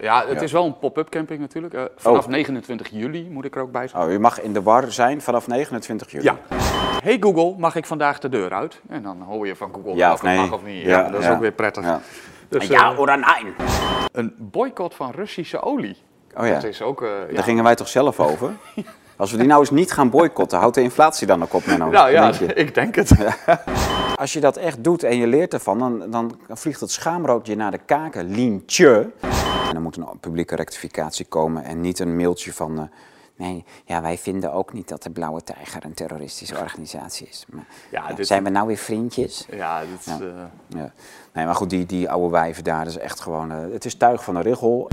Ja, het is wel een pop-up camping natuurlijk. Eh, vanaf 29 juli moet ik er ook bij zijn. Oh, u mag in de war zijn vanaf 29 juli. Ja. Hey Google, mag ik vandaag de deur uit? En dan hoor je van Google Ja of nee. mag of niet. Ja, Ja, dat is ja. ook weer prettig. Ja. Dus, ja of nee? een boycott van Russische olie. Oh ja, Dat is ook... eh, ja. daar gingen wij toch zelf over? Als we die nou eens niet gaan boycotten, houdt de inflatie dan ook op, Menno? Nou ja, Denk je? ik denk het. Als je dat echt doet en je leert ervan, dan, dan vliegt het schaamrood je naar de kaken, lientje. En dan moet een publieke rectificatie komen en niet een mailtje van... eh, nee, ja, wij vinden ook niet dat de Blauwe Tijger een terroristische organisatie is. Maar, Ja, ja, dit- Zijn we nou weer vriendjes? Ja, dit is... eh, Ja. Nee, maar goed, die, die oude wijven daar, dat is echt gewoon... eh, het is tuig van de richel.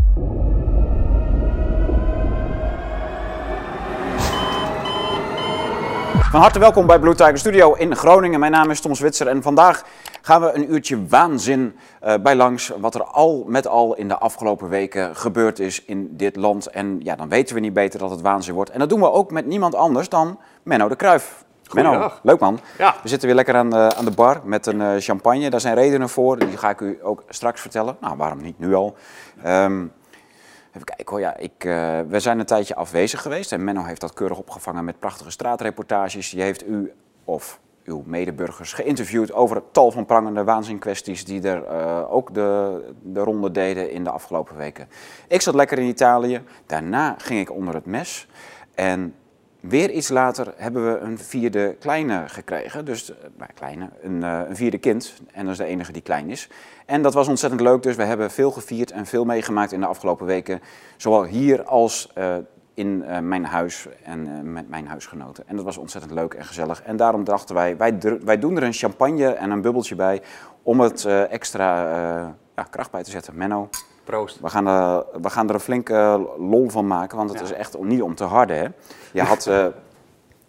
Van harte welkom bij Blue Tiger Studio in Groningen. Mijn naam is Tom Zwitser en vandaag gaan we een uurtje waanzin eh, bij langs wat er al met al in de afgelopen weken gebeurd is in dit land. En ja, dan weten we niet beter dat het waanzin wordt. En dat doen we ook met niemand anders dan Menno de Kruif. Menno, leuk man. Ja. We zitten weer lekker aan de, aan de bar met een eh, champagne. Daar zijn redenen voor, die ga ik u ook straks vertellen. Nou, waarom niet nu al? Ehm, even kijken hoor, ja, ik, eh, we zijn een tijdje afwezig geweest en Menno heeft dat keurig opgevangen met prachtige straatreportages. Die heeft u of uw medeburgers geïnterviewd over tal van prangende waanzinkwesties die er eh, ook de, de ronde deden in de afgelopen weken. Ik zat lekker in Italië, daarna ging ik onder het mes en Weer iets later hebben we een vierde kleine gekregen. Dus, eh, nou, een, eh, een vierde kind. En dat is de enige die klein is. En dat was ontzettend leuk. Dus we hebben veel gevierd en veel meegemaakt in de afgelopen weken. Zowel hier als eh, in mijn huis en met mijn huisgenoten. En dat was ontzettend leuk en gezellig. En daarom dachten wij, wij, doen er een champagne en een bubbeltje bij. Om het extra ja, kracht bij te zetten. Menno, proost. we gaan, er, we gaan er een flinke lol van maken, want het Ja. is echt om- niet om te harden. Hè? Je had, eh,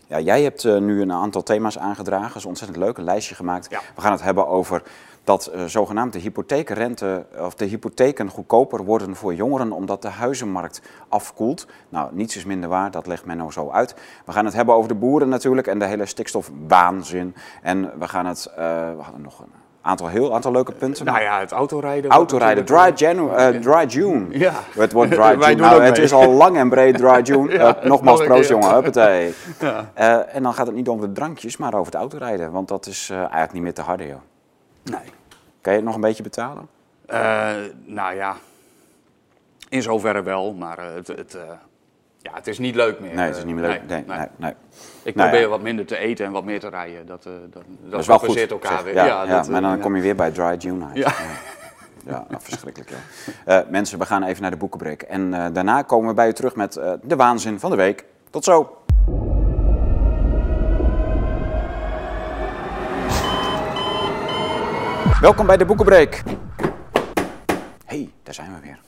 ja, jij hebt eh, nu een aantal thema's aangedragen, dat is ontzettend leuk, een lijstje gemaakt. Ja. We gaan het hebben over dat eh, zogenaamd de hypotheekrente of de hypotheken goedkoper worden voor jongeren omdat de huizenmarkt afkoelt. Nou, niets is minder waar, dat legt Menno zo uit. We gaan het hebben over de boeren natuurlijk en de hele stikstofwaanzin. En we gaan het, we hadden nog een aantal, heel aantal leuke punten. Nou ja, het autorijden. Autorijden, dry, Janu eh, dry June. Ja. Het wordt dry June. Nou, het mee. is al lang en breed dry June. Ja, Eh, nogmaals, proost jongen, huppatee. Ja. Eh, en dan gaat het niet over de drankjes, maar over het autorijden. Want dat is eigenlijk niet meer te harde, joh. Nee. Kan je het nog een beetje betalen? Nou ja, in zoverre wel, maar het, het, ja, het is niet leuk meer. Nee, het is niet meer leuk. Eh, Nee, nee, nee. Ik Nou probeer ja. wat minder te eten en wat meer te rijden. Dat, eh, dat, Dat is wel goed. elkaar zeg. weer. Ja, ja, dat, maar dan eh, kom je weer bij dry June uit. Ja. Ja, nou, verschrikkelijk. Ja. Mensen, we gaan even naar de boekenbreek. En daarna komen we bij u terug met de waanzin van de week. Tot zo. Welkom bij de boekenbreek. hey, daar zijn we weer.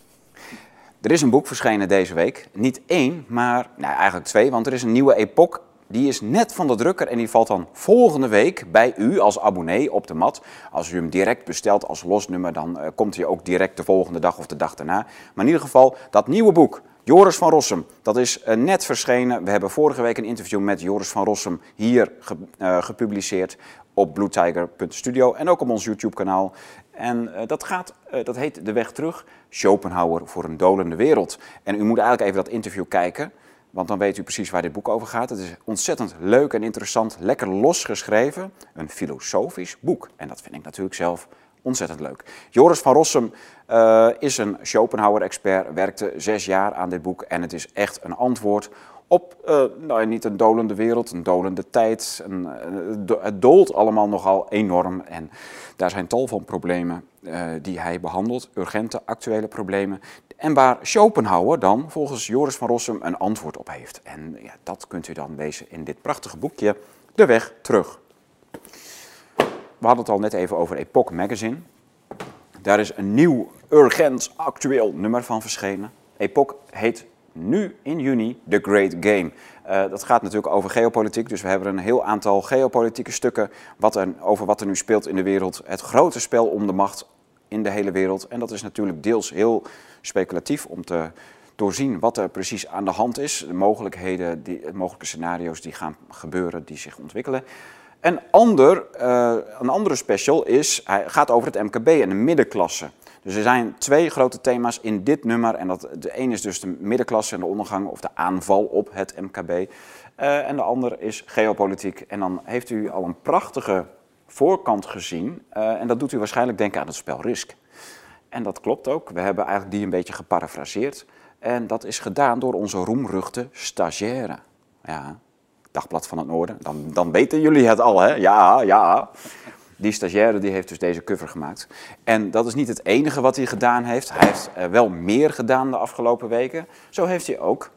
Er is een boek verschenen deze week. Niet één, maar nou, eigenlijk twee, want er is een nieuwe epoch. Die is net van de drukker en die valt dan volgende week bij u als abonnee op de mat. Als u hem direct bestelt als losnummer, dan eh, komt hij ook direct de volgende dag of de dag daarna. Maar in ieder geval, dat nieuwe boek, Joris van Rossum, dat is eh, net verschenen. We hebben vorige week een interview met Joris van Rossum hier ge- eh, gepubliceerd op bluetiger.studio en ook op ons YouTube-kanaal. En dat, gaat, dat heet De Weg Terug, Schopenhauer voor een dolende wereld. En u moet eigenlijk even dat interview kijken, want dan weet u precies waar dit boek over gaat. Het is ontzettend leuk en interessant, lekker losgeschreven, een filosofisch boek. En dat vind ik natuurlijk zelf ontzettend leuk. Joris van Rossum eh, is een Schopenhauer-expert, werkte zes jaar aan dit boek en het is echt een antwoord op, eh, nou, niet een dolende wereld, een dolende tijd. Een, eh, het do- het dolt allemaal nogal enorm en daar zijn tal van problemen die hij behandelt, urgente, actuele problemen. En waar Schopenhauer dan volgens Joris van Rossum een antwoord op heeft. En ja, dat kunt u dan lezen in dit prachtige boekje, De Weg Terug. We hadden het al net even over Epoch Magazine. Daar is een nieuw, urgent, actueel nummer van verschenen. Epoch heet nu in juni The Great Game. Eh, dat gaat natuurlijk over geopolitiek, dus we hebben een heel aantal geopolitieke stukken wat er, over wat er nu speelt in de wereld. Het grote spel om de macht in de hele wereld. En dat is natuurlijk deels heel speculatief om te doorzien wat er precies aan de hand is. De mogelijkheden, die, mogelijke scenario's die gaan gebeuren, die zich ontwikkelen. En ander, uh, een andere special is, hij gaat over het MKB en de middenklasse. Dus er zijn twee grote thema's in dit nummer. En dat, de een is dus de middenklasse en de ondergang of de aanval op het MKB. Uh, en de ander is geopolitiek. En dan heeft u al een prachtige voorkant gezien. Uh, en dat doet u waarschijnlijk denken aan het spel Risk. En dat klopt ook. We hebben eigenlijk die een beetje geparafraseerd. En dat is gedaan door onze roemruchte stagiaire. Ja, Dagblad van het Noorden. Dan, dan weten jullie het al, hè? Ja, ja. Die stagiaire die heeft dus deze cover gemaakt. En dat is niet het enige wat hij gedaan heeft. Hij heeft uh, wel meer gedaan de afgelopen weken. Zo heeft hij ook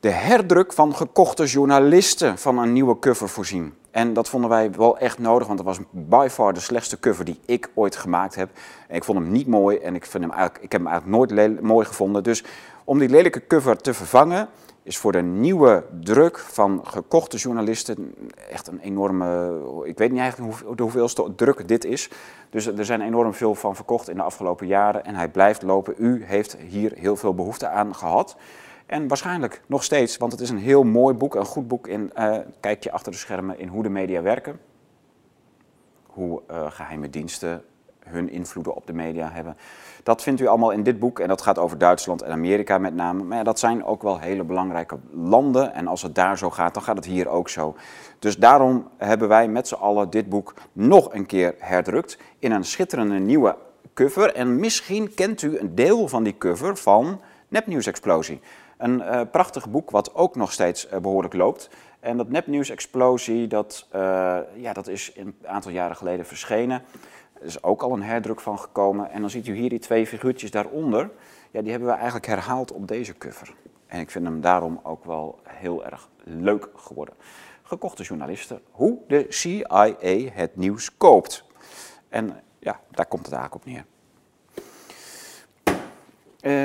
de herdruk van gekochte journalisten van een nieuwe cover voorzien. En dat vonden wij wel echt nodig, want dat was by far de slechtste cover die ik ooit gemaakt heb. En ik vond hem niet mooi en ik, vind hem eigenlijk, ik heb hem eigenlijk nooit mooi gevonden. Dus om die lelijke cover te vervangen, is voor de nieuwe druk van gekochte journalisten echt een enorme. Ik weet niet eigenlijk hoe, hoeveelste druk dit is. Dus er zijn enorm veel van verkocht in de afgelopen jaren en hij blijft lopen. U heeft hier heel veel behoefte aan gehad. En waarschijnlijk nog steeds, want het is een heel mooi boek, een goed boek in uh, kijk je achter de schermen in hoe de media werken. Hoe uh, geheime diensten hun invloeden op de media hebben. Dat vindt u allemaal in dit boek en dat gaat over Duitsland en Amerika met name. Maar dat zijn ook wel hele belangrijke landen en als het daar zo gaat, dan gaat het hier ook zo. Dus daarom hebben wij met z'n allen dit boek nog een keer herdrukt in een schitterende nieuwe cover. En misschien kent u een deel van die cover van Nepnieuws Explosie. Een uh, prachtig boek wat ook nog steeds uh, behoorlijk loopt. En dat Nepnieuws Explosie, dat, uh, ja, dat is een aantal jaren geleden verschenen. Er is ook al een herdruk van gekomen. En dan ziet u hier die twee figuurtjes daaronder. Ja, die hebben we eigenlijk herhaald op deze cover. En ik vind hem daarom ook wel heel erg leuk geworden. Gekochte journalisten. Hoe de CIA het nieuws koopt. En ja, daar komt het eigenlijk op neer.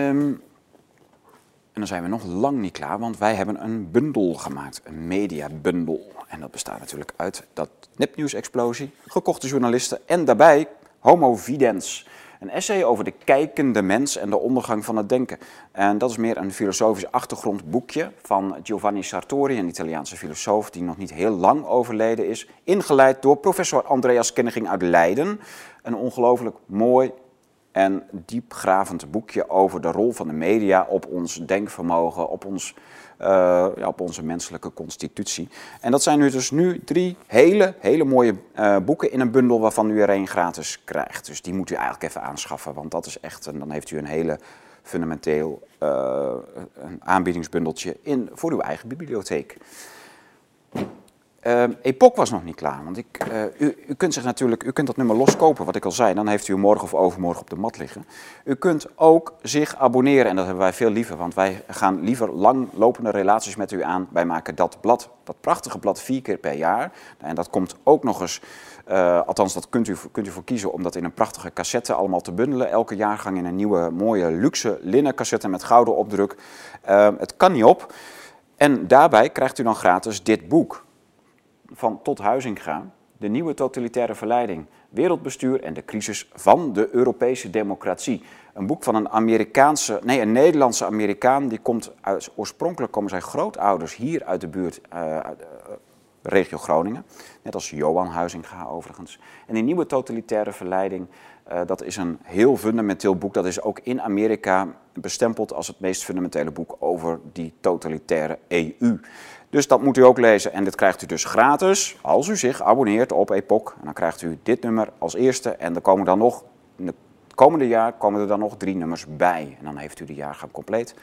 Um, dan zijn we nog lang niet klaar, want wij hebben een bundel gemaakt, een mediabundel. En dat bestaat natuurlijk uit dat nepnieuws-explosie, gekochte journalisten en daarbij Homo Videns. Een essay over de kijkende mens en de ondergang van het denken. En dat is meer een filosofisch achtergrondboekje van Giovanni Sartori, een Italiaanse filosoof die nog niet heel lang overleden is. Ingeleid door professor Andreas Kenniging uit Leiden. Een ongelooflijk mooi en diepgravend boekje over de rol van de media op ons denkvermogen, op, ons, uh, ja, op onze menselijke constitutie. En dat zijn nu dus nu drie hele, hele mooie uh, boeken in een bundel waarvan u er één gratis krijgt. Dus die moet u eigenlijk even aanschaffen, want dat is echt, en dan heeft u een hele fundamenteel uh, een aanbiedingsbundeltje in, voor uw eigen bibliotheek. Uh, Epoch was nog niet klaar, want ik, uh, u, u, kunt zich natuurlijk, u kunt dat nummer loskopen, wat ik al zei, dan heeft u morgen of overmorgen op de mat liggen. U kunt ook zich abonneren en dat hebben wij veel liever, want wij gaan liever langlopende relaties met u aan. Wij maken dat blad, dat prachtige blad, vier keer per jaar. En dat komt ook nog eens, uh, althans dat kunt u, kunt u voor kiezen om dat in een prachtige cassette allemaal te bundelen. Elke jaargang in een nieuwe, mooie, luxe linnen cassette met gouden opdruk. het kan niet op. En daarbij krijgt u dan gratis dit boek van Tot Huizinga, de nieuwe totalitaire verleiding, wereldbestuur en de crisis van de Europese democratie. Een boek van een Amerikaanse, nee, een Nederlandse Amerikaan, die komt uit, oorspronkelijk komen zijn grootouders hier uit de buurt, uit, uh, regio Groningen, net als Johan Huizinga overigens. En die nieuwe totalitaire verleiding, uh, dat is een heel fundamenteel boek, dat is ook in Amerika bestempeld als het meest fundamentele boek over die totalitaire EU. Dus dat moet u ook lezen en dit krijgt u dus gratis als u zich abonneert op Epoch. En dan krijgt u dit nummer als eerste en er komen dan nog, in het komende jaar komen er dan nog drie nummers bij. En dan heeft u de jaargang compleet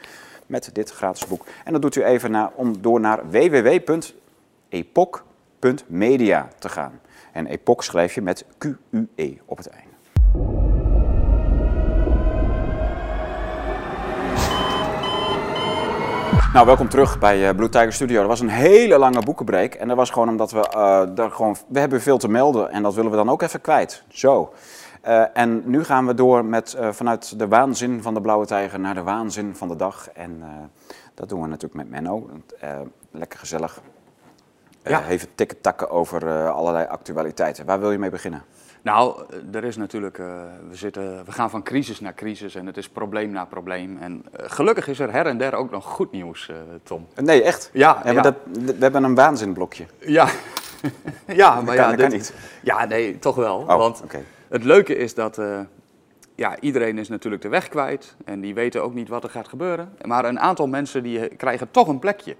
met dit gratis boek. En dat doet u even na, om door naar www.epoch.media te gaan. En Epoch schrijf je met Q-U-E op het einde. Nou, welkom terug bij uh, Blue Tiger Studio. Er was een hele lange boekenbreek. En dat was gewoon omdat we uh, daar gewoon... We hebben veel te melden en dat willen we dan ook even kwijt. Zo. Uh, en nu gaan we door met vanuit de waanzin van de blauwe tijger naar de waanzin van de dag. En dat doen we natuurlijk met Menno. lekker gezellig. Ja. Even tikken takken over allerlei actualiteiten. Waar wil je mee beginnen? Nou, er is natuurlijk, uh, we, zitten, we gaan van crisis naar crisis en het is probleem na probleem. En uh, gelukkig is er her en der ook nog goed nieuws, uh, Tom. Nee, echt? Ja. ja, ja. Dat, we hebben een waanzinblokje. Ja, ja, maar ja, kan, dat kan dit- niet. ja, nee, toch wel. Oh, want het leuke is dat eh, ja, iedereen is natuurlijk de weg kwijt en die weten ook niet wat er gaat gebeuren. Maar een aantal mensen die eh, krijgen toch een plekje.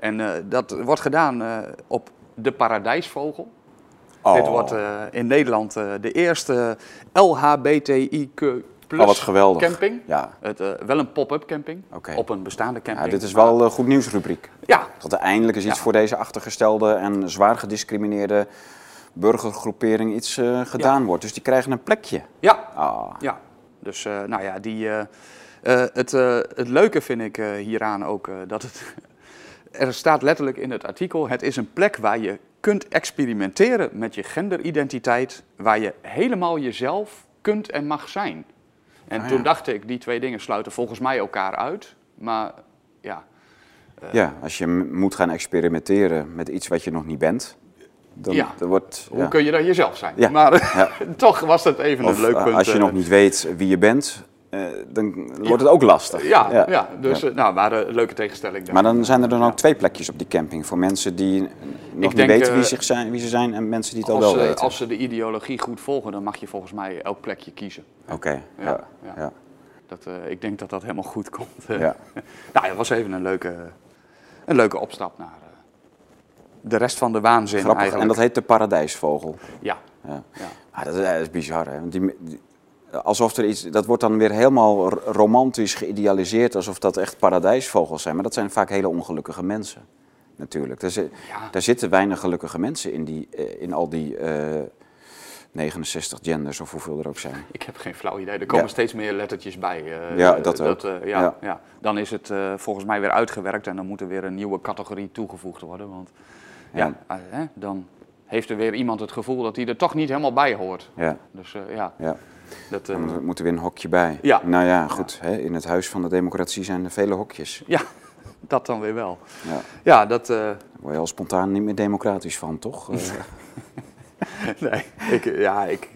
En eh, dat wordt gedaan eh, op de Paradijsvogel. Oh. Dit wordt eh, in Nederland de eerste LHBTIQ Oh, wat geweldig. camping. Ja, Het, wel een pop-up camping op een bestaande camping. ja dit is wel een goed nieuwsrubriek. Ja, Dat er eindelijk eens iets Ja. voor deze achtergestelde en zwaar gediscrimineerde burgergroepering iets eh, gedaan wordt. Dus die krijgen een plekje. ja, Ah, Ja, dus nou ja, die, het, het leuke vind ik hieraan ook dat het. Er staat letterlijk in het artikel: het is een plek waar je kunt experimenteren met je genderidentiteit, waar je helemaal jezelf kunt en mag zijn. En Ah, toen ja. dacht ik, die twee dingen sluiten volgens mij elkaar uit. Maar ja, ja, als je moet gaan experimenteren met iets wat je nog niet bent, dan, Ja. dan wordt... hoe kun je dan jezelf zijn? Maar toch was dat even Of een leuk eh, punt. als je eh, nog niet weet wie je bent, eh, dan wordt het ook lastig. Ja, ja. dus eh, nou, maar een leuke tegenstelling. Maar dan zijn er dan ook twee plekjes op die camping voor mensen die nog niet weten wie, eh, zich zijn, wie ze zijn en mensen die het al wel ze- weten. als ze de ideologie goed volgen, dan mag je volgens mij elk plekje kiezen. Oké, ja. Ja. Dat, eh, ik denk dat dat helemaal goed komt. eh. Ja. nou, het was even een leuke, een leuke opstap naar eh, de rest van de waanzin Grappig. En eigenlijk. dat heet de paradijsvogel. Ja, Ja. ja. Ah, dat, is, dat is bizar, hè? Want die, die- alsof er iets, dat wordt dan weer helemaal romantisch geïdealiseerd, alsof dat echt paradijsvogels zijn. Maar dat zijn vaak hele ongelukkige mensen, natuurlijk. Ja. daar zitten weinig gelukkige mensen in, die, eh, in al die eh, 69 genders of hoeveel er ook zijn. Ik heb geen flauw idee. Er komen Ja. steeds meer lettertjes bij. eh, Ja, eh, dat ook. eh, ja, Ja. ja. Dan is het eh, volgens mij weer uitgewerkt en dan moet er weer een nieuwe categorie toegevoegd worden. Want ja, eh, dan heeft er weer iemand het gevoel dat hij er toch niet helemaal bij hoort. Ja, Dus eh, ja, ja. Dat, eh, Dan moet- moet er weer een hokje bij. Ja. Nou ja, goed. Hè? In het huis van de democratie zijn er vele hokjes. ja, dat dan weer wel. Ja. Ja, dat, eh, Daar word je al spontaan niet meer democratisch van, toch? Eh, Nee, ik, ja, ik,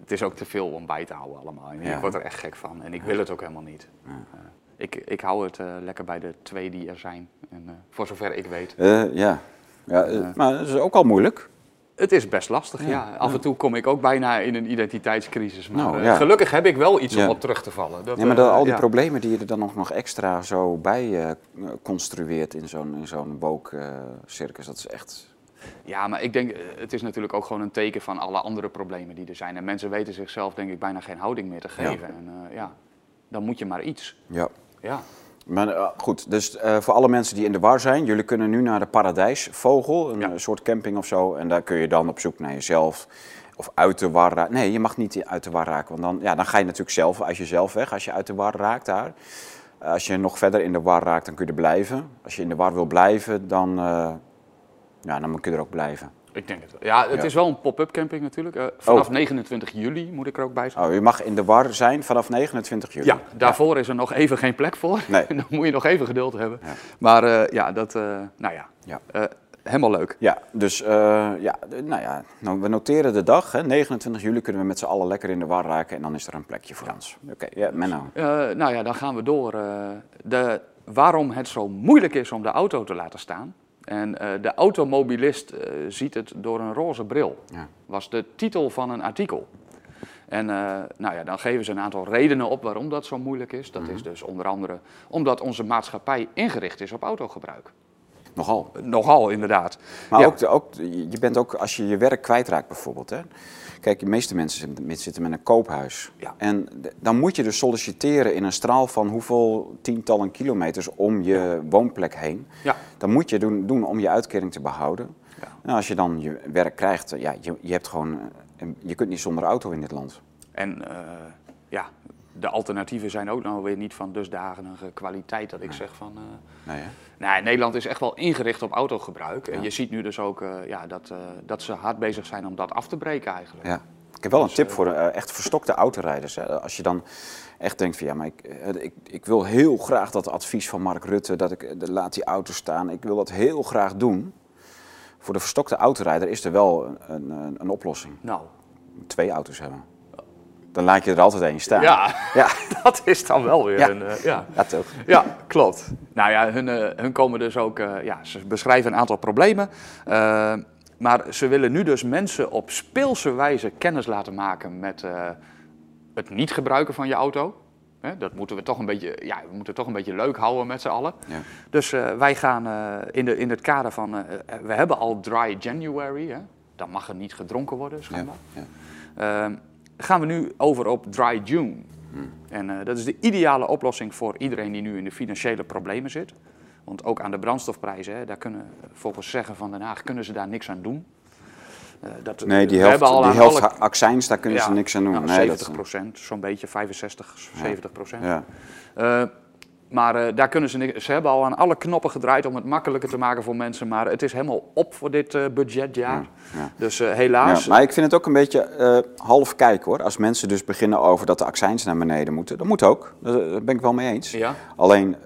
het is ook te veel om bij te houden allemaal. Ja. Ik word er echt gek van en ik wil het ook helemaal niet. Ik, ik hou het lekker bij de twee die er zijn, en, voor zover ik weet. ja. ja maar dat is ook al moeilijk. Het is best lastig, ja. Ja, Af en toe kom ik ook bijna in een identiteitscrisis. Maar Nou, eh, ja. gelukkig heb ik wel iets Ja. om op terug te vallen. Dat, Ja, maar dat, eh, al die ja. problemen die je er dan nog, nog extra zo bij eh, construeert in zo'n zo'n woke-circus, dat is echt... Ja, maar ik denk, het is natuurlijk ook gewoon een teken van alle andere problemen die er zijn. En mensen weten zichzelf denk ik bijna geen houding meer te geven. En eh, ja, dan moet je maar iets. Ja. Ja. Maar eh, goed, dus eh, voor alle mensen die in de war zijn, jullie kunnen nu naar de Paradijsvogel, een Ja. eh, soort camping of zo. En daar kun je dan op zoek naar jezelf of uit de war raken. Nee, je mag niet uit de war raken, want dan, ja, dan ga je natuurlijk zelf uit jezelf weg als je uit de war raakt daar. Als je nog verder in de war raakt, dan kun je er blijven. Als je in de war wil blijven, dan, ja, dan kun je er ook blijven. Ik denk het wel. Ja, het Ja. is wel een pop-up camping natuurlijk. Eh, vanaf 29 juli moet ik er ook bij zijn. Oh, je mag in de war zijn vanaf 29 juli. Ja, daarvoor is er nog even geen plek voor. Nee. Dan moet je nog even geduld hebben. Ja. Maar eh, ja, dat, eh, nou ja, Ja. helemaal leuk. Ja, dus eh, ja, nou ja, nou, we noteren de dag. Hè, 29 juli kunnen we met z'n allen lekker in de war raken en dan is er een plekje voor ons. Oké, ja, Menno. Nou ja, dan gaan we door. de, waarom het zo moeilijk is om de auto te laten staan. En eh, de automobilist eh, ziet het door een roze bril. Ja. Was de titel van een artikel. En eh, nou ja, dan geven ze een aantal redenen op waarom dat zo moeilijk is. Dat is dus onder andere omdat onze maatschappij ingericht is op autogebruik. Nogal. Nogal, inderdaad. Maar Ja. ook, ook, je bent ook, als je je werk kwijtraakt bijvoorbeeld. Hè. Kijk, de meeste mensen zitten- met een koophuis. Ja. En dan moet je dus solliciteren in een straal van hoeveel tientallen kilometers om je woonplek heen. Ja. Dan moet je doen, doen om je uitkering te behouden. Ja. Nou, als je dan je werk krijgt, ja, je, je, hebt gewoon, eh, je kunt niet zonder auto in dit land. En eh, ja, de alternatieven zijn ook nog weer niet van dusdanige kwaliteit dat ik zeg van... eh, Nee, Nee, Nederland is echt wel ingericht op autogebruik. En je ziet nu dus ook eh, ja, dat, eh, dat ze hard bezig zijn om dat af te breken eigenlijk. Ja. Ik heb wel een tip voor eh, echt verstokte autorijders. Hè. Als je dan echt denkt van ja, maar ik, ik, ik wil heel graag dat advies van Mark Rutte, dat ik laat die auto staan. Ik wil dat heel graag doen. Voor de verstokte autorijder is er wel een, een, een oplossing. Nou, Twee auto's hebben. Dan laat je er altijd één staan. ja, Ja, dat is dan wel weer Ja. een... eh, ja. ja toch. Ja, klopt. Nou ja, hun, eh, hun komen dus ook, eh, ja, ze beschrijven een aantal problemen. Maar ze willen nu dus mensen op speelse wijze kennis laten maken met het niet gebruiken van je auto. Hè, dat moeten we toch een beetje, ja, we moeten toch een beetje leuk houden met z'n allen. Ja. Dus wij gaan in, de, in het kader van, we hebben al Dry January, hè, dan mag er niet gedronken worden, Ja, schijnbaar. ja. Ehm, gaan we nu over op Dry June. Hmm. En eh, dat is de ideale oplossing voor iedereen die nu in de financiële problemen zit. Want ook aan de brandstofprijzen, hè, daar kunnen volgens zeggen van Den Haag, kunnen ze daar niks aan doen. Eh, dat, Nee, die we helft, hebben al die helft alle- accijns, daar kunnen ze niks aan doen. nou, nee, 70 dat, procent, zo'n beetje 65, 70 procent. ja. Eh, maar eh, daar kunnen ze. Ze hebben al aan alle knoppen gedraaid om het makkelijker te maken voor mensen. Maar het is helemaal op voor dit eh, budgetjaar. ja. Dus eh, helaas. Ja, maar ik vind het ook een beetje half kijk hoor. Als mensen dus beginnen over dat de accijns naar beneden moeten. Dat moet ook, daar ben ik wel mee eens. Ja. Alleen,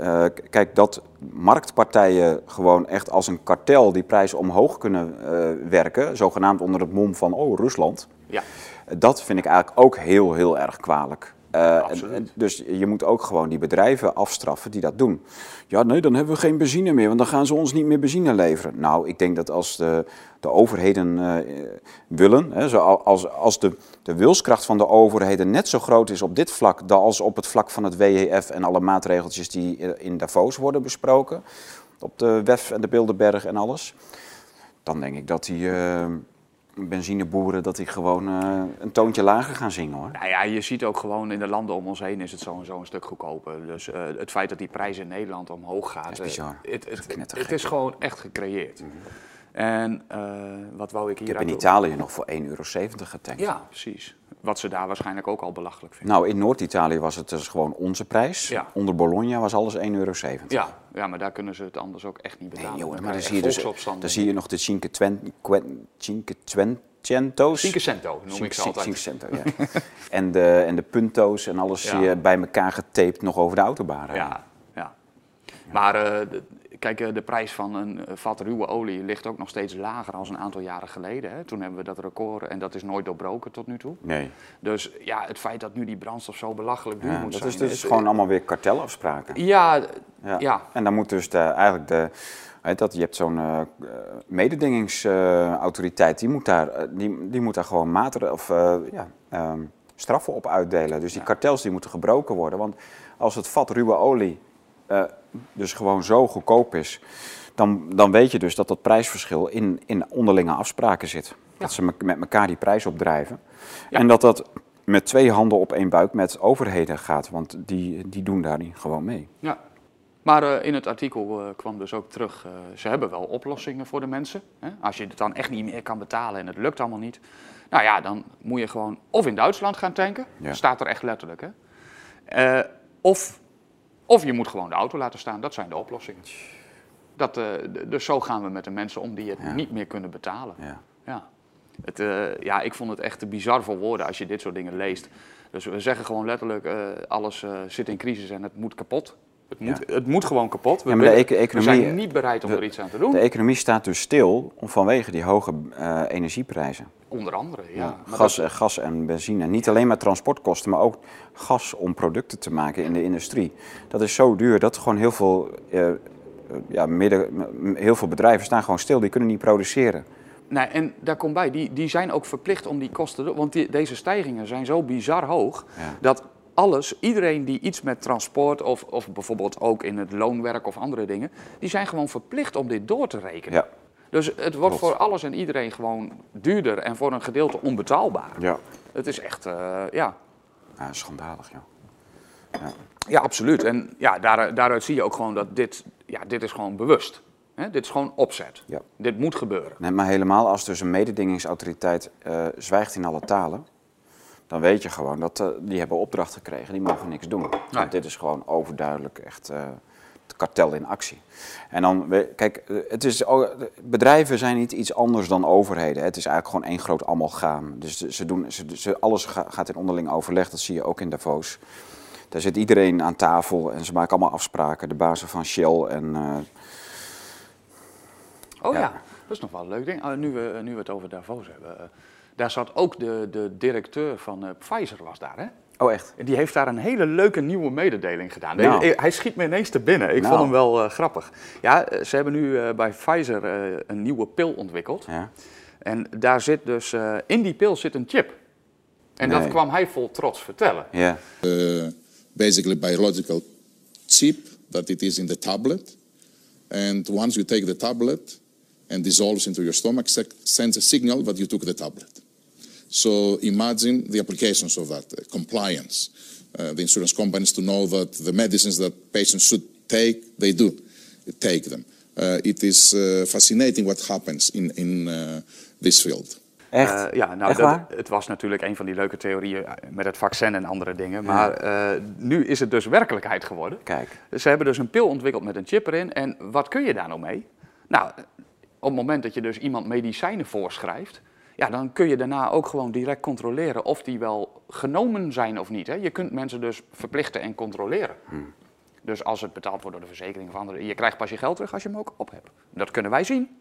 kijk, dat marktpartijen gewoon echt als een kartel die prijs omhoog kunnen werken. Zogenaamd onder het mom van, oh, Rusland. Ja. Dat vind ik eigenlijk ook heel, heel erg kwalijk. Eh, Absoluut. en- en dus je moet ook gewoon die bedrijven afstraffen die dat doen. Ja, nee, dan hebben we geen benzine meer, want dan gaan ze ons niet meer benzine leveren. Nou, ik denk dat als de, de overheden eh, willen, hè, zo als, als de, de wilskracht van de overheden net zo groot is op dit vlak dan als op het vlak van het WEF en alle maatregeltjes die eh, in Davos worden besproken, op de WEF en de Bilderberg en alles, dan denk ik dat die benzineboeren dat die gewoon eh, een toontje lager gaan zingen hoor. Nou ja, je ziet ook gewoon in de landen om ons heen is het zo en zo een stuk goedkoper. Dus eh, het feit dat die prijs in Nederland omhoog gaat, is eh, bizar. het, het, het is gewoon echt gecreëerd. En eh, wat wou ik Ik hier heb in Italië nog voor 1,70 euro getankt. Ja, precies. Wat ze daar waarschijnlijk ook al belachelijk vinden. Nou, in Noord-Italië was het dus gewoon onze prijs. Ja. Onder Bologna was alles 1,70 euro. Ja, ja, maar daar kunnen ze het anders ook echt niet Nee, betalen. jongen, Dan maar dan zie, je dus, dan zie je nog de Cinque, Twen, Quen- Cinque Twencento's. Cinquecento noem ik ze Cinque- altijd. Cinquecento, ja. en, de, en de punto's en alles Ja. zie je bij elkaar getaped nog over de autobaan. rijden. Ja, ja. Maar eh, kijk, eh, de prijs van een eh, vat ruwe olie ligt ook nog steeds lager dan een aantal jaren geleden. Hè. Toen hebben we dat record en dat is nooit doorbroken tot nu toe. Nee, Dus ja, het feit dat nu die brandstof zo belachelijk duur ja, moet dat zijn. is dus is- gewoon allemaal weer kartelafspraken. Ja, Ja. ja. En dan moet dus de, eigenlijk de, dat, je hebt zo'n eh, eh, mededingingsautoriteit, die, moet daar, eh, die, die moet daar gewoon maatregelen of eh, ja, ehm, straffen op uitdelen. Dus die kartels die moeten gebroken worden. Want als het vat ruwe olie eh, dus gewoon zo goedkoop is, dan, dan weet je dus dat dat prijsverschil in, in onderlinge afspraken zit. Dat ze me- met elkaar die prijs opdrijven. Ja. En dat dat met twee handen op één buik met overheden gaat, want die, die doen daarin gewoon mee. Ja. Maar eh, in het artikel eh, kwam dus ook terug, ze hebben wel oplossingen voor de mensen. Hè? Als je het dan echt niet meer kan betalen en het lukt allemaal niet. Nou ja, dan moet je gewoon of in Duitsland gaan tanken. Ja. Staat er echt letterlijk, hè. Of, of je moet gewoon de auto laten staan. Dat zijn de oplossingen. Dat, eh, dus zo gaan we met de mensen om die het Ja. niet meer kunnen betalen. Ja. Ja. Het, eh, ja, ik vond het echt te bizar voor woorden als je dit soort dingen leest. Dus we zeggen gewoon letterlijk, eh, alles zit in crisis en het moet kapot. Het moet, het moet gewoon kapot. We, Ja, maar de we zijn niet bereid om de- er iets aan te doen. De economie staat dus stil vanwege die hoge energieprijzen. Onder andere, ja. Gas, dat- gas en benzine. Niet alleen maar transportkosten, maar ook gas om producten te maken in de industrie. Dat is zo duur dat gewoon heel veel, eh, ja, midden, heel veel bedrijven staan gewoon stil. Die kunnen niet produceren. nee, en daar komt bij, die, die zijn ook verplicht om die kosten. Want die, deze stijgingen zijn zo bizar hoog Ja. dat alles, iedereen die iets met transport of, of bijvoorbeeld ook in het loonwerk of andere dingen, die zijn gewoon verplicht om dit door te rekenen. Ja, Dus het wordt Klopt. voor alles en iedereen gewoon duurder en voor een gedeelte onbetaalbaar. ja. Het is echt, eh, ja. ja schandalig, joh. Ja, absoluut. En ja, daar, daaruit zie je ook gewoon dat dit, ja, dit is gewoon bewust. Hè? Dit is gewoon opzet. Ja. Dit moet gebeuren. Nee, maar helemaal als dus een mededingingsautoriteit eh, zwijgt in alle talen, dan weet je gewoon dat eh, die hebben opdracht gekregen, die mogen niks doen. Want dit is gewoon overduidelijk echt het kartel in actie. En dan, we- kijk, eh, het is, bedrijven zijn niet iets anders dan overheden. Het is eigenlijk gewoon één groot amalgaam. Dus ze- doen, ze, ze, alles ga- gaat in onderling overleg, dat zie je ook in Davos. Daar zit iedereen aan tafel en ze maken allemaal afspraken. De bazen van Shell en eh, Oh ja, Ja. dat is nog wel een leuk ding. Ah, nu, we, nu we het over Davos hebben. eh, daar zat ook de, de directeur van eh, Pfizer was daar, hè? Oh, echt? En Die heeft daar een hele leuke nieuwe mededeling gedaan. Nou. Nee, Hij schiet me ineens te binnen. Ik Nou. vond hem wel eh, grappig. Ja, eh, ze hebben nu eh, bij Pfizer eh, een nieuwe pil ontwikkeld. Ja. En daar zit dus, eh, in die pil zit een chip. En dat kwam hij vol trots vertellen. Ja. uh, basically biological chip that it is in the tablet. And once you take the tablet and dissolves into your stomach, sends a signal that you took the tablet. So imagine the applications of that uh, compliance. Uh, the insurance companies to know that the medicines that patients should take, they do take them. Uh, it is uh, fascinating what happens in, in uh, this field. Echt? Eh, ja, nou, Echt dat, waar? het was natuurlijk een van die leuke theorieën met het vaccin en andere dingen. Maar eh, nu is het dus werkelijkheid geworden. Kijk. Ze hebben dus een pil ontwikkeld met een chip erin. En wat kun je daar nou mee? Nou, op het moment dat je dus iemand medicijnen voorschrijft, ja, dan kun je daarna ook gewoon direct controleren of die wel genomen zijn of niet. Hè? Je kunt mensen dus verplichten en controleren. Dus als het betaald wordt door de verzekering of andere, je krijgt pas je geld terug als je hem ook op hebt. Dat kunnen wij zien.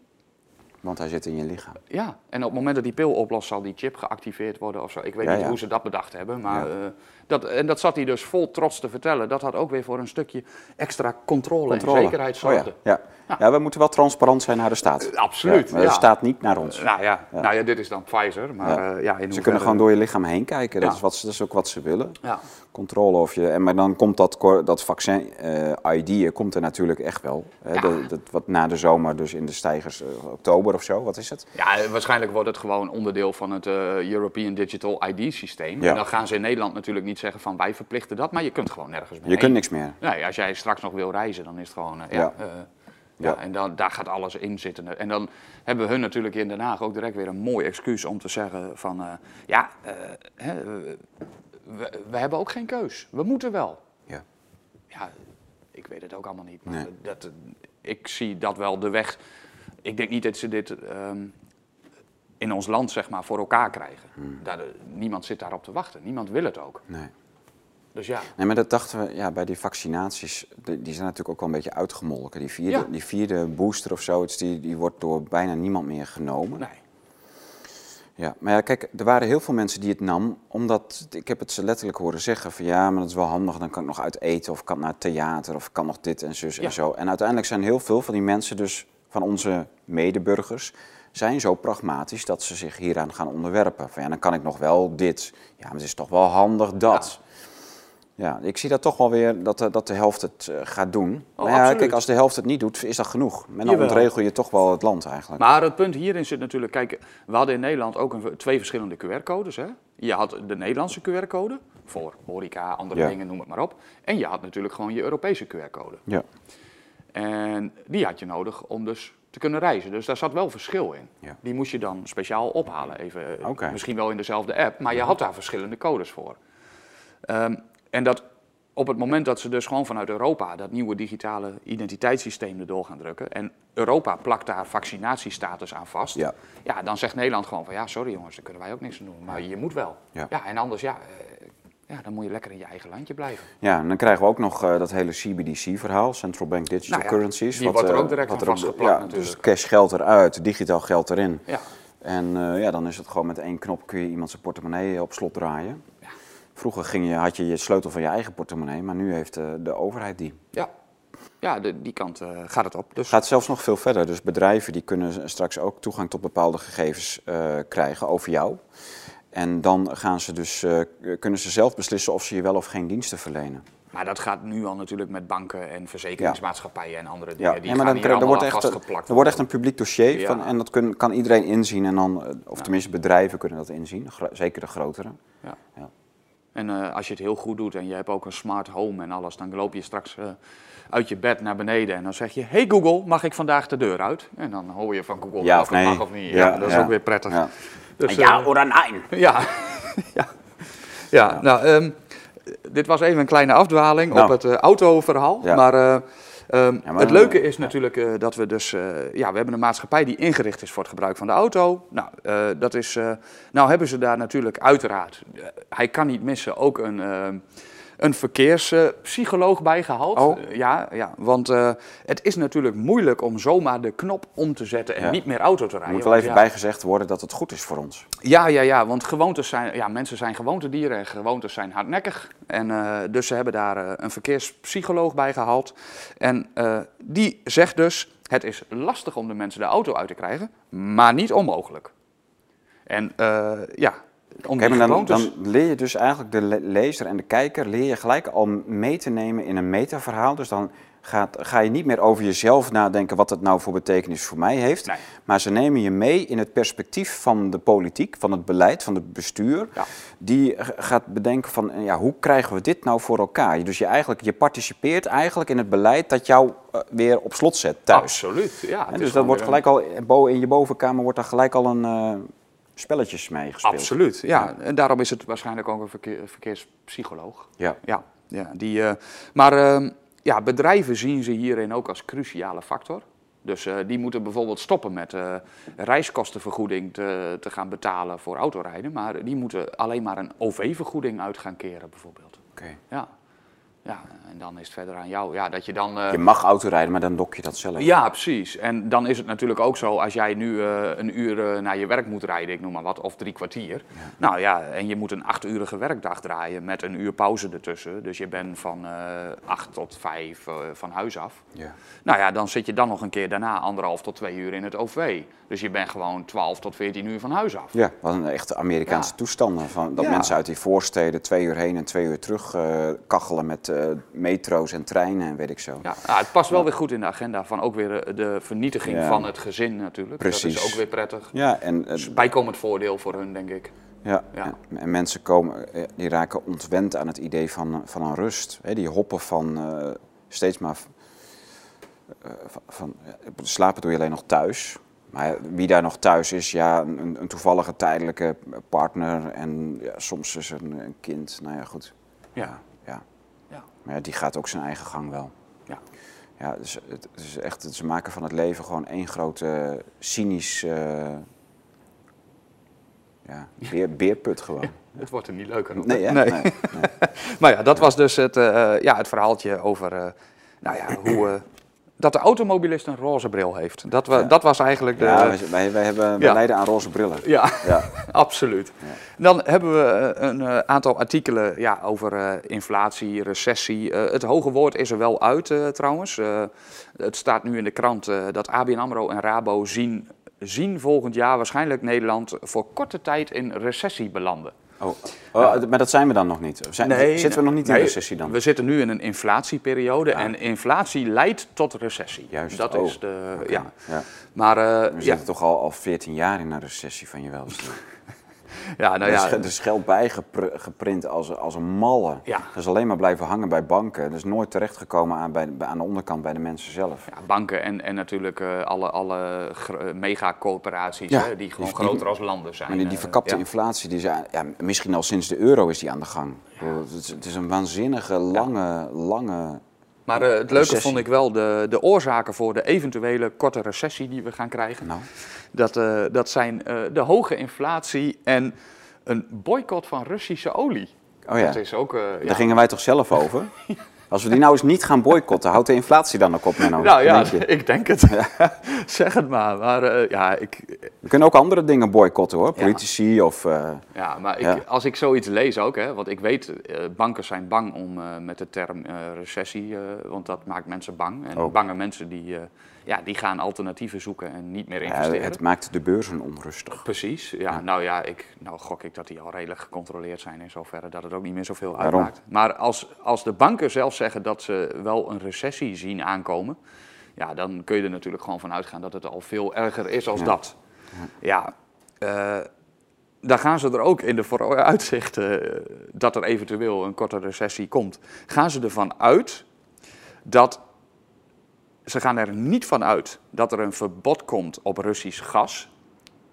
Want hij zit in je lichaam. Ja, en op het moment dat die pil oplost, zal die chip geactiveerd worden of zo. Ik weet Ja, niet ja. hoe ze dat bedacht hebben, maar Ja. eh, dat, en dat zat hij dus vol trots te vertellen. Dat had ook weer voor een stukje extra controle, Controle. en zekerheid Oh ja. zorgde. Ja. Ja. we moeten wel transparant zijn naar de staat. Eh, absoluut, Ja, maar de staat niet naar ons. Nou ja, Nou ja, dit is dan Pfizer, maar Ja. eh, ja, in Ze hoeverre- kunnen gewoon door je lichaam heen kijken. Dat, is, wat, ze- dat is ook wat ze willen. Ja. Controle of je. En maar dan komt dat, dat vaccin eh ID komt er natuurlijk echt wel. Hè, dat, wat na de zomer, dus in de stijgers eh, oktober of zo. Wat is het? Ja, eh, waarschijnlijk wordt het gewoon onderdeel van het eh, European Digital ID-systeem. Ja. En dan gaan ze in Nederland natuurlijk niet zeggen van wij verplichten dat, maar je kunt gewoon nergens meer Je heen. kunt niks meer. Nee, als jij straks nog wil reizen, dan is het gewoon. eh, ja, Ja. eh, Ja. ja. en dan, daar gaat alles in zitten. En dan hebben hun natuurlijk in Den Haag ook direct weer een mooi excuus om te zeggen van eh, ja, hè, we, hebben ook geen keus. We moeten wel. Ja. Ja, ik weet het ook allemaal niet. Maar Nee. dat, ik zie dat wel de weg. Ik denk niet dat ze dit ehm, in ons land zeg maar, voor elkaar krijgen. Hmm. Daar, eh, niemand zit daarop te wachten. Niemand wil het ook. Nee. Dus ja. Nee, maar dat dachten we ja, bij die vaccinaties. Die die zijn natuurlijk ook wel een beetje uitgemolken. Die vierde, Ja. die vierde booster of zoiets, die, die wordt door bijna niemand meer genomen. Nee. Ja, maar ja, kijk, er waren heel veel mensen die het nam, omdat, ik heb het ze letterlijk horen zeggen van ja, maar dat is wel handig, dan kan ik nog uit eten of ik kan naar het theater of kan nog dit en zus Ja. en zo. En uiteindelijk zijn heel veel van die mensen dus, van onze medeburgers, zijn zo pragmatisch dat ze zich hieraan gaan onderwerpen. Van ja, dan kan ik nog wel dit. Ja, maar het is toch wel handig dat. Ja, ik zie dat toch wel weer dat, de- dat de helft het eh, gaat doen. Oh, maar ja, kijk, als de helft het niet doet, is dat genoeg. En dan Jawel. ontregel je toch wel het land eigenlijk. Maar het punt hierin zit natuurlijk, kijk, we hadden in Nederland ook een, twee verschillende QR-codes. Hè? Je had de Nederlandse QR-code voor horeca, andere Ja. dingen, noem het maar op. En je had natuurlijk gewoon je Europese QR-code. Ja, En die had je nodig om dus te kunnen reizen. Dus daar zat wel verschil in. Ja. Die moest je dan speciaal ophalen. Even, eh. Misschien wel in dezelfde app, maar je had daar verschillende codes voor. Ehm, en dat op het moment dat ze dus gewoon vanuit Europa dat nieuwe digitale identiteitssysteem erdoor gaan drukken. En Europa plakt daar vaccinatiestatus aan vast. Ja. ja, dan zegt Nederland gewoon van ja, sorry jongens, daar kunnen wij ook niks aan doen. Maar je moet wel. Ja. Ja, en anders ja, eh, ja, dan moet je lekker in je eigen landje blijven. Ja, en dan krijgen we ook nog eh, dat hele CBDC-verhaal, Central Bank Digital Nou ja, Currencies. die wordt er eh, ook direct wat aan vastgeplakt ja, natuurlijk. Dus cash geld eruit, digitaal geld erin. Ja. En eh, ja, dan is het gewoon met één knop kun je iemand zijn portemonnee op slot draaien. Vroeger ging je, had je je sleutel van je eigen portemonnee, maar nu heeft eh, de overheid die. Ja, ja de, die kant eh, gaat het op. Dus gaat zelfs nog veel verder. Dus bedrijven die kunnen straks ook toegang tot bepaalde gegevens eh, krijgen over jou. En dan gaan ze dus, eh, kunnen ze zelf beslissen of ze je wel of geen diensten verlenen. Maar dat gaat nu al natuurlijk met banken en verzekeringsmaatschappijen en andere dingen. Ja, die ja, maar gaan dan, er, wordt echt, vastgeplakt er wordt echt een publiek dossier Ja. van, en dat kun- kan iedereen inzien. En dan, eh, of tenminste bedrijven kunnen dat inzien, zeker de grotere. Ja. Ja. En eh, als je het heel goed doet en je hebt ook een smart home en alles, dan loop je straks uit je bed naar beneden en dan zeg je: Hey Google, mag ik vandaag de deur uit? En dan hoor je van Google Ja of of het nee. mag of niet. Ja, dat is ook weer prettig. Ja, Dus, ja eh, of nee. ja. ja. ja, nou, ehm, dit was even een kleine afdwaling Nou. op het eh, autoverhaal. Ja. Maar, eh, ehm, Ja, maar- het leuke is natuurlijk eh, dat we dus... eh, ja, we hebben een maatschappij die ingericht is voor het gebruik van de auto. Nou, eh, dat is... eh, nou hebben ze daar natuurlijk uiteraard... hij kan niet missen, ook een... een verkeerspsycholoog bijgehaald. Oh. Eh, ja, ja, want eh, het is natuurlijk moeilijk om zomaar de knop om te zetten en Ja. niet meer auto te rijden. moet wel even ja, bijgezegd worden dat het goed is voor ons. ja, ja, ja, want gewoontes zijn, ja, mensen zijn gewoontedieren en gewoontes zijn hardnekkig. En eh, dus ze hebben daar een verkeerspsycholoog bij gehaald. En die zegt dus, het is lastig om de mensen de auto uit te krijgen, maar niet onmogelijk. En ja, om maar dan, dan leer je dus eigenlijk de le- lezer en de kijker leer je gelijk al mee te nemen in een metaverhaal. Dus dan gaat, ga je niet meer over jezelf nadenken wat het nou voor betekenis voor mij heeft. Nee. Maar ze nemen je mee in het perspectief van de politiek, van het beleid, van het bestuur. Ja. Die gaat bedenken van eh, ja, hoe krijgen we dit nou voor elkaar? Dus je, eigenlijk, je participeert eigenlijk in het beleid dat jou eh, weer op slot zet thuis. Absoluut, ja. En dus dat wordt gelijk al bo- in je bovenkamer wordt daar gelijk al een eh, spelletjes mee gespeeld. Absoluut, ja. En daarom is het waarschijnlijk ook een verkeer, verkeerspsycholoog. Ja. Ja, ja die, eh, maar ehm, ja, bedrijven zien ze hierin ook als cruciale factor. Dus eh, die moeten bijvoorbeeld stoppen met eh, reiskostenvergoeding te, te gaan betalen voor autorijden. Maar die moeten alleen maar een OV-vergoeding uit gaan keren, bijvoorbeeld. Oké. Ja. Ja, en dan is het verder aan jou. Ja, dat je dan... eh, Je mag autorijden, maar dan dok je dat zelf. ja, precies. En dan is het natuurlijk ook zo, als jij nu eh, een uur eh, naar je werk moet rijden, ik noem maar wat, of drie kwartier. Nou ja, en je moet een achturige werkdag draaien met een uur pauze ertussen. Dus je bent van acht tot vijf van huis af. Ja. Nou ja, dan zit je dan nog een keer daarna anderhalf tot twee uur in het OV. Dus je bent gewoon 12 tot 14 uur van huis af. Ja, wat een echte Amerikaanse Ja. toestanden. Van, dat Ja. mensen uit die voorsteden twee uur heen en twee uur terug eh, kachelen met eh, metro's en treinen en weet ik zo. Ja, nou, het past wel weer goed in de agenda van ook weer eh, de vernietiging Ja. van het gezin natuurlijk. Dat Precies. is ook weer prettig. Ja, en, Dus bijkomend voordeel voor hun, denk ik. ja, Ja. en- en mensen komen, die raken ontwend aan het idee van, van een rust. Hè, die hoppen van steeds maar van, slapen doe je alleen nog thuis. Maar wie daar nog thuis is, ja, een, een toevallige tijdelijke partner en ja, soms is er een, een kind. Nou ja, goed. Ja. Ja. Ja. Maar ja, die gaat ook zijn eigen gang wel. Ja. Ja, dus het het is echt, ze maken van het leven gewoon één grote cynisch eh, ja, beer, beerput gewoon. Het wordt er niet leuker op. Nee, hè? Nee. Nee, nee. Maar ja, dat was dus het, eh, ja, het verhaaltje over eh, nou ja, hoe, eh, dat de automobilist een roze bril heeft. Dat, Ja. dat was eigenlijk de... Ja, wij, wij, hebben, wij Ja. lijden aan roze brillen. ja, Ja. absoluut. Dan hebben we eh, een eh, aantal artikelen ja, over eh, inflatie, recessie. Het hoge woord is er wel uit trouwens. Het staat nu in de krant dat ABN AMRO en Rabo zien, zien volgend jaar waarschijnlijk Nederland voor korte tijd in recessie belanden. Oh. Oh, Maar dat zijn we dan nog niet. Zijn, zitten we nog niet in nee, recessie dan? We zitten nu in een inflatieperiode en inflatie leidt tot recessie. Juist, Dat oh, is de, ja. ja. Maar eh, We zitten toch al, al 14 jaar in een recessie van je welste. Ja, nou er, is, ja, er is geld bijgeprint als, als een malle. Ja. Dat is alleen maar blijven hangen bij banken. Dat is nooit terechtgekomen aan, bij, bij- aan de onderkant bij de mensen zelf. ja, banken en, en natuurlijk eh, alle, alle eh, megacorporaties Ja, hè, die gewoon die- groter als landen zijn. Maar die, die eh, verkapte ja. inflatie, die is, ja, misschien al sinds de euro is die aan de gang. Is, het is een waanzinnige, lange, lange... Maar eh, het leuke Recessie. vond ik wel de, de oorzaken voor de eventuele korte recessie die we gaan krijgen. Nou, Dat, eh, dat zijn eh, de hoge inflatie en een boycott van Russische olie. oh ja, Dat is ook... ja. daar gingen wij toch zelf over? Als we die nou eens niet gaan boycotten, houdt de inflatie dan ook op, Menno? Nou ja, Denk ik denk het. zeg het maar. Maar eh, ja, ik, We kunnen ook andere dingen boycotten hoor, politici of... eh, ja, maar ik, Ja. als ik zoiets lees ook, hè, want ik weet, eh, banken zijn bang om met de term recessie, want dat maakt mensen bang. En Oh. bange mensen die, ja, die gaan alternatieven zoeken en niet meer ja, investeren. het maakt de beurzen onrustig. Precies, ja, nou ja, ik, nou gok ik dat die al redelijk gecontroleerd zijn in zoverre dat het ook niet meer zoveel Waarom? uitmaakt. Maar als, als de banken zelf zeggen dat ze wel een recessie zien aankomen, ja, dan kun je er natuurlijk gewoon van uitgaan dat het al veel erger is als Ja. dat. Ja, eh, daar gaan ze er ook in de vooruitzichten eh, dat er eventueel een korte recessie komt, gaan ze ervan uit dat ze gaan er niet van uit dat er een verbod komt op Russisch gas.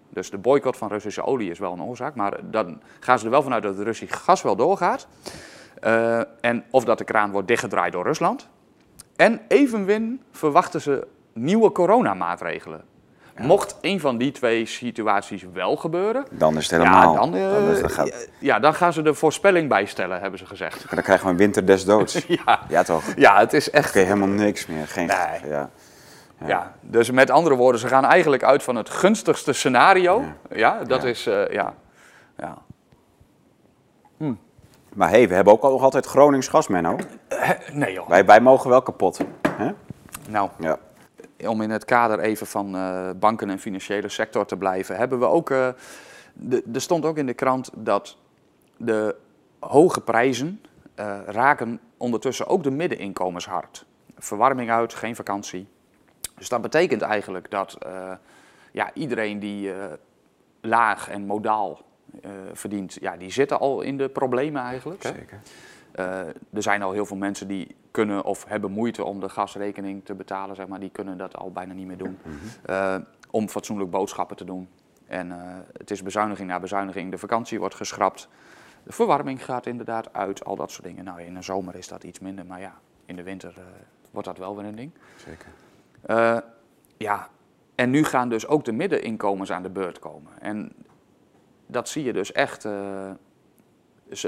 Dus de boycott van Russische olie is wel een oorzaak, maar dan gaan ze er wel vanuit dat het Russisch gas wel doorgaat. Eh, en of dat de kraan wordt dichtgedraaid door Rusland. En evenmin verwachten ze nieuwe coronamaatregelen. Mocht een van die twee situaties wel gebeuren, Dan is het helemaal... ja, dan, eh, dan, is- gaat- ja, dan gaan ze de voorspelling bijstellen, hebben ze gezegd. dan krijgen we een winter des doods. Ja, Ja toch? ja het is echt Oké, helemaal niks meer. Geen, Nee. ja. Ja. dus met andere woorden, ze gaan eigenlijk uit van het gunstigste scenario. Ja, dat is, eh, ja. ja. Maar hé, hey, we hebben ook al nog altijd Gronings gas, Menno. Nee joh. Wij, wij mogen wel kapot. Hè? Nou, Ja. Om in het kader even van eh, banken en financiële sector te blijven, hebben we ook eh, er stond ook in de krant dat de hoge prijzen eh, raken ondertussen ook de middeninkomens hard. Verwarming uit, geen vakantie. Dus dat betekent eigenlijk dat ja, iedereen die laag en modaal verdient, ja, die zitten al in de problemen eigenlijk. Zeker. Er zijn al heel veel mensen die kunnen of hebben moeite om de gasrekening te betalen, zeg maar. Die kunnen dat al bijna niet meer doen. Eh, om fatsoenlijk boodschappen te doen. En eh, het is bezuiniging na bezuiniging. De vakantie wordt geschrapt. De verwarming gaat inderdaad uit, al dat soort dingen. Nou, in de zomer is dat iets minder, maar ja, in de winter eh, wordt dat wel weer een ding. Zeker. Eh, ja, en nu gaan dus ook de middeninkomens aan de beurt komen. En dat zie je dus echt. eh,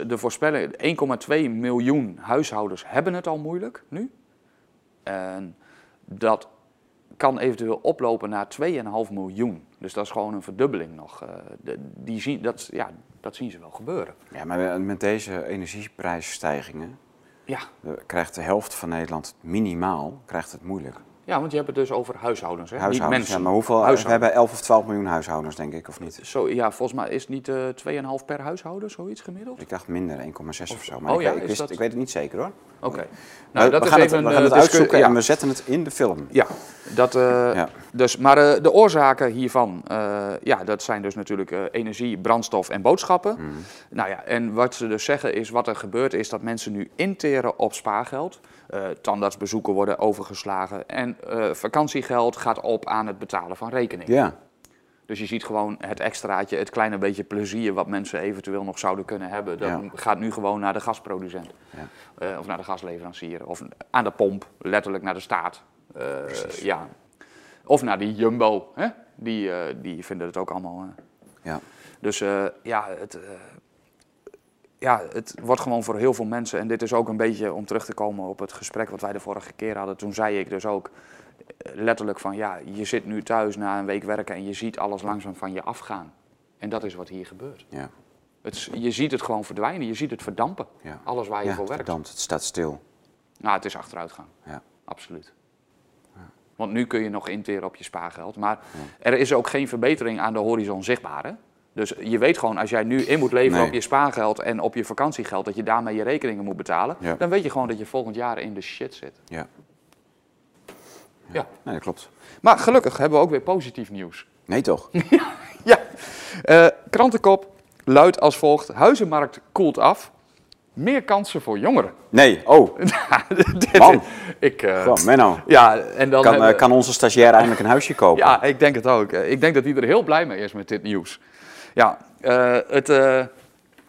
de voorspelling, 1,2 miljoen huishoudens hebben het al moeilijk nu. En dat kan eventueel oplopen naar 2,5 miljoen. Dus dat is gewoon een verdubbeling nog. Eh, die zien, dat, ja, dat zien ze wel gebeuren. Ja, maar met deze energieprijsstijgingen Ja. eh, krijgt de helft van Nederland minimaal krijgt het moeilijk. Ja, want je hebt het dus over huishoudens, hè? niet Huishoudens, mensen. ja, maar hoeveel? We hebben 11 of 12 miljoen huishoudens, denk ik, of niet? Zo, ja, volgens mij is het niet eh 2,5 per huishouden, zoiets gemiddeld? Ik dacht minder, 1,6 of zo. Maar oh ik, ja, weet- ik, is wist, dat- ik weet het niet zeker hoor. Oké. Nou, dat we is gaan even het, we een gaan het eh, discu- uitzoeken ja. en we zetten het in de film. Ja, dat, eh, Ja. dus, maar eh, de oorzaken hiervan, eh, ja, dat zijn dus natuurlijk energie, brandstof en boodschappen. Mhm. Nou ja, en wat ze dus zeggen is, wat er gebeurt is dat mensen nu interen op spaargeld. Eh, tandartsbezoeken worden overgeslagen en vakantiegeld gaat op aan het betalen van rekeningen. Ja, Dus je ziet gewoon het extraatje, het kleine beetje plezier wat mensen eventueel nog zouden kunnen hebben. Dat Ja. gaat nu gewoon naar de gasproducent. Ja. Of naar de gasleverancier. Of aan de pomp, letterlijk naar de staat. Eh, ja. Of naar die Jumbo. Hè? Die, eh, die vinden het ook allemaal. eh. ja. Dus ja, het, ja, het wordt gewoon voor heel veel mensen. En dit is ook een beetje om terug te komen op het gesprek wat wij de vorige keer hadden. Toen zei ik dus ook letterlijk van ja, je zit nu thuis na een week werken en je ziet alles langzaam van je afgaan. En dat is wat hier gebeurt. ja. Het, je ziet het gewoon verdwijnen, je ziet het verdampen. Ja. Alles waar je ja, voor werkt. verdampt, het staat stil. Nou, het is achteruitgang. Ja. Absoluut. Want nu kun je nog interen op je spaargeld. Maar er is ook geen verbetering aan de horizon zichtbaar. Hè? Dus je weet gewoon, als jij nu in moet leveren Nee. op je spaargeld en op je vakantiegeld, dat je daarmee je rekeningen moet betalen, Ja. dan weet je gewoon dat je volgend jaar in de shit zit. Ja. Ja. Nee, dat klopt. Maar gelukkig hebben we ook weer positief nieuws. Nee toch? Ja, Eh, krantenkop luidt als volgt: Huizenmarkt koelt af. Meer kansen voor jongeren. Nee, oh, Dit- Man. Ik, eh, gewoon, Menno. ja, en dan Kan, hebben- eh, kan onze stagiair eindelijk een huisje kopen? Ja, ik denk het ook. Eh, Ik denk dat hij er heel blij mee is met dit nieuws. Ja, het,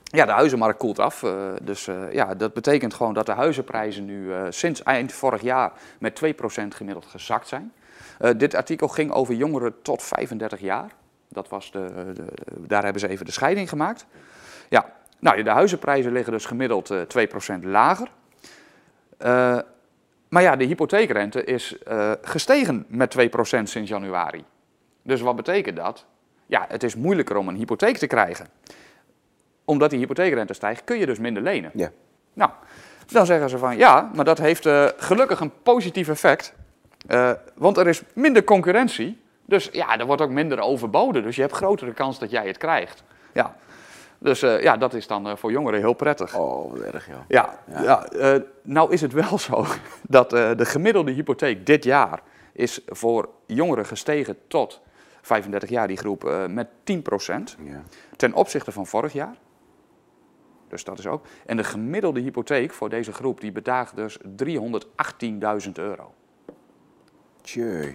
ja de huizenmarkt koelt af. dus ja, dat betekent gewoon dat de huizenprijzen nu sinds eind vorig jaar met 2% gemiddeld gezakt zijn. Dit artikel ging over jongeren tot 35 jaar. Dat was de, de, daar hebben ze even de scheiding gemaakt. Ja, nou, de huizenprijzen liggen dus gemiddeld eh 2% lager. Eh, maar ja, de hypotheekrente is eh, gestegen met 2% sinds januari. Dus wat betekent dat? Ja, het is moeilijker om een hypotheek te krijgen. Omdat die hypotheekrente stijgt, kun je dus minder lenen. Ja. Nou, dan zeggen ze van ja, maar dat heeft gelukkig een positief effect. Want er is minder concurrentie. Dus ja, er wordt ook minder overboden. Dus je hebt grotere kans dat jij het krijgt. Ja. Dus eh, ja, dat is dan eh, voor jongeren heel prettig. Oh, wat erg joh. Ja, ja. eh, nou is het wel zo dat de gemiddelde hypotheek dit jaar is voor jongeren gestegen tot 35 jaar, die groep, met 10% Ja. ten opzichte van vorig jaar. Dus dat is ook. En de gemiddelde hypotheek voor deze groep die bedraagt dus 318.000 euro. Tjeu.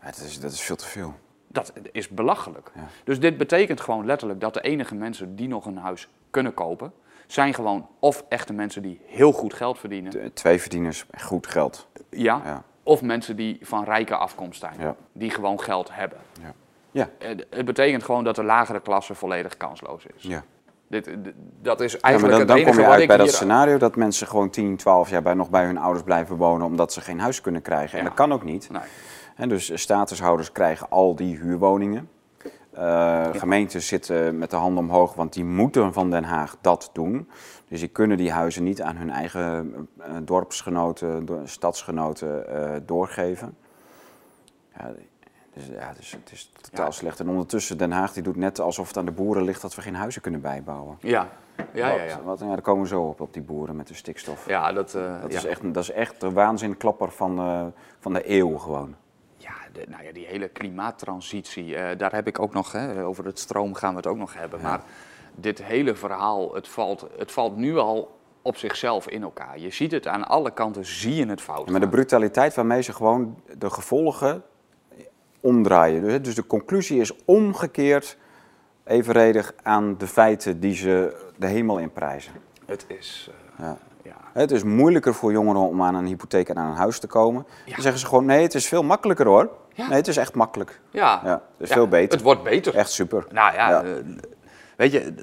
Ja, dat, is, dat is veel te veel. Dat is belachelijk. Ja. Dus dit betekent gewoon letterlijk dat de enige mensen die nog een huis kunnen kopen, zijn gewoon of echte mensen die heel goed geld verdienen, De- twee verdieners, goed geld. ja, Ja. of mensen die van rijke afkomst zijn, Ja. die gewoon geld hebben. Ja. Ja. Eh, Het betekent gewoon dat de lagere klasse volledig kansloos is. Ja. Dit, dat is Ja, maar eigenlijk dan, kom je uit bij dat scenario dat mensen gewoon 10, 12 jaar bij, nog bij hun ouders blijven wonen omdat ze geen huis kunnen krijgen. En dat kan ook niet. Nee. En dus statushouders krijgen al die huurwoningen. Eh, Gemeenten zitten met de handen omhoog, want die moeten van Den Haag dat doen. Dus die kunnen die huizen niet aan hun eigen eh, dorpsgenoten, do- stadsgenoten eh, doorgeven. Ja, Dus ja, het is, het is totaal slecht. En ondertussen Den Haag die doet net alsof het aan de boeren ligt dat we geen huizen kunnen bijbouwen. Ja, ja, ja. ja. Wat, ja daar komen we zo op, op die boeren met de stikstof. ja dat, Dat, is echt, dat is echt de waanzinklapper van, van de eeuw gewoon. De, nou ja, die hele klimaattransitie, eh, daar heb ik ook nog, hè, over het stroom gaan we het ook nog hebben. Maar dit hele verhaal, het valt, het valt nu al op zichzelf in elkaar. Je ziet het aan alle kanten, zie je het fout. Ja, maar de brutaliteit waarmee ze gewoon de gevolgen omdraaien. Dus, dus de conclusie is omgekeerd evenredig aan de feiten die ze de hemel in prijzen. Het is, eh, Ja. ja. Het is moeilijker voor jongeren om aan een hypotheek en aan een huis te komen. Ja. Dan zeggen ze gewoon, nee, het is veel makkelijker hoor. Ja. Nee, het is echt makkelijk. Ja, Ja, het is Ja, veel beter. Het wordt beter. Echt super. Nou ja, Ja. eh, weet je,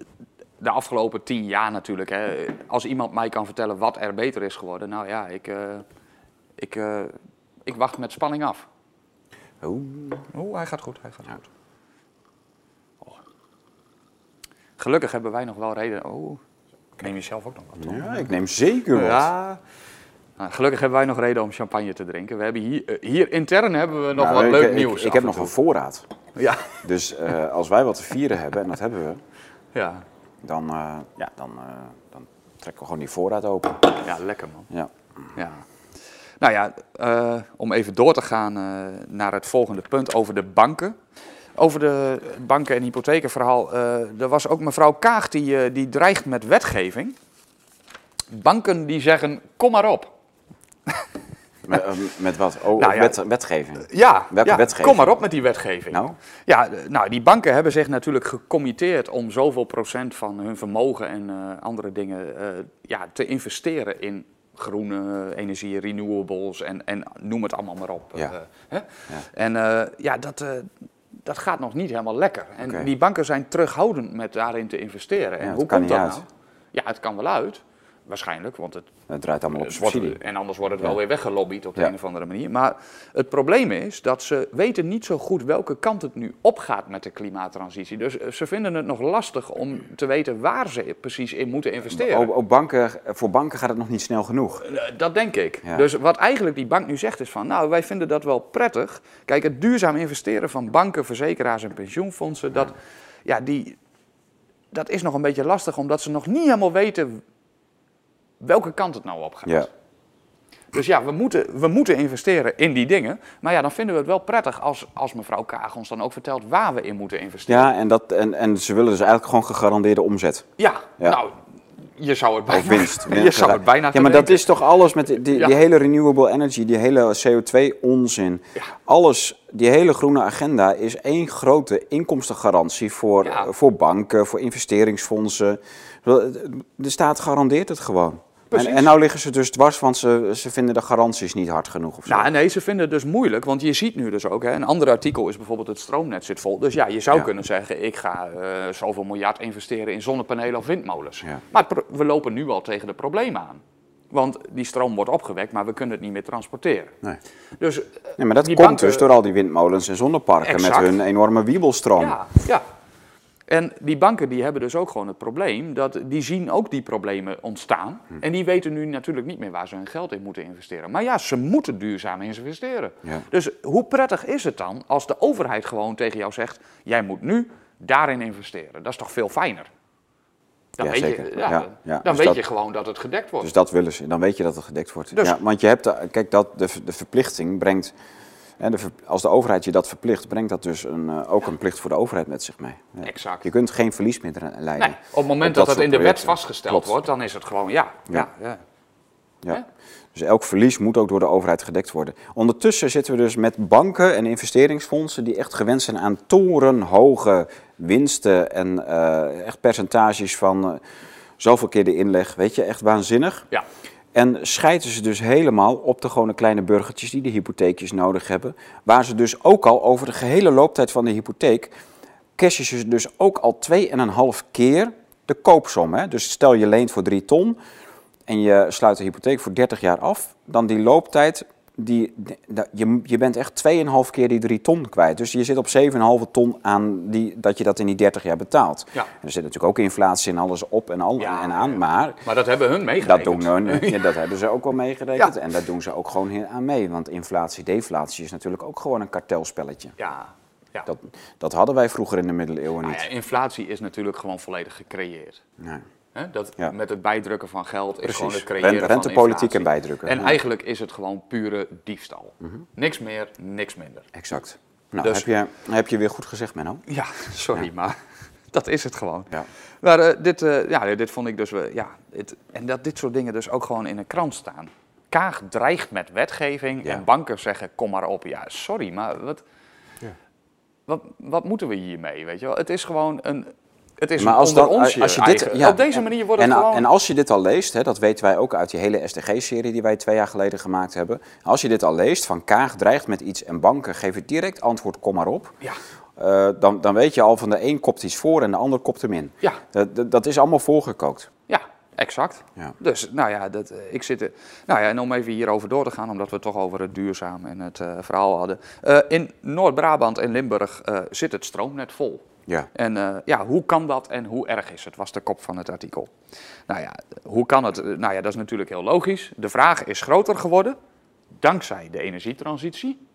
de afgelopen tien jaar natuurlijk. Hè, als iemand mij kan vertellen wat er beter is geworden, nou ja, ik, eh, ik, eh, ik wacht met spanning af. Oeh. Oh, hij gaat goed, hij gaat goed. Oh. Gelukkig hebben wij nog wel reden. Oh, ik neem jezelf ook nog wat. Tom. Ja, ik neem zeker wat. Ja. Nou, gelukkig hebben wij nog reden om champagne te drinken. We hebben hier, eh, hier intern hebben we nog Nou, wat ik- leuk ik, nieuws. Ik, heb nog een voorraad. Ja, Dus eh, als wij wat te vieren hebben, en dat hebben we, ja. dan, eh, ja, dan, dan trekken we gewoon die voorraad open. ja, lekker man. Ja. Ja. Nou ja, om even door te gaan naar het volgende punt over de banken. Over de banken- en hypothekenverhaal. er was ook mevrouw Kaag die, die dreigt met wetgeving. Banken die zeggen, kom maar op. Met, eh, met wat? Oh, Nou ja. wet, wetgeving. Ja, Welke ja, wetgeving? kom maar op met die wetgeving. Nou? Ja, eh, nou, die banken hebben zich natuurlijk gecommitteerd om zoveel procent van hun vermogen en eh, andere dingen eh, ja, te investeren in groene energie, renewables en, en noem het allemaal maar op. Ja. Hè? En ja, dat, dat gaat nog niet helemaal lekker. En die banken zijn terughoudend met daarin te investeren. En hoe kan komt dat uit. nou? Ja, het kan wel uit. Waarschijnlijk, want het Het draait allemaal op subsidie. en anders wordt het Ja. wel weer weggelobbyd op de Ja. een of andere manier. Maar het probleem is dat ze weten niet zo goed welke kant het nu opgaat met de klimaattransitie. Dus eh, ze vinden het nog lastig om te weten waar ze precies in moeten investeren. Op banken, voor banken gaat het nog niet snel genoeg. Eh, Dat denk ik. Ja. Dus wat eigenlijk die bank nu zegt is van, nou, wij vinden dat wel prettig. Kijk, het duurzaam investeren van banken, verzekeraars en pensioenfondsen, dat, ja, die, dat is nog een beetje lastig, omdat ze nog niet helemaal weten welke kant het nou op gaat. Ja. Dus ja, we moeten, we moeten investeren in die dingen. Maar ja, dan vinden we het wel prettig als, als mevrouw Kaag ons dan ook vertelt waar we in moeten investeren. Ja, en, dat, en, en ze willen dus eigenlijk gewoon gegarandeerde omzet. Ja, Ja. nou, je zou het bijna, Of winst. je zou het bijna Ja, maar dat is toch alles met die, die, Ja. die hele renewable energy, die hele CO2-onzin. Ja. Alles, die hele groene agenda is één grote inkomstengarantie voor, voor banken, voor investeringsfondsen. De staat garandeert het gewoon. En, Precies. en nou liggen ze dus dwars, want ze, ze vinden de garanties niet hard genoeg. Of zo. Nou, nee, ze vinden het dus moeilijk, want je ziet nu dus ook, hè, een ander artikel is bijvoorbeeld het stroomnet zit vol. Dus ja, je zou Ja. kunnen zeggen, ik ga eh, zoveel miljard investeren in zonnepanelen of windmolens. Ja. Maar we lopen nu al tegen de problemen aan. Want die stroom wordt opgewekt, maar we kunnen het niet meer transporteren. Nee. Dus Nee, maar dat komt banken- dus door al die windmolens en zonneparken Exact. met hun enorme wiebelstroom. Ja, ja. En die banken die hebben dus ook gewoon het probleem, dat die zien ook die problemen ontstaan. Hm. En die weten nu natuurlijk niet meer waar ze hun geld in moeten investeren. Maar ja, ze moeten duurzaam investeren. Ja. Dus hoe prettig is het dan als de overheid gewoon tegen jou zegt, jij moet nu daarin investeren. Dat is toch veel fijner? Dan Ja, weet, zeker. Je, ja. Dan Dus weet dat- je gewoon dat het gedekt wordt. Dus dat willen ze. Dan weet je dat het gedekt wordt. Dus- ja, want je hebt, de- kijk, dat, de, de verplichting brengt. De, ver- als de overheid je dat verplicht, brengt dat dus een, eh, ook een plicht voor de overheid met zich mee. Ja. Exact. Je kunt geen verlies meer leiden. nee, op het moment op dat, dat dat in de wet vastgesteld Klopt. wordt, dan is het gewoon ja. ja. ja, Ja. Dus elk verlies moet ook door de overheid gedekt worden. Ondertussen zitten we dus met banken en investeringsfondsen die echt gewend zijn aan torenhoge winsten en eh, echt percentages van eh, zoveel keer de inleg. Weet je, echt waanzinnig. ja. En scheiden ze dus helemaal op de gewone kleine burgertjes die de hypotheekjes nodig hebben. Waar ze dus ook al over de gehele looptijd van de hypotheek cashen ze dus ook al 2,5 keer de koopsom. Hè? Dus stel je leent voor 3 ton en je sluit de hypotheek voor 30 jaar af, dan die looptijd die, dat- je, je bent echt 2,5 keer die 3 ton kwijt. Dus je zit op 7,5 ton aan die, dat je dat in die 30 jaar betaalt. Ja. En er zit natuurlijk ook inflatie en alles op en, al, Ja, en aan. Maar Maar dat hebben hun dat, meegerekend. doen hun, ja, dat hebben ze ook wel meegerekend. En daar doen ze ook gewoon aan mee. Want inflatie, deflatie is natuurlijk ook gewoon een kartelspelletje. Ja, ja. Dat, dat hadden wij vroeger in de middeleeuwen Nou niet. ja, inflatie is natuurlijk gewoon volledig gecreëerd. Nee. Hè, dat, Ja. Met het bijdrukken van geld is gewoon het creëren Ren- van rentepolitiek en bijdrukken. En Ja. eigenlijk is het gewoon pure diefstal. Niks meer, niks minder. Exact. Nou, Dus- heb, je, heb je weer goed gezegd, Menno. Ja, sorry, maar dat is het gewoon. Ja. Maar eh, dit, eh, ja, dit vond ik dus, wel- ja, het, en dat dit soort dingen dus ook gewoon in een krant staan. Kaag dreigt met wetgeving Ja. en banken zeggen, kom maar op. Ja, sorry, maar wat, wat, wat moeten we hiermee, weet je wel? Het is gewoon een, het is Maar als, onder dat, onsje als je dit, ja, Op deze en- manier wordt en, het gewoon... En als je dit al leest, hè, dat weten wij ook uit die hele SDG-serie die wij twee jaar geleden gemaakt hebben. Als je dit al leest, van Kaag dreigt met iets en banken geven direct antwoord, kom maar op. ja, eh, dan, dan weet je al van de een kopt iets voor en de ander kopt hem in. ja, Dat, dat, dat is allemaal voorgekookt. ja, exact. Ja. Dus, nou ja, dat, eh, ik zit er, nou ja, en om even hierover door te gaan, omdat we het toch over het duurzaam en het eh, verhaal hadden. Eh, in Noord-Brabant en Limburg eh, zit het stroomnet vol. Ja. En eh, ja, hoe kan dat en hoe erg is het, was de kop van het artikel. Nou ja, hoe kan het? Eh, Nou ja, dat is natuurlijk heel logisch. De vraag is groter geworden, dankzij de energietransitie.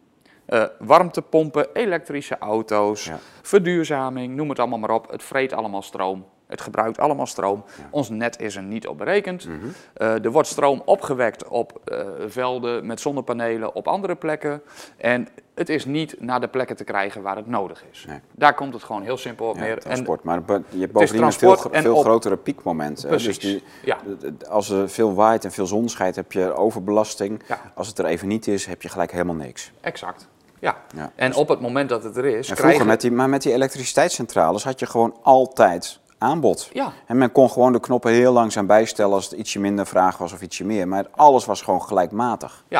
Eh, warmtepompen, elektrische auto's, Ja. verduurzaming, noem het allemaal maar op. Het vreet allemaal stroom. Het gebruikt allemaal stroom. Ons net is er niet op berekend. Mhm. Er wordt stroom opgewekt op velden met zonnepanelen op andere plekken. En het is niet naar de plekken te krijgen waar het nodig is. Nee. Daar komt het gewoon heel simpel op Ja, neer. En transport. maar je hebt bovendien een veel, op- grotere piekmoment. Dus die, ja. als er veel waait en veel zon schijnt, heb je overbelasting. Ja. Als het er even niet is, heb je gelijk helemaal niks. Exact. Ja. Ja. En op het moment dat het er is, En krijgen... vroeger met die, maar met die elektriciteitscentrales had je gewoon altijd aanbod. Ja. En men kon gewoon de knoppen heel langzaam bijstellen als het ietsje minder vraag was of ietsje meer. Maar alles was gewoon gelijkmatig. Ja,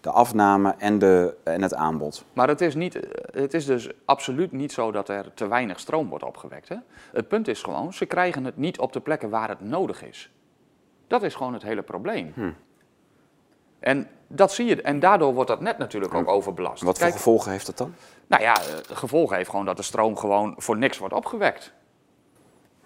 De afname en, de, en het aanbod. maar het is, niet, het is dus absoluut niet zo dat er te weinig stroom wordt opgewekt. Hè? Het punt is gewoon, ze krijgen het niet op de plekken waar het nodig is. Dat is gewoon het hele probleem. Hm. En dat zie je, en daardoor wordt dat net natuurlijk ook overbelast. Wat voor Kijk, gevolgen heeft dat dan? nou ja, het gevolg heeft gewoon dat de stroom gewoon voor niks wordt opgewekt.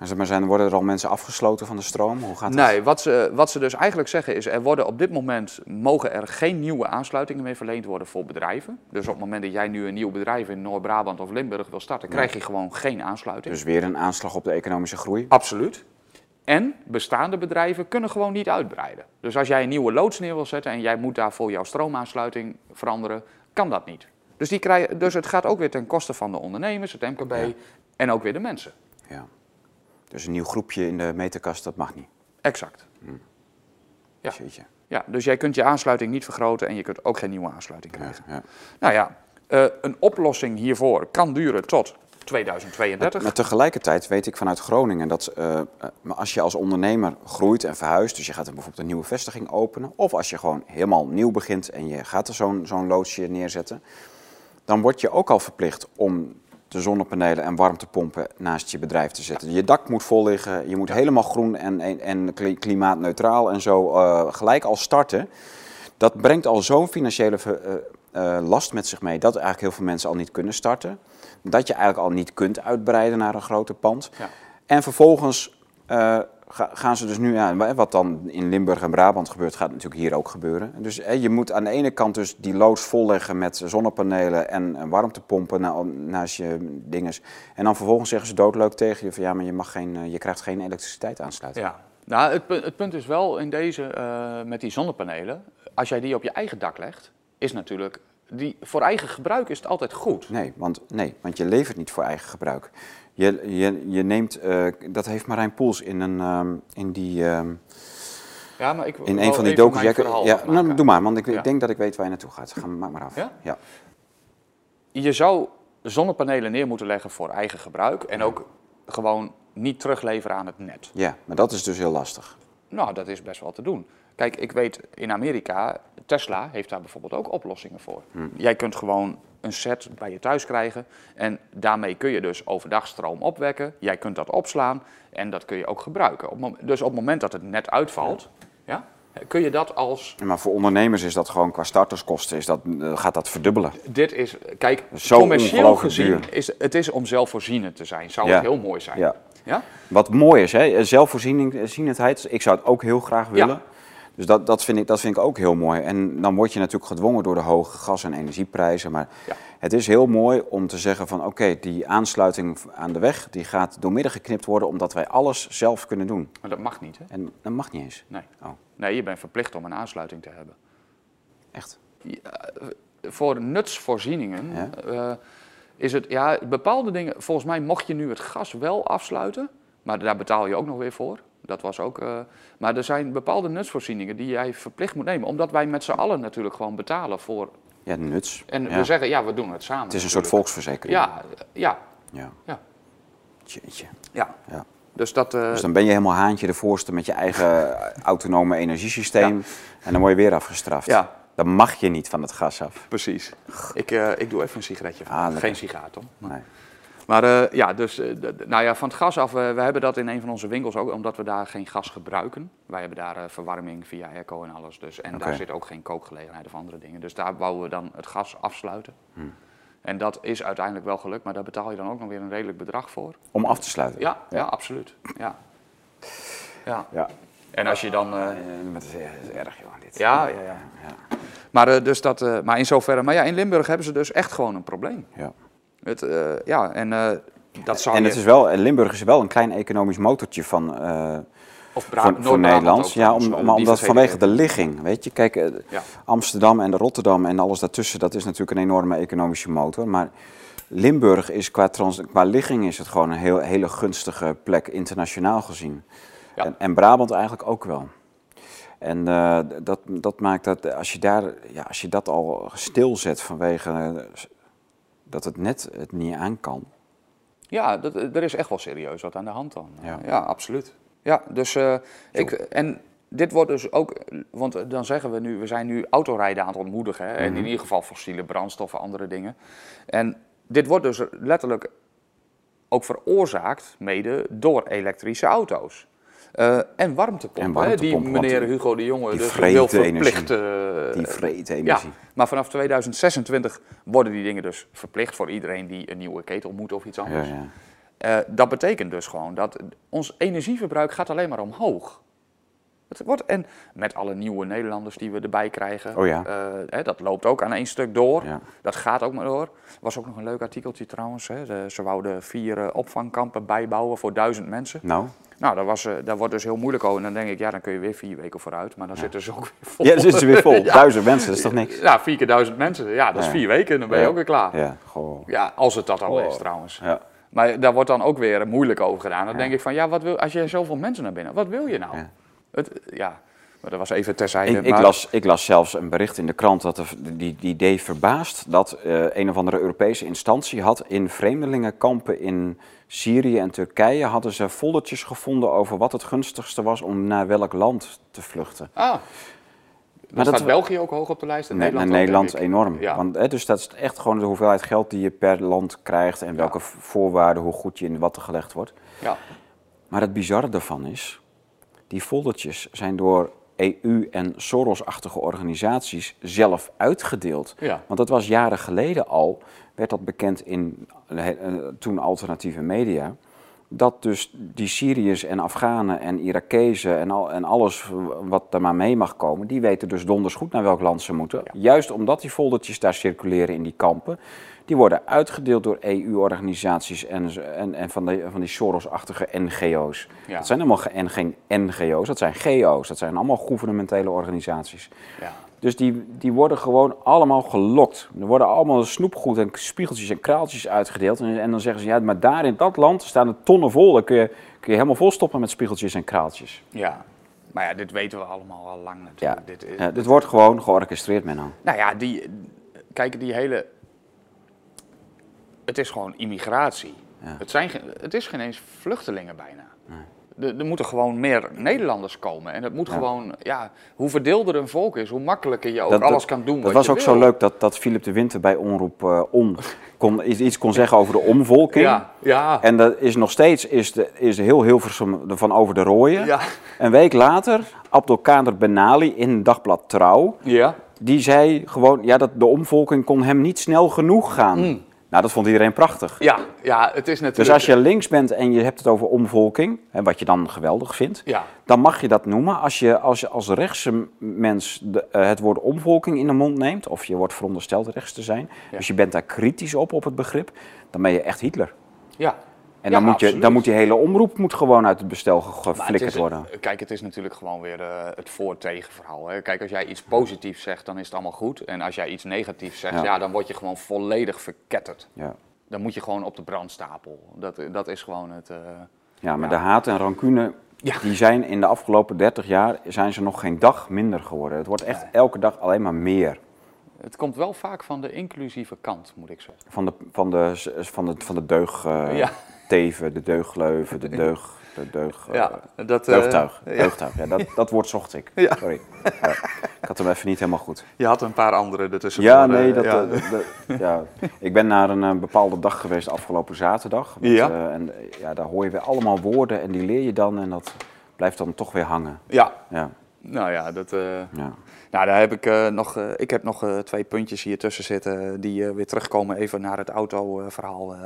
Zeg Maar zijn, worden er al mensen afgesloten van de stroom? Hoe gaat dat? Nee, wat ze, wat ze dus eigenlijk zeggen is, er worden op dit moment, mogen er geen nieuwe aansluitingen meer verleend worden voor bedrijven. Dus op het moment dat jij nu een nieuw bedrijf in Noord-Brabant of Limburg wil starten, krijg je gewoon geen aansluiting. Dus weer een aanslag op de economische groei? Absoluut. En bestaande bedrijven kunnen gewoon niet uitbreiden. Dus als jij een nieuwe loods neer wil zetten en jij moet daarvoor jouw stroomaansluiting veranderen, kan dat niet. Dus, die krijgen, dus het gaat ook weer ten koste van de ondernemers, het MKB Ja. en ook weer de mensen. Ja. Dus een nieuw groepje in de meterkast, dat mag niet. Exact. Ja. Jeetje. Ja, dus jij kunt je aansluiting niet vergroten en je kunt ook geen nieuwe aansluiting Ja, krijgen. ja. Nou ja, eh, een oplossing hiervoor kan duren tot 2032. Maar tegelijkertijd weet ik vanuit Groningen dat maar als je als ondernemer groeit en verhuist, dus je gaat er bijvoorbeeld een nieuwe vestiging openen, of als je gewoon helemaal nieuw begint en je gaat er zo'n zo'n loodsje neerzetten, dan word je ook al verplicht om de zonnepanelen en warmtepompen naast je bedrijf te zetten. Je dak moet vol liggen, je moet helemaal groen en, en, en kli- klimaatneutraal en zo eh, gelijk al starten. Dat brengt al zo'n financiële eh, eh, last met zich mee dat eigenlijk heel veel mensen al niet kunnen starten. Dat je eigenlijk al niet kunt uitbreiden naar een groter pand. Ja. En vervolgens gaan ze dus nu aan, wat dan in Limburg en Brabant gebeurt, gaat natuurlijk hier ook gebeuren. Dus je moet aan de ene kant dus die loods volleggen met zonnepanelen en, en warmtepompen na, naast je dinges. En dan vervolgens zeggen ze doodleuk tegen je van ja, maar je, mag geen, eh, je krijgt geen elektriciteit aansluiten. Ja, nou, het, het punt is wel in deze, eh, met die zonnepanelen, als jij die op je eigen dak legt, is natuurlijk, die, voor eigen gebruik is het altijd goed. Nee, want, nee, want je levert niet voor eigen gebruik. Je, je, je neemt, eh, dat heeft Marijn Poels in, een, ehm, in, die, ehm, Ja, maar ik in een van die docus. Ja, nou, doe maar, want ik, ik denk dat ik weet waar je naartoe gaat. Ga, maak maar af. Ja? Ja. Je zou zonnepanelen neer moeten leggen voor eigen gebruik en ook gewoon niet terugleveren aan het net. ja, maar dat is dus heel lastig. Nou, dat is best wel te doen. Kijk, ik weet in Amerika, Tesla heeft daar bijvoorbeeld ook oplossingen voor. Jij kunt gewoon een set bij je thuis krijgen en daarmee kun je dus overdag stroom opwekken. Jij kunt dat opslaan en dat kun je ook gebruiken. Op, dus op het moment dat het net uitvalt, ja. Kun je dat als... Ja, Maar voor ondernemers is dat gewoon qua starterskosten, is dat, eh, gaat dat verdubbelen. Dit is, kijk, Zo commercieel gezien duur. is het is om zelfvoorzienend te zijn. Zou Ja. het heel mooi zijn. Ja. Ja? Wat mooi is, hè? zelfvoorzienendheid, ik zou het ook heel graag willen. Ja. Dus dat, dat, vind ik, dat vind ik ook heel mooi. En dan word je natuurlijk gedwongen door de hoge gas- en energieprijzen. Maar Ja. het is heel mooi om te zeggen van oké, die aansluiting aan de weg die gaat doormidden geknipt worden omdat wij alles zelf kunnen doen. Maar dat mag niet, hè? En dat mag niet eens. Nee. Oh, Nee, je bent verplicht om een aansluiting te hebben. echt? Voor nutsvoorzieningen Ja. eh, is het, ja, bepaalde dingen, volgens mij mocht je nu het gas wel afsluiten, maar daar betaal je ook nog weer voor. Dat was ook, eh, maar er zijn bepaalde nutsvoorzieningen die jij verplicht moet nemen, omdat wij met z'n allen natuurlijk gewoon betalen voor. Ja, nuts. En Ja. we zeggen, ja, we doen het samen. Het is een soort volksverzekering. Ja, ja, Ja. ja, Jeetje. ja. Ja. Dus dat. eh, Dus dan ben je helemaal haantje de voorste met je eigen autonome energiesysteem. En dan word je weer afgestraft. Ja. Dan mag je niet van het gas af. Precies. Ik, eh, ik doe even een sigaretje van. Ah. Geen sigaar, toch? Nee. Maar eh, ja, dus eh, nou ja, van het gas af, eh, we hebben dat in een van onze winkels ook, omdat we daar geen gas gebruiken. Wij hebben daar verwarming via airco en alles. Dus, en daar zit ook geen kookgelegenheid of andere dingen. Dus daar bouwen we dan het gas afsluiten. Hmm. En dat is uiteindelijk wel gelukt, maar daar betaal je dan ook nog weer een redelijk bedrag voor. Om af te sluiten. Ja, ja. absoluut. Ja. Ja. Ja. En als je dan... Dat is, erg, joh. Dit. ja, ja, ja. Maar, eh, dus dat, maar in zoverre... Maar ja, in Limburg hebben ze dus echt gewoon een probleem. Ja. Het, eh, ja, en eh, dat zou En je... het is wel, en Limburg is wel een klein economisch motortje van, eh, Of Bra- voor, voor ook Ja, om, eh, maar omdat vanwege de ligging. Weet je, kijk, eh, Ja. Amsterdam en Rotterdam en alles daartussen, dat is natuurlijk een enorme economische motor. Maar Limburg is qua, trans, qua ligging is het gewoon een heel, hele gunstige plek, internationaal gezien. Ja. En, en Brabant eigenlijk ook wel. En eh, dat, dat maakt dat als je, daar, ja, als je dat al stilzet vanwege eh, dat het net het niet aan kan. Ja, dat, er is echt wel serieus wat aan de hand dan. Ja. Ja, absoluut. Ja, dus eh, ik, en dit wordt dus ook, want eh, dan zeggen we nu, we zijn nu autorijden aan het ontmoedigen. Hè, Mhm. En in ieder geval fossiele brandstoffen, andere dingen. En dit wordt dus letterlijk ook veroorzaakt, mede door elektrische auto's. Eh, en warmtepompen, En die meneer Hugo de Jonge dus wil verplicht... eh, Die vreten ja, energie. maar vanaf 2026 worden die dingen dus verplicht voor iedereen die een nieuwe ketel moet of iets Ja, anders. ja. Eh, dat betekent dus gewoon dat ons energieverbruik gaat alleen maar omhoog. Het wordt, en met alle nieuwe Nederlanders die we erbij krijgen, Oh ja. eh, hè, dat loopt ook aan één stuk door. Ja. Dat gaat ook maar door. Er was ook nog een leuk artikeltje trouwens. Hè. De- ze wouden vier eh, opvangkampen bijbouwen voor duizend mensen. Nou, Nou, daar, was, eh, daar wordt dus heel moeilijk over. En dan denk ik, ja, dan kun je weer vier weken vooruit. Maar dan zitten ze ook weer vol. ja, dan zitten ze weer vol. Ja. Duizend mensen, dat is toch niks? Ja, vier keer duizend mensen. Ja, dat is vier weken. Dan ben je ook weer klaar. Ja, goh. Ja, als het dat al Oh. is trouwens. Ja. Maar daar wordt dan ook weer moeilijk over gedaan. Dan denk ik van, ja, wat wil, als je zoveel mensen naar binnen, wat wil je nou? Het, ja, maar dat was even terzijde. Ik, ik, maar- las, ik las zelfs een bericht in de krant dat er, die, die deed verbaasd dat eh, een of andere Europese instantie had in vreemdelingenkampen in Syrië en Turkije hadden ze foldertjes gevonden over wat het gunstigste was om naar welk land te vluchten. Ah, dan Maar staat dat- België ook hoog op de lijst en Nee, Nederland, ook, Nederland enorm. Ja. Want, hè, dus dat is echt gewoon de hoeveelheid geld die je per land krijgt en welke voorwaarden, hoe goed je in wat er gelegd wordt. Ja. Maar het bizarre daarvan is, die foldertjes zijn door EU en Soros-achtige organisaties zelf uitgedeeld. Ja. Want dat was jaren geleden al, werd dat bekend in eh, toen alternatieve media. Dat dus die Syriërs en Afghanen en Irakezen en, al, en alles wat er maar mee mag komen, die weten dus donders goed naar welk land ze moeten. Juist omdat die foldertjes daar circuleren in die kampen. Die worden uitgedeeld door EU-organisaties en, en, en van, de, van die Soros-achtige NGO's. Ja. Dat zijn allemaal en geen NGO's, dat zijn GO's. Dat zijn allemaal gouvernementele organisaties. Ja. Dus die, die worden gewoon allemaal gelokt. Er worden allemaal snoepgoed en spiegeltjes en kraaltjes uitgedeeld. En, en dan zeggen ze, ja, maar daar in dat land staan er tonnen vol. Dan kun je, kun je helemaal vol stoppen met spiegeltjes en kraaltjes. ja. Maar ja, dit weten we allemaal al lang Ja, natuurlijk. Dit, is- ja, dit wordt gewoon georchestreerd, Menno. Nou ja, die, kijk, die hele. Het is gewoon immigratie. Ja. Het, zijn, het is geen eens vluchtelingen bijna. Er, er moeten gewoon meer Nederlanders komen. En het moet Ja. gewoon, ja, hoe verdeelder een volk is, hoe makkelijker je ook Dat- alles dat- kan doen Dat was ook wil. zo leuk dat, dat Philip de Winter bij Omroep eh On kon, iets kon zeggen over de omvolking. Ja, ja, En dat is nog steeds is de, is heel Hilversum van over de rooien. ja, Een week later, Abdelkader Benali in dagblad Trouw, ja. die zei gewoon ja, dat de omvolking kon hem niet snel genoeg gaan. Mm. Nou, dat vond iedereen prachtig. Ja, ja, het is natuurlijk... Dus als je links bent en je hebt het over omvolking, hè, wat je dan geweldig vindt, Ja, dan mag je dat noemen. Als je als, je als rechtse mens de, eh, het woord omvolking in de mond neemt, of je wordt verondersteld rechts te zijn, Ja. dus je bent daar kritisch op, op het begrip, dan ben je echt Hitler. ja. En Ja, dan, moet je, dan moet die hele omroep moet gewoon uit het bestel geflikkerd worden. Kijk, het is natuurlijk gewoon weer eh, het voor-tegen verhaal. Hè. Kijk, als jij iets positiefs zegt, dan is het allemaal goed. En als jij iets negatiefs zegt, Ja. ja. dan word je gewoon volledig verketterd. Ja. Dan moet je gewoon op de brandstapel. Dat, dat is gewoon het... eh, ja, maar de haat en rancune, die zijn in de afgelopen 30 jaar, zijn ze nog geen dag minder geworden. Het wordt echt elke dag alleen maar meer. Het komt wel vaak van de inclusieve kant, moet ik zeggen. Van de, van de, van de, van de deug eh, Ja. Teven, de deugleuven, de deug... De deug eh, Ja, dat, eh, Deugtuig. ja. Deugtuig. Ja, dat, dat woord zocht ik. Ja. Sorry. Ja, ik had hem even niet helemaal goed. Je had een paar andere ertussen. Ja, nee, dat, ja. eh, dat- dat- ja. Ik ben naar een eh, bepaalde dag geweest afgelopen zaterdag. Met, Ja. eh, en eh, ja, daar hoor je weer allemaal woorden en die leer je dan en dat blijft dan toch weer hangen. ja, Ja, nou ja, dat... eh, ja. Nou, daar heb ik, eh, nog, eh, ik heb nog eh, twee puntjes hier tussen zitten die weer terugkomen even naar het autoverhaal. eh.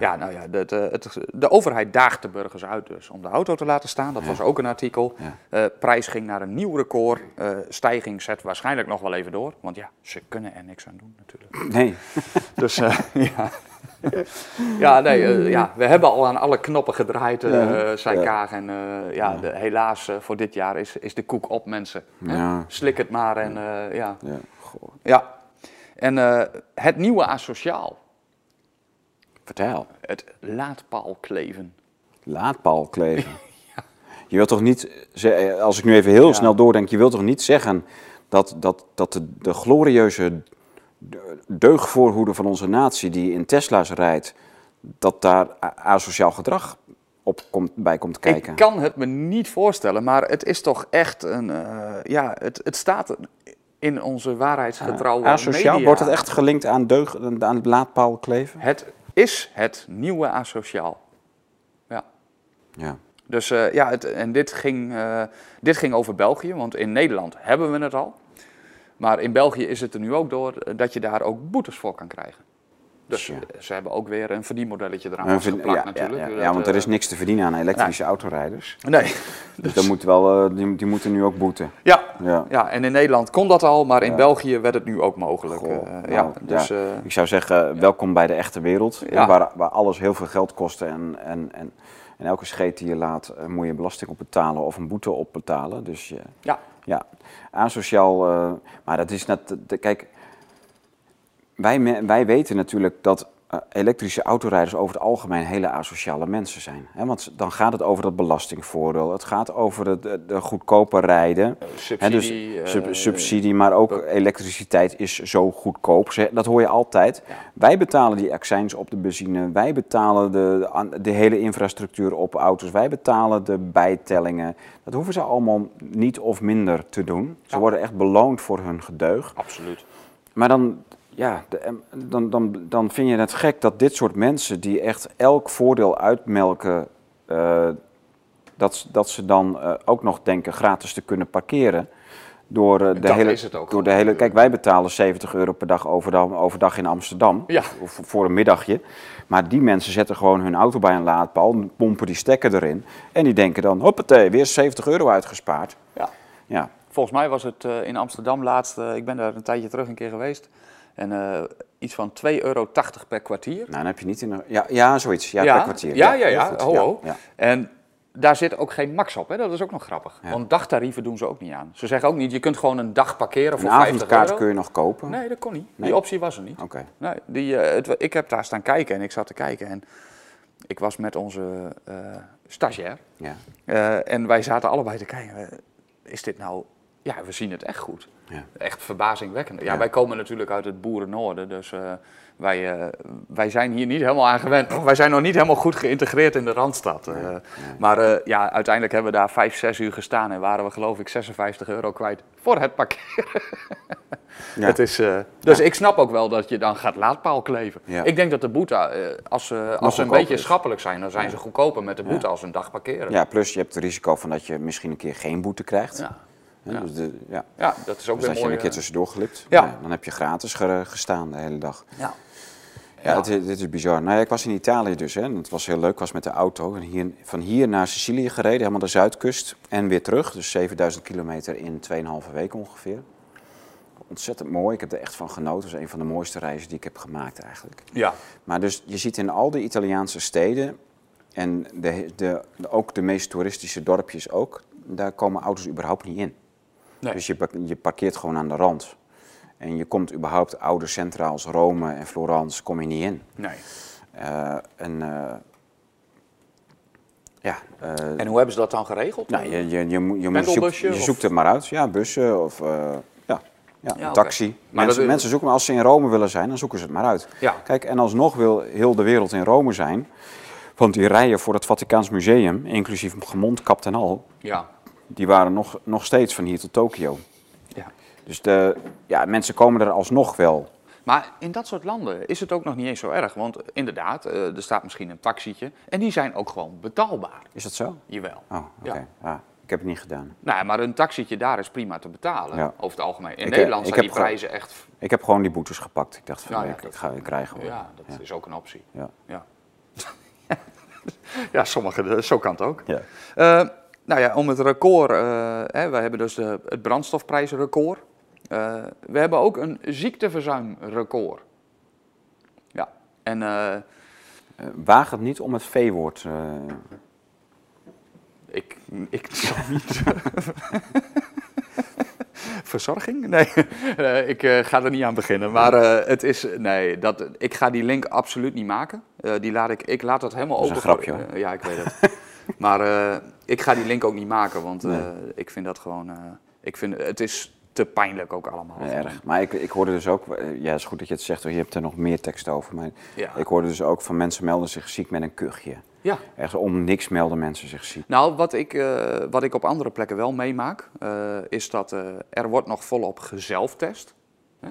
ja. nou ja, de, de, het, de overheid daagt de burgers uit dus om de auto te laten staan. Dat Ja. was ook een artikel. Ja. Prijs ging naar een nieuw record. Stijging zet waarschijnlijk nog wel even door, want ja, ze kunnen er niks aan doen natuurlijk. Nee, Dus ja. Ja, nee, eh, ja, we hebben al aan alle knoppen gedraaid, eh zei. Kaag. En eh, ja, de- helaas voor dit jaar is, is de koek op, mensen. Slik het maar en ja. ja. En het nieuwe asociaal, vertel. het laadpaalkleven. Laadpaal kleven. Je wilt toch niet, als ik nu even heel Ja. snel doordenk, je wilt toch niet zeggen dat, dat, dat de, de glorieuze de- deugdvoorhoeder van onze natie die in Tesla's rijdt, dat daar asociaal gedrag op komt, bij komt kijken? Ik kan het me niet voorstellen, maar het is toch echt een, eh, ja, het, het staat in onze waarheidsgetrouwe asociaal, media. wordt het echt gelinkt aan, deugd, aan het laadpaal kleven? Het is het nieuwe asociaal. Ja. Ja. Dus eh, ja, het, en dit ging, eh, dit ging over België, want in Nederland hebben we het al. Maar in België is het er nu ook door eh, dat je daar ook boetes voor kan krijgen. Dus Ja. eh, ze hebben ook weer een verdienmodelletje eraan vastgeplakt ja, natuurlijk. ja, want er eh, is niks te verdienen aan elektrische autorijders. Nee. Dus dan moet wel, eh, die, die moeten nu ook boeten. Ja. Ja. ja, en in Nederland kon dat al, maar in. België werd het nu ook mogelijk. Goh, Eh, nou, ja, dus, eh, Ik zou zeggen, welkom bij de echte wereld. Waar, waar alles heel veel geld kost en, en, en, en elke scheet die je laat, eh, moet je belasting op betalen of een boete op betalen. Dus je- ja. Ja, asociaal. eh, maar dat is net. kijk, wij, wij weten natuurlijk dat elektrische autorijders over het algemeen hele asociale mensen zijn. Want dan gaat het over dat belastingvoordeel. Het gaat over het de, de goedkope rijden. Hè, dus Subsidie. eh, sub- subsidie, maar ook elektriciteit is zo goedkoop. Dat hoor je altijd. Ja. Wij betalen die accijns op de benzine. Wij betalen de, de hele infrastructuur op auto's. Wij betalen de bijtellingen. Dat hoeven ze allemaal niet of minder te doen. Ze Ja. worden echt beloond voor hun gedeug. Absoluut. Maar dan, ja, de- dan, dan, dan vind je het gek dat dit soort mensen die echt elk voordeel uitmelken, eh, dat, ze- dat ze dan eh, ook nog denken gratis te kunnen parkeren. Door, eh, de Dat hele, is het ook door de hele, kijk, wij betalen 70 euro per dag overdag, overdag in Amsterdam. Ja. Of voor een middagje. Maar die mensen zetten gewoon hun auto bij een laadpaal, pompen die stekker erin. En die denken dan, hoppatee, weer 70 euro uitgespaard. Ja. Ja, Volgens mij was het in Amsterdam laatst, ik ben daar een tijdje terug een keer geweest. En eh, iets van 2,80 euro per kwartier. nou dan heb je niet in een... Ja, ja zoiets. Ja, per kwartier. Ja, ja, ja. Ho, ho. Ja, ja. En daar zit ook geen max op, hè? dat is ook nog grappig. Want dagtarieven doen ze ook niet aan. Ze zeggen ook niet, je kunt gewoon een dag parkeren voor Een 50 avondkaart euro. kun je nog kopen. Nee, dat kon niet. Nee? Die optie was er niet. Oké. Nee, die, eh, het, ik heb daar staan kijken en ik zat te kijken. En ik was met onze eh, stagiair. Ja. En wij zaten allebei te kijken. Is dit nou... Ja, we zien het echt goed. Ja. Echt verbazingwekkend. Ja, Ja. wij komen natuurlijk uit het boerennoorden, dus eh, wij, eh, wij zijn hier niet helemaal aan gewend. Wij zijn nog niet helemaal goed geïntegreerd in de Randstad. eh. Maar ja, uiteindelijk hebben we daar vijf, zes uur gestaan en waren we geloof ik 56 euro kwijt voor het parkeren. Ja. Het is, dus ik snap ook wel dat je dan gaat laadpaal kleven. Ik denk dat de boete, als ze, als ze een beetje is. schappelijk zijn, dan zijn ze goedkoper met de boete als een dag parkeren. Ja, plus je hebt het risico van dat je misschien een keer geen boete krijgt. Ja. Hè, Ja. Dus, de, ja. Ja, dat is ook dus weer dat je mooi. een keer eh, tussendoor glipt, Ja. ja, dan heb je gratis ge- gestaan de hele dag. ja. Ja, dit is bizar. Nou ja, ik was in Italië dus. Hè. en Het was heel leuk. Ik was met de auto. En hier, van hier naar Sicilië gereden, helemaal de zuidkust. En weer terug. Dus 7000 kilometer in 2,5 weken ongeveer. Ontzettend mooi. Ik heb er echt van genoten. Het was een van de mooiste reizen die ik heb gemaakt eigenlijk. ja. Maar dus je ziet in al die Italiaanse steden... en de, de, ook de meest toeristische dorpjes ook... daar komen auto's überhaupt niet in. Nee. Dus je, parkeert gewoon aan de rand. En je komt überhaupt oude centra als Rome en Florence kom je niet in. Nee. Eh, en eh, ja, eh, En hoe hebben ze dat dan geregeld? nou, je, je, je, moet- je, moet- zoekt, je of- zoekt het maar uit. Ja, bussen of ja, ja, Ja, een taxi. Maar mensen, dat- mensen zoeken, als ze in Rome willen zijn, dan zoeken ze het maar uit. Ja. Kijk, en alsnog wil heel de wereld in Rome zijn. Want die rijen voor het Vaticaans Museum, inclusief gemondkapt en al, Ja. Die waren nog, nog steeds van hier tot Tokio. ja. Dus de, ja, mensen komen er alsnog wel. Maar in dat soort landen is het ook nog niet eens zo erg. Want inderdaad, eh, er staat misschien een taxietje. En die zijn ook gewoon betaalbaar. Is dat zo? Jawel. Oh, oké. Ja. Ja, ik heb het niet gedaan. Nou, maar een taxietje daar is prima te betalen. Ja. Over het algemeen. In Ik, eh, Nederland zijn die prijzen echt... Ik heb gewoon die boetes gepakt. Ik dacht van, Ja, ja, ik, dat- ga ik krijgen. hoor. Ja, dat is ook een optie. Ja. Ja, ja sommige, zo kan het ook. Ja. Eh, nou ja, om het record, eh, hè, we hebben dus de, het brandstofprijsrecord. Eh, we hebben ook een ziekteverzuimrecord. Ja, en Eh, waag het niet om het V-woord. ik, ik zal niet... Verzorging? Nee, ik ga er niet aan beginnen. Maar het is, nee, dat, ik ga die link absoluut niet maken. Die laat ik, ik laat dat helemaal Dat is open. een grapje, ja, ik weet het. maar ik ga die link ook niet maken, want eh, ik vind dat gewoon... eh, ik vind, het is te pijnlijk ook allemaal. eh, erg. Maar ik, ik hoorde dus ook, eh, ja, het is goed dat je het zegt, hoor, je hebt er nog meer tekst over. Maar Ja. ik hoorde dus ook van mensen melden zich ziek met een kuchje. Ja. Echt om niks melden mensen zich ziek. Nou, wat ik, wat ik op andere plekken wel meemaak, is dat er wordt nog volop gezelftest.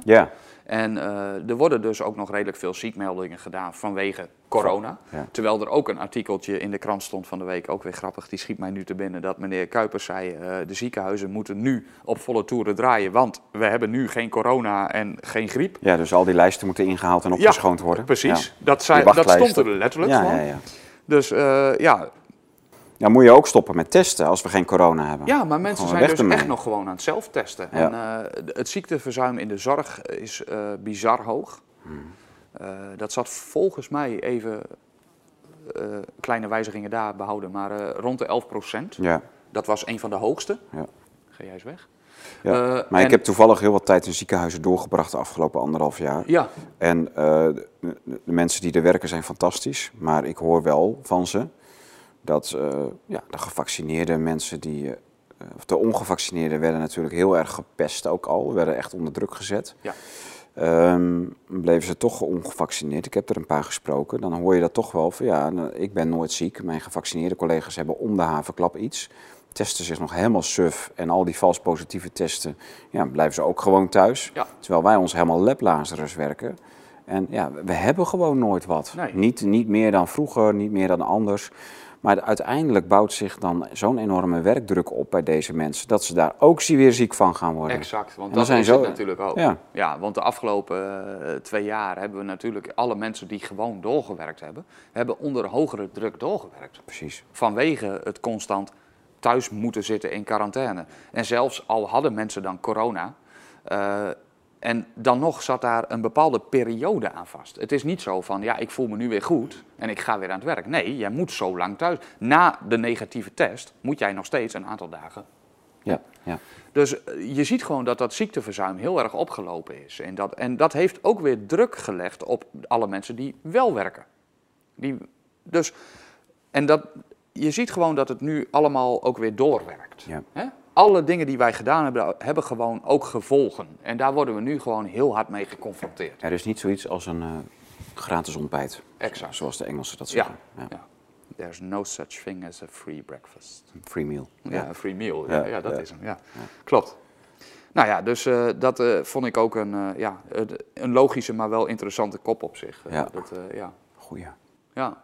Ja, En eh, er worden dus ook nog redelijk veel ziekmeldingen gedaan vanwege corona. Ja. Terwijl er ook een artikeltje in de krant stond van de week, ook weer grappig, die schiet mij nu te binnen, dat meneer Kuipers zei, eh, de ziekenhuizen moeten nu op volle toeren draaien, want we hebben nu geen corona en geen griep. ja, dus al die lijsten moeten ingehaald en opgeschoond worden. Precies, Ja. dat, zei, dat stond er letterlijk Ja, van. ja, ja. Dus eh, ja, Ja, moet je ook stoppen met testen als we geen corona hebben. Ja, maar mensen zijn dus ermee. echt nog gewoon aan het zelftesten. Ja. En eh, het ziekteverzuim in de zorg is eh, bizar hoog. Hmm. Eh, dat zat volgens mij even kleine wijzigingen daar behouden, maar rond de 11 procent. Ja, Dat was een van de hoogste. ja. Ga jij eens weg? ja. Maar en- ik heb toevallig heel wat tijd in ziekenhuizen doorgebracht de afgelopen anderhalf jaar. Ja, En de mensen die er werken zijn fantastisch. Maar ik hoor wel van ze dat eh, ja, de gevaccineerde mensen die. eh, of de ongevaccineerden werden natuurlijk heel erg gepest ook al. Werden echt onder druk gezet. ja. Ehm, bleven ze toch ongevaccineerd. Ik heb er een paar gesproken. Dan hoor je dat toch wel van ja, ik ben nooit ziek. Mijn gevaccineerde collega's hebben om de havenklap iets. Testen zich nog helemaal suf. En al die vals positieve testen, ja, blijven ze ook gewoon thuis. Ja. Terwijl wij ons helemaal lablazerus werken. En ja, we hebben gewoon nooit wat. Nee. Niet, niet meer dan vroeger, niet meer dan anders. Maar uiteindelijk bouwt zich dan zo'n enorme werkdruk op bij deze mensen. Dat ze daar ook weer ziek van gaan worden. Exact, want dat dan is zijn het natuurlijk ook. Ja. Ja. want de afgelopen eh, twee jaar hebben we natuurlijk alle mensen die gewoon doorgewerkt hebben, hebben onder hogere druk doorgewerkt. Precies. vanwege het constant thuis moeten zitten in quarantaine. En zelfs al hadden mensen dan corona, eh, en dan nog zat daar een bepaalde periode aan vast. Het is niet zo van, ja, ik voel me nu weer goed en ik ga weer aan het werk. Nee, jij moet zo lang thuis. Na de negatieve test moet jij nog steeds een aantal dagen. Ja, ja. Dus eh, je ziet gewoon dat dat ziekteverzuim heel erg opgelopen is. En dat, en dat heeft ook weer druk gelegd op alle mensen die wel werken. Die, dus, en dat, je ziet gewoon dat het nu allemaal ook weer doorwerkt. Ja. Hè? Alle dingen die wij gedaan hebben, hebben gewoon ook gevolgen. En daar worden we nu gewoon heel hard mee geconfronteerd. Er is niet zoiets als een eh, gratis ontbijt. Exact. Zoals de Engelsen dat zeggen. Ja. ja. There's no such thing as a free breakfast. Free meal. Ja, een free meal. Ja, Ja, dat is hem. Ja. Klopt. Nou ja, dus eh, dat eh, vond ik ook een, ja, een logische, maar wel interessante kop op zich. Ja. Dat, ja. Goeie. ja.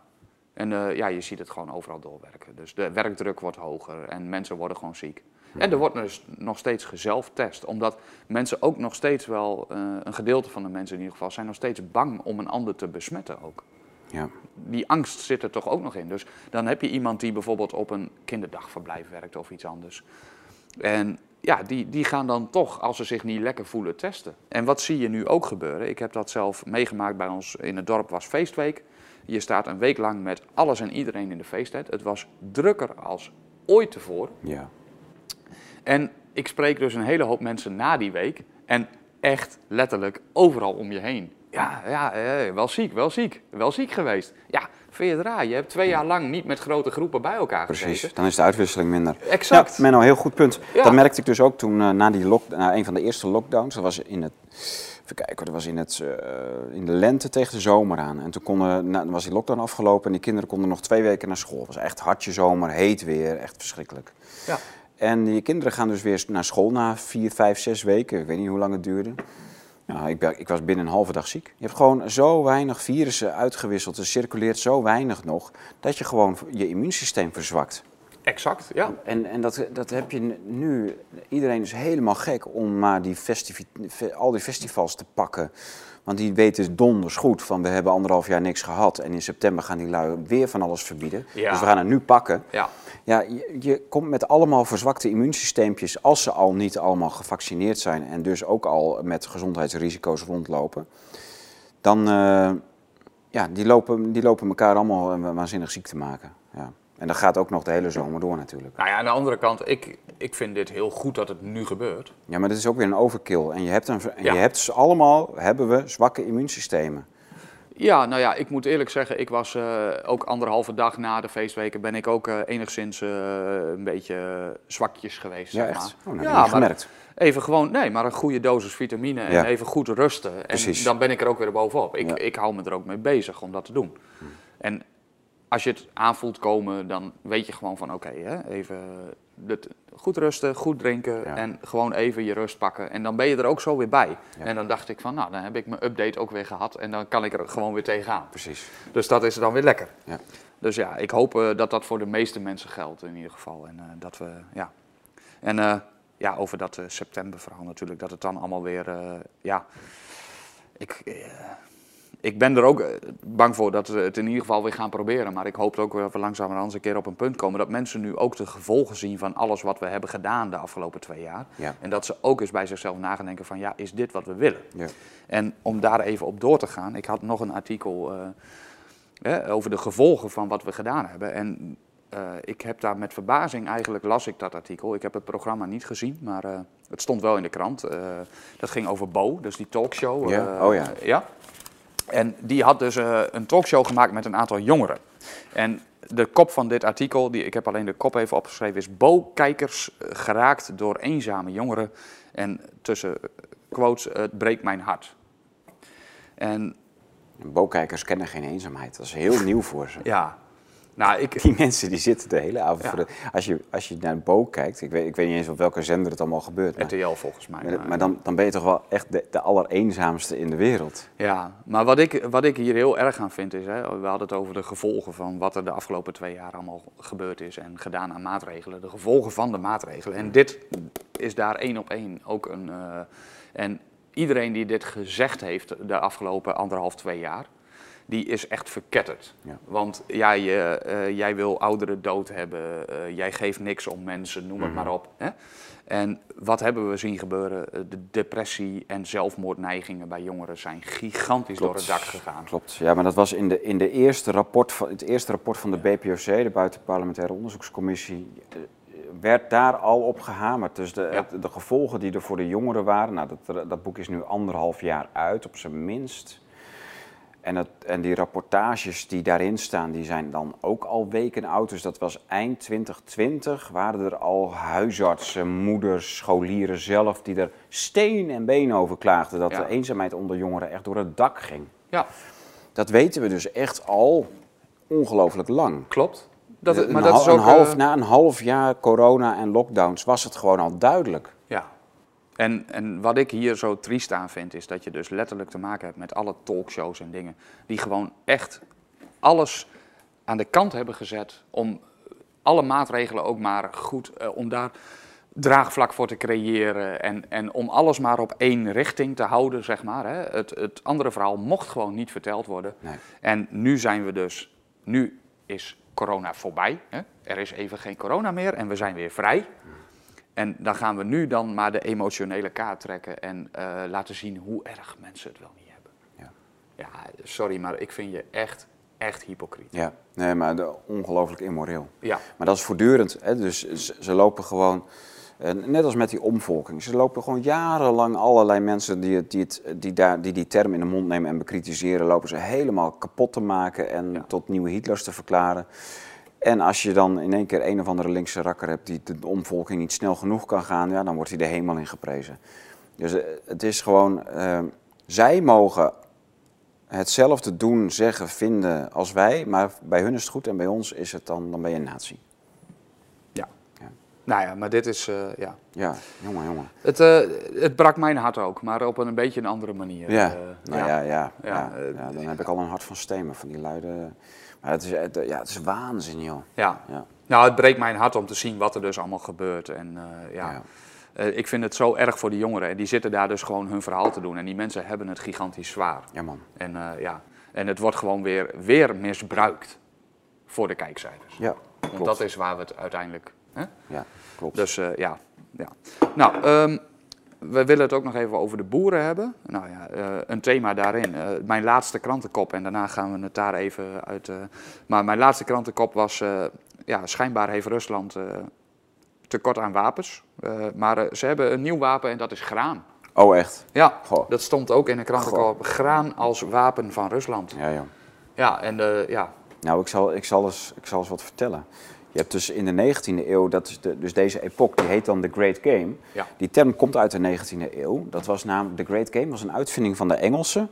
En ja, je ziet het gewoon overal doorwerken. Dus de werkdruk wordt hoger en mensen worden gewoon ziek. En er wordt dus nog steeds gezelftest, omdat mensen ook nog steeds wel, eh, een gedeelte van de mensen in ieder geval, zijn nog steeds bang om een ander te besmetten ook. Ja. Die angst zit er toch ook nog in. Dus dan heb je iemand die bijvoorbeeld op een kinderdagverblijf werkt of iets anders. En ja, die, die gaan dan toch, als ze zich niet lekker voelen, testen. En wat zie je nu ook gebeuren? Ik heb dat zelf meegemaakt bij ons in het dorp, was feestweek. Je staat een week lang met alles en iedereen in de feesttent. Het was drukker als ooit tevoren. Ja. En ik spreek dus een hele hoop mensen na die week. En echt letterlijk overal om je heen. Ja, ja wel ziek, wel ziek, wel ziek geweest. Ja, vind je het raar? Je hebt twee jaar lang niet met grote groepen bij elkaar Precies, gezeten. dan is de uitwisseling minder. Exact. Ja, Menno, heel goed punt. Ja. Dat merkte ik dus ook toen eh, na, die lock, na een van de eerste lockdowns. Dat was in het, even kijken, dat was in, het, eh, in de lente tegen de zomer aan. En toen konden, na, was die lockdown afgelopen en die kinderen konden nog twee weken naar school. Het was echt hartje zomer, heet weer, echt verschrikkelijk. Ja. En die kinderen gaan dus weer naar school na vier, vijf, zes weken. Ik weet niet hoe lang het duurde. Ja, ik, ik was binnen een halve dag ziek. Je hebt gewoon zo weinig virussen uitgewisseld. Er circuleert zo weinig nog. Dat je gewoon je immuunsysteem verzwakt. Exact, ja. En, en dat, dat heb je nu. Iedereen is helemaal gek om maar die al die festivals te pakken. Want die weten donders goed van we hebben anderhalf jaar niks gehad. En in september gaan die lui weer van alles verbieden. Ja. Dus we gaan het nu pakken. Ja, Ja, je, je komt met allemaal verzwakte immuunsysteempjes, als ze al niet allemaal gevaccineerd zijn en dus ook al met gezondheidsrisico's rondlopen, dan uh, ja, die lopen, die lopen elkaar allemaal eh, waanzinnig ziek te maken. Ja. En dat gaat ook nog de hele zomer door natuurlijk. nou ja, aan de andere kant, ik, ik vind dit heel goed dat het nu gebeurt. Ja, maar dit is ook weer een overkill. En je hebt, een, en Ja. je hebt ze allemaal, hebben we zwakke immuunsystemen. Ja, nou ja, ik moet eerlijk zeggen, ik was eh, ook anderhalve dag na de feestweken ben ik ook eh, enigszins eh, een beetje zwakjes geweest. Ja, zeg echt? maar. Oh, nou, ja, gemerkt. even gewoon, nee, maar een goede dosis vitamine en Ja. even goed rusten. En Precies. dan ben ik er ook weer bovenop. Ik, Ja. ik hou me er ook mee bezig om dat te doen. En als je het aanvoelt komen, dan weet je gewoon van oké, hè, even dit- goed rusten, goed drinken Ja. en gewoon even je rust pakken. En dan ben je er ook zo weer bij. Ja. En dan dacht ik van, nou, dan heb ik mijn update ook weer gehad en dan kan ik er gewoon weer tegenaan. Precies. Dus dat is dan weer lekker. Ja. Dus ja, ik hoop eh, dat dat voor de meeste mensen geldt in ieder geval. En eh, dat we, ja. En eh, ja, over dat eh, septemberverhaal natuurlijk, dat het dan allemaal weer, ja. Ik, ik ben er ook eh, bang voor dat we het in ieder geval weer gaan proberen. Maar ik hoop ook dat we langzamerhand een keer op een punt komen dat mensen nu ook de gevolgen zien van alles wat we hebben gedaan de afgelopen twee jaar. Ja. En dat ze ook eens bij zichzelf na gaan denken van, ja, is dit wat we willen? Ja. En om daar even op door te gaan, ik had nog een artikel eh, over de gevolgen van wat we gedaan hebben. En eh, ik heb daar met verbazing eigenlijk las ik dat artikel. Ik heb het programma niet gezien, maar het stond wel in de krant. Dat ging over Bo, dus die talkshow. Ja, oh ja. ja. En die had dus eh, een talkshow gemaakt met een aantal jongeren. En de kop van dit artikel, die, ik heb alleen de kop even opgeschreven, is Bo-kijkers eh, geraakt door eenzame jongeren. En tussen eh, quotes, het breekt mijn hart. En Bookijkers kennen geen eenzaamheid. Dat is heel nieuw voor ze. ja, nou ik... Die mensen die zitten de hele avond Ja. voor de... Als je, als je naar een boek kijkt, ik weet, ik weet niet eens op welke zender het allemaal gebeurt. Maar, RTL volgens mij. maar, maar dan, dan ben je toch wel echt de, de allereenzaamste in de wereld. Ja, maar wat ik, wat ik hier heel erg aan vind is, hè, we hadden het over de gevolgen van wat er de afgelopen twee jaar allemaal gebeurd is en gedaan aan maatregelen. De gevolgen van de maatregelen. En dit is daar één op één ook een. eh, en iedereen die dit gezegd heeft de afgelopen anderhalf, twee jaar, die is echt verketterd. Ja. Want ja, je, eh, jij wil ouderen dood hebben, eh, jij geeft niks om mensen, noem het maar op. Hè? En wat hebben we zien gebeuren? Eh, De depressie en zelfmoordneigingen bij jongeren zijn gigantisch door het dak gegaan. Klopt. Ja, maar dat was in, de, in de eerste rapport van, het eerste rapport van de BPOC, de Buitenparlementaire Onderzoekscommissie, eh, werd daar al op gehamerd. Dus de, Ja. de gevolgen die er voor de jongeren waren, nou, dat, dat boek is nu anderhalf jaar uit, op zijn minst. En, en die rapportages die daarin staan, die zijn dan ook al weken oud. Dus dat was eind 2020, waren er al huisartsen, moeders, scholieren zelf... die er steen en been over klaagden dat Ja. de eenzaamheid onder jongeren echt door het dak ging. Ja, Dat weten we dus echt al ongelooflijk lang. klopt. Dat, Een maar dat is ook... een half, eh, na een half jaar corona en lockdowns was het gewoon al duidelijk. En, en wat ik hier zo triest aan vind, is dat je dus letterlijk te maken hebt met alle talkshows en dingen. Die gewoon echt alles aan de kant hebben gezet om alle maatregelen ook maar goed, eh, om daar draagvlak voor te creëren. En, en om alles maar op één richting te houden, zeg maar. Hè. Het, het andere verhaal mocht gewoon niet verteld worden. Nee. En nu zijn we dus, nu is corona voorbij. Hè. Er is even geen corona meer en we zijn weer vrij. En dan gaan we nu dan maar de emotionele kaart trekken en eh, laten zien hoe erg mensen het wel niet hebben. Ja. Ja, sorry, maar ik vind je echt, echt hypocriet. Ja, nee, maar de- ongelooflijk immoreel. Ja, Maar dat is voortdurend. Hè? Dus ze, ze lopen gewoon, eh, net als met die omvolking, ze lopen gewoon jarenlang allerlei mensen die, die, het, die, daar, die die term in de mond nemen en bekritiseren, lopen ze helemaal kapot te maken en Ja. tot nieuwe Hitlers te verklaren. En als je dan in één keer een of andere linkse rakker hebt die de omvolking niet snel genoeg kan gaan, ja, dan wordt hij de hemel in geprezen. Dus eh, het is gewoon, eh, zij mogen hetzelfde doen, zeggen, vinden als wij, maar bij hun is het goed en bij ons is het dan, dan ben je een nazi. ja. Ja. Nou ja, maar dit is, eh, ja. Ja, jongen, jongen. Het, eh, het brak mijn hart ook, maar op een, een beetje een andere manier. Ja, nou ja, ja, ja, dan heb ik al een hart van stenen van die luide... Het is, het, ja, het is waanzin, joh. ja. Ja, Nou, het breekt mijn hart om te zien wat er dus allemaal gebeurt. En eh, ja. Eh, ik vind het zo erg voor die jongeren. En die zitten daar dus gewoon hun verhaal te doen. En die mensen hebben het gigantisch zwaar. ja man. En, eh, ja. en het wordt gewoon weer, weer misbruikt voor de kijkcijfers. Ja, Want klopt. dat is waar we het uiteindelijk... Hè? Ja, klopt. Dus ja, ja. Nou, ehm, we willen het ook nog even over de boeren hebben. Nou ja, eh, een thema daarin. Eh, mijn laatste krantenkop, en daarna gaan we het daar even uit... eh, maar mijn laatste krantenkop was... ja, schijnbaar heeft Rusland tekort aan wapens. Maar ze hebben een nieuw wapen en dat is graan. Oh, echt? Ja, Goh. dat stond ook in de krantenkop. Graan als wapen van Rusland. Ja, joh. Ja, en ja, Nou, ik zal, ik, zal eens, ik zal eens wat vertellen. Je hebt dus in de 19e eeuw, dat is de, dus deze epoch, die heet dan The Great Game. Ja. Die term komt uit de 19e eeuw. Dat was namelijk, The Great Game was een uitvinding van de Engelsen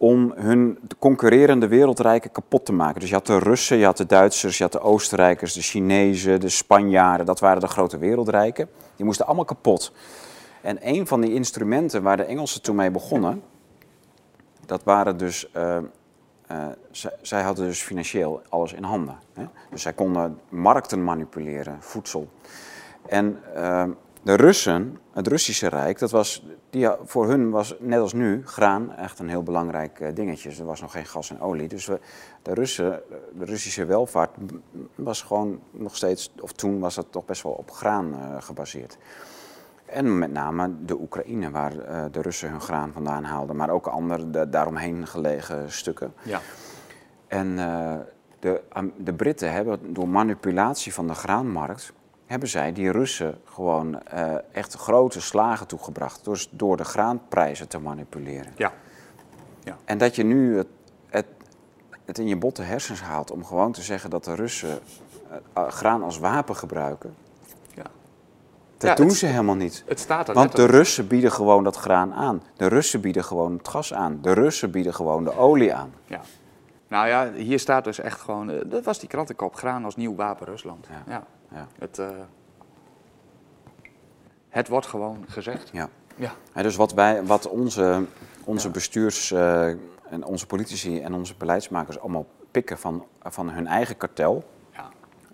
om hun concurrerende wereldrijken kapot te maken. Dus je had de Russen, je had de Duitsers, je had de Oostenrijkers, de Chinezen, de Spanjaarden. Dat waren de grote wereldrijken. Die moesten allemaal kapot. En een van die instrumenten waar de Engelsen toen mee begonnen, dat waren dus eh, eh, zij, hadden dus financieel alles in handen. Hè? Dus zij konden markten manipuleren, voedsel. En eh, de Russen, het Russische Rijk, dat was, die, voor hun was net als nu graan echt een heel belangrijk eh, dingetje. Er was nog geen gas en olie. Dus de, Russen, de Russische welvaart was gewoon nog steeds, of toen was dat toch best wel op graan eh, gebaseerd. En met name de Oekraïne, waar eh, de Russen hun graan vandaan haalden, maar ook andere de, daaromheen gelegen stukken. ja, En eh, de, de Britten hebben door manipulatie van de graanmarkt, hebben zij die Russen gewoon eh, echt grote slagen toegebracht. Door, door de graanprijzen te manipuleren. ja. En dat je nu het, het, het in je botte hersens haalt om gewoon te zeggen dat de Russen graan als wapen gebruiken. Dat Ja, doen ze helemaal niet. Het staat er Want de. Russen bieden gewoon dat graan aan. De Russen bieden gewoon het gas aan. De Russen bieden gewoon de olie aan. Ja. Nou ja, hier staat dus echt gewoon, eh, dat was die krantenkop, graan als nieuw wapen Rusland. Ja. Ja. Ja. Het, eh, het wordt gewoon gezegd. Ja. Ja. Ja, dus wat, wij, wat onze, onze bestuurs- eh, en onze politici en onze beleidsmakers allemaal pikken van, van hun eigen kartel.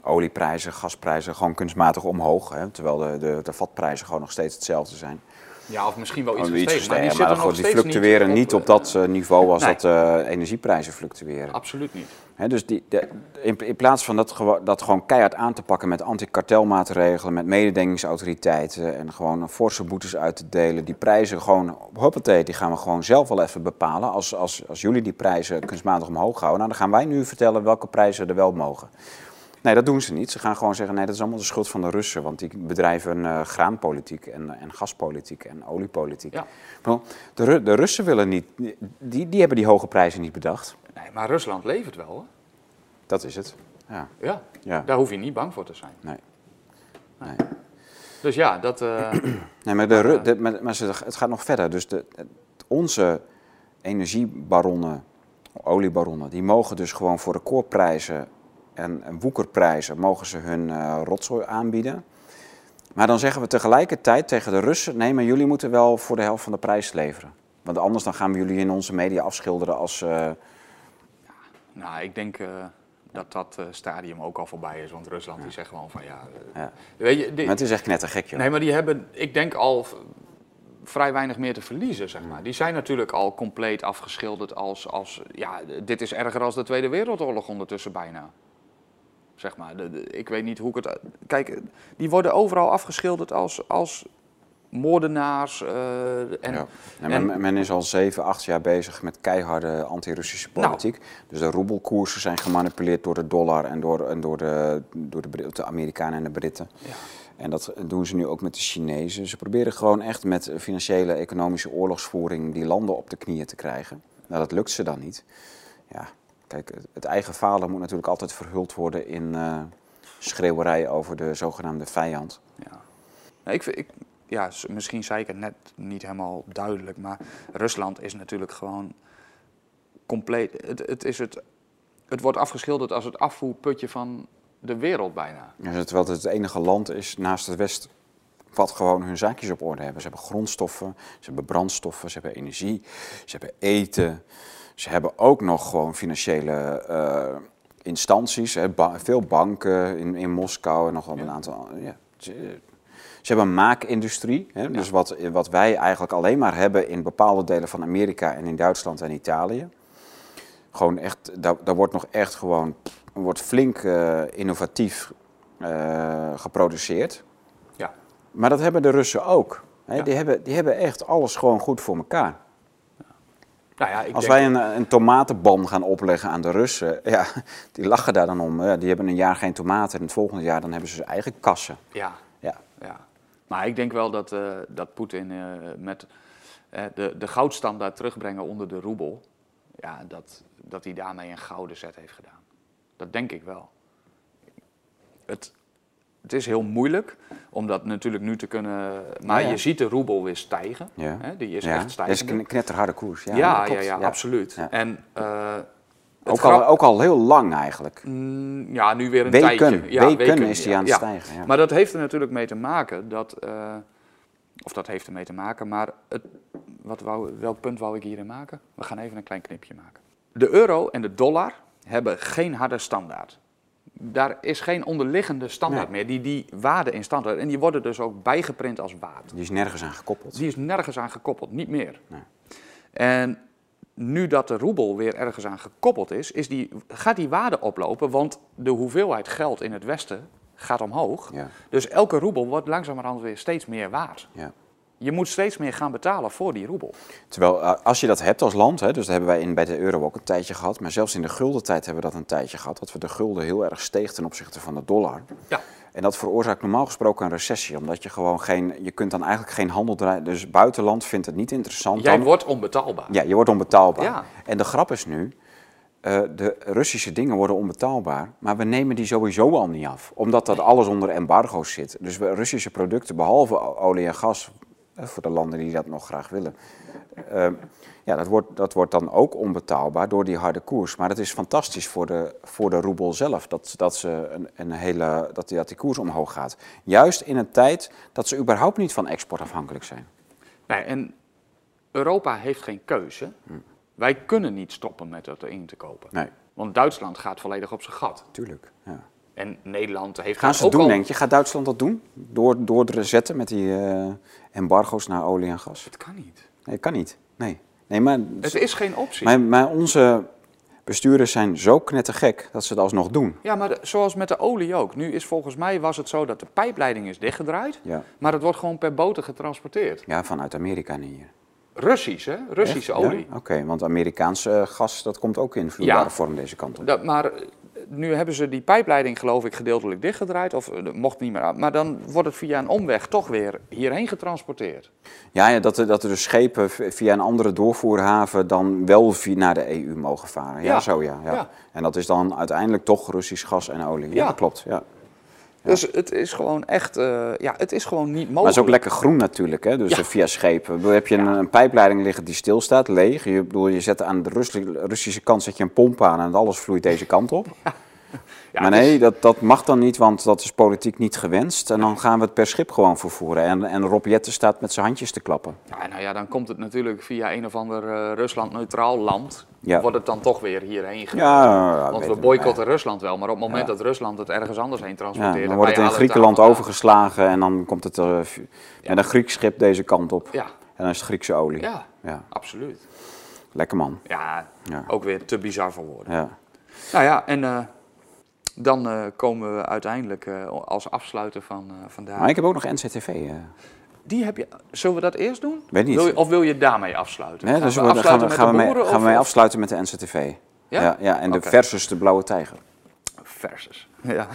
Olieprijzen, gasprijzen gewoon kunstmatig omhoog. Hè, terwijl de, de, de vatprijzen gewoon nog steeds hetzelfde zijn. ja, of misschien wel iets gestegen. Maar die, maar nog die fluctueren niet op, eh, dat eh, niveau als nee. dat eh, energieprijzen fluctueren. Absoluut niet. Dus die, de- in, in plaats van dat, dat gewoon keihard aan te pakken met antikartelmaatregelen, met mededingingsautoriteiten en gewoon forse boetes uit te delen, die prijzen gewoon, hoppatee, die gaan we gewoon zelf wel even bepalen. Als, als, als jullie die prijzen kunstmatig omhoog houden, nou, dan gaan wij nu vertellen welke prijzen er wel mogen. Nee, dat doen ze niet. Ze gaan gewoon zeggen, nee, dat is allemaal de schuld van de Russen. Want die bedrijven uh, graanpolitiek en, en gaspolitiek en oliepolitiek. Ja. De, Ru- de Russen willen niet, die, die hebben die hoge prijzen niet bedacht. Nee, maar Rusland levert wel, hè? Dat is het. Ja, Ja. ja. Daar hoef je niet bang voor te zijn. nee. nee. Dus ja, dat... eh, Nee, maar, de, Ru- de- maar, maar ze- het gaat nog verder. Dus de, onze energiebaronnen, oliebaronnen, die mogen dus gewoon voor recordprijzen en, en woekerprijzen mogen ze hun eh, rotzooi aanbieden. Maar dan zeggen we tegelijkertijd tegen de Russen, nee, maar jullie moeten wel voor de helft van de prijs leveren. Want anders dan gaan we jullie in onze media afschilderen als... eh, nou, ik denk eh, dat dat stadium ook al voorbij is. Want Rusland die zegt gewoon van ja... ja. Weet je, die- Maar het is echt knettergek, joh. Nee, maar die hebben, ik denk al vrij weinig meer te verliezen, zeg maar. Die zijn natuurlijk al compleet afgeschilderd als, als ja, dit is erger dan de Tweede Wereldoorlog ondertussen bijna. Zeg maar, de, de- ik weet niet hoe ik het... Kijk, die worden overal afgeschilderd als, als moordenaars. eh, en, Ja. En- men, men is al zeven, acht jaar bezig met keiharde anti-Russische Nou. politiek. Dus de roebelkoersen zijn gemanipuleerd door de dollar en door, en door, de, door de Amerikanen en de Britten. Ja. En dat doen ze nu ook met de Chinezen. Ze proberen gewoon echt met financiële, economische oorlogsvoering die landen op de knieën te krijgen. Nou, dat lukt ze dan niet. Ja, kijk, het, eigen falen moet natuurlijk altijd verhuld worden in schreeuwerij over de zogenaamde vijand. Ja. Nou, ik, ik, ja, misschien zei ik het net niet helemaal duidelijk, maar Rusland is natuurlijk gewoon compleet. Het, het, is het, het wordt afgeschilderd als het afvoerputje van de wereld bijna. Ja, terwijl het het enige land is naast het West wat gewoon hun zaakjes op orde hebben. Ze hebben grondstoffen, ze hebben brandstoffen, ze hebben energie, ze hebben eten. Ze hebben ook nog gewoon financiële eh, instanties, hè, ba- veel banken in, in Moskou en nog wel een aantal. Ja, ze, ze hebben een maakindustrie, hè, dus wat, wat wij eigenlijk alleen maar hebben in bepaalde delen van Amerika en in Duitsland en Italië. Gewoon echt, daar, daar wordt nog echt gewoon, wordt flink eh, innovatief eh, geproduceerd. Ja. Maar dat hebben de Russen ook. Hè? Ja. Die, hebben, die hebben echt alles gewoon goed voor elkaar. Nou ja, ik Als denk, wij een, een tomatenban gaan opleggen aan de Russen, ja, die lachen daar dan om. Ja, die hebben een jaar geen tomaten en het volgende jaar dan hebben ze hun eigen kassen. Ja, Ja, ja. Maar ik denk wel dat, eh, dat Poetin eh, met eh, de, de goudstandaard terugbrengen onder de roebel, ja, dat, dat hij daarmee een gouden zet heeft gedaan. Dat denk ik wel. Het, het is heel moeilijk om dat natuurlijk nu te kunnen. Maar Ja, ja. je ziet de roebel weer stijgen. ja. Hè, die is echt Dat is een knetterharde koers. Ja, Ja, ja, absoluut. En het Ook, grap- al, ook al heel lang eigenlijk. Mm, ja, nu weer een Weken, tijdje. Ja, weken is die aan het stijgen, ja. Maar dat heeft er natuurlijk mee te maken dat, eh, of dat heeft ermee te maken, maar het, wat wou, welk punt wou ik hierin maken? We gaan even een klein knipje maken. De euro en de dollar hebben geen harde standaard. Daar is geen onderliggende standaard Nee. meer die die waarde in stand houdt. En die worden dus ook bijgeprint als waard. Die is nergens aan gekoppeld. Die is nergens aan gekoppeld, niet meer. Nee. En nu dat de roebel weer ergens aan gekoppeld is, is die, gaat die waarde oplopen, want de hoeveelheid geld in het Westen gaat omhoog. Ja. Dus elke roebel wordt langzamerhand weer steeds meer waard. Ja. Je moet steeds meer gaan betalen voor die roebel. Terwijl eh, als je dat hebt als land, hè, dus dat hebben wij in, bij de euro ook een tijdje gehad, maar zelfs in de guldentijd hebben we dat een tijdje gehad, dat we de gulden heel erg steeg ten opzichte van de dollar. Ja. En dat veroorzaakt normaal gesproken een recessie, omdat je gewoon geen, je kunt dan eigenlijk geen handel draaien. Dus buitenland vindt het niet interessant. Jij dan, wordt onbetaalbaar. Ja, je wordt onbetaalbaar. Ja. En de grap is nu, eh, de Russische dingen worden onbetaalbaar, maar we nemen die sowieso al niet af, omdat dat alles onder embargo's zit. Dus we Russische producten, behalve olie en gas, voor de landen die dat nog graag willen, eh, ja, dat wordt, dat wordt dan ook onbetaalbaar door die harde koers. Maar het is fantastisch voor de, voor de roebel zelf, dat, dat, ze een, een hele, dat, die, dat die koers omhoog gaat. Juist in een tijd dat ze überhaupt niet van export afhankelijk zijn. Nee, en Europa heeft geen keuze. Wij kunnen niet stoppen met dat in te kopen. Nee, Want Duitsland gaat volledig op zijn gat. tuurlijk. Ja. En Nederland heeft Gaan dat ze ook doen, al... denk je? Gaat Duitsland dat doen? Door, door te zetten met die eh, embargo's naar olie en gas? Het kan niet. Nee, kan niet. Nee, nee maar, Het is geen optie. maar, maar onze bestuurders zijn zo knettergek dat ze het alsnog doen. Ja, maar de- zoals met de olie ook. Nu is volgens mij was het zo dat de pijpleiding is dichtgedraaid, Ja, maar het wordt gewoon per boten getransporteerd. ja vanuit Amerika naar hier. Russisch, hè? Russische Echt? Ja? olie. Oké, want Amerikaanse gas, dat komt ook in vloeibare Ja. vorm deze kant op. Dat, maar eh, nu hebben ze die pijpleiding geloof ik gedeeltelijk dichtgedraaid, of eh, mocht niet meer aan. Maar dan wordt het via een omweg toch weer hierheen getransporteerd. Ja, ja dat, er, dat er dus schepen via een andere doorvoerhaven dan wel via naar de EU mogen varen. Ja, Ja. zo ja, ja. En dat is dan uiteindelijk toch Russisch gas en olie. Ja, Ja. dat klopt. Ja. Dus het is gewoon echt, eh, ja, het is gewoon niet mogelijk. Maar het is ook lekker groen natuurlijk, hè? dus Ja. eh, via schepen. Heb je een, een pijpleiding liggen die stilstaat, leeg. Je, bedoel, je zet aan de Russi- Russische kant zet je een pomp aan en alles vloeit deze kant op. Maar nee, dat, dat mag dan niet, want dat is politiek niet gewenst. En dan gaan we het per schip gewoon vervoeren. En, en Rob Jetten staat met zijn handjes te klappen. Ja, nou ja, dan komt het natuurlijk via een of ander eh, Rusland-neutraal land. Ja. Wordt het dan toch weer hierheen gedaan. Ja, Want we boycotten Rusland wel, maar op het moment dat Rusland het ergens anders heen Ja, transporteert... dan wordt het in Griekenland overgeslagen en dan komt het eh, met een Grieks schip deze kant op. Ja, En dan is het Griekse olie. ja, Ja, absoluut. lekker man. Ja, Ja. ook weer te bizar voor woorden. Ja. Nou ja, en eh, dan eh, komen we uiteindelijk eh, als afsluiter van eh, vandaag. Maar ik heb ook nog NCTV. Die heb je, zullen we dat eerst doen? Weet niet. Wil je, of wil je daarmee afsluiten? Nee, Gaan dus we gaan afsluiten we, met gaan we, de mee, boeren, gaan we mee afsluiten met de NCTV. Ja? ja, en de versus de blauwe tijger. Versus. Ja.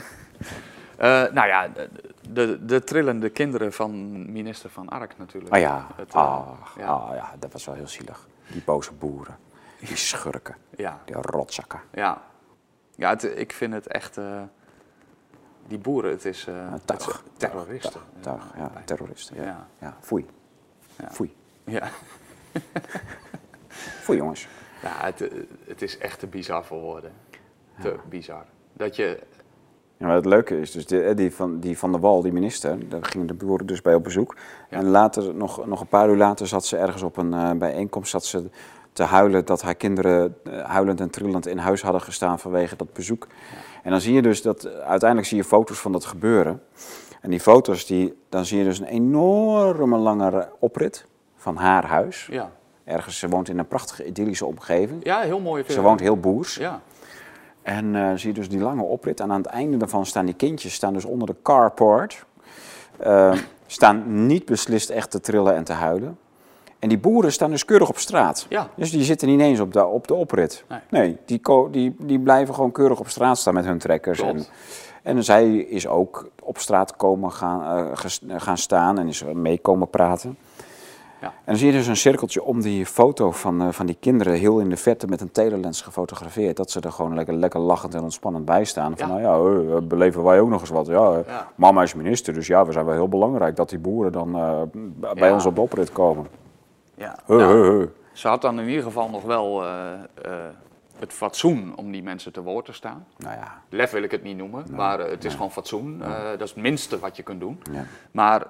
Nou ja, de, de, de trillende kinderen van minister Van Ark natuurlijk. Ah ja, Het, ah, ja. ah, ja, dat was wel heel zielig. Die boze boeren, die schurken, Ja, die rotzakken. ja. Ja het, ik vind het echt... eh, die boeren, het is... eh, tuig, is terroristen. Tuig, ja, terroristen. Ja, Ja. ja. foei. Ja. Foei. Ja. Foei jongens. Ja, het, eh, het is echt te bizar voor woorden. Te bizar. Dat je... Ja, maar het leuke is dus, die, die, van, die Van der Wal, die minister, daar gingen de boeren dus bij op bezoek. Ja. En later, nog, nog een paar uur later zat ze ergens op een eh, bijeenkomst zat ze te huilen dat haar kinderen eh, huilend en trillend in huis hadden gestaan vanwege dat bezoek. En dan zie je dus dat, uiteindelijk zie je foto's van dat gebeuren. En die foto's, die, dan zie je dus een enorme lange oprit van haar huis. Ja, Ergens, ze woont in een prachtige idyllische omgeving. ja heel mooi. Ze woont heel boers. Ja, En eh, zie je dus die lange oprit. En aan het einde daarvan staan die kindjes staan dus onder de carport. Eh, staan niet beslist echt te trillen en te huilen. En die boeren staan dus keurig op straat. Ja. Dus die zitten niet eens op de, op de oprit. Nee. die, die, die blijven gewoon keurig op straat staan met hun trekkers. En, en zij is ook op straat komen gaan, eh, gaan staan en is mee komen praten. Ja. En dan zie je dus een cirkeltje om die foto van, eh, van die kinderen heel in de verte met een telelens gefotografeerd. Dat ze er gewoon lekker, lekker lachend en ontspannend bij staan. Van Ja. nou ja, eh, beleven wij ook nog eens wat. Ja, Ja. Mama is minister, dus ja, we zijn wel heel belangrijk dat die boeren dan bij ons op de oprit komen. Ja. Nou. Ze had dan in ieder geval nog wel eh, eh, het fatsoen om die mensen te woord te staan. Nou ja, Lef wil ik het niet noemen, maar eh, het is gewoon fatsoen. Dat is het minste wat je kunt doen. ja. Maar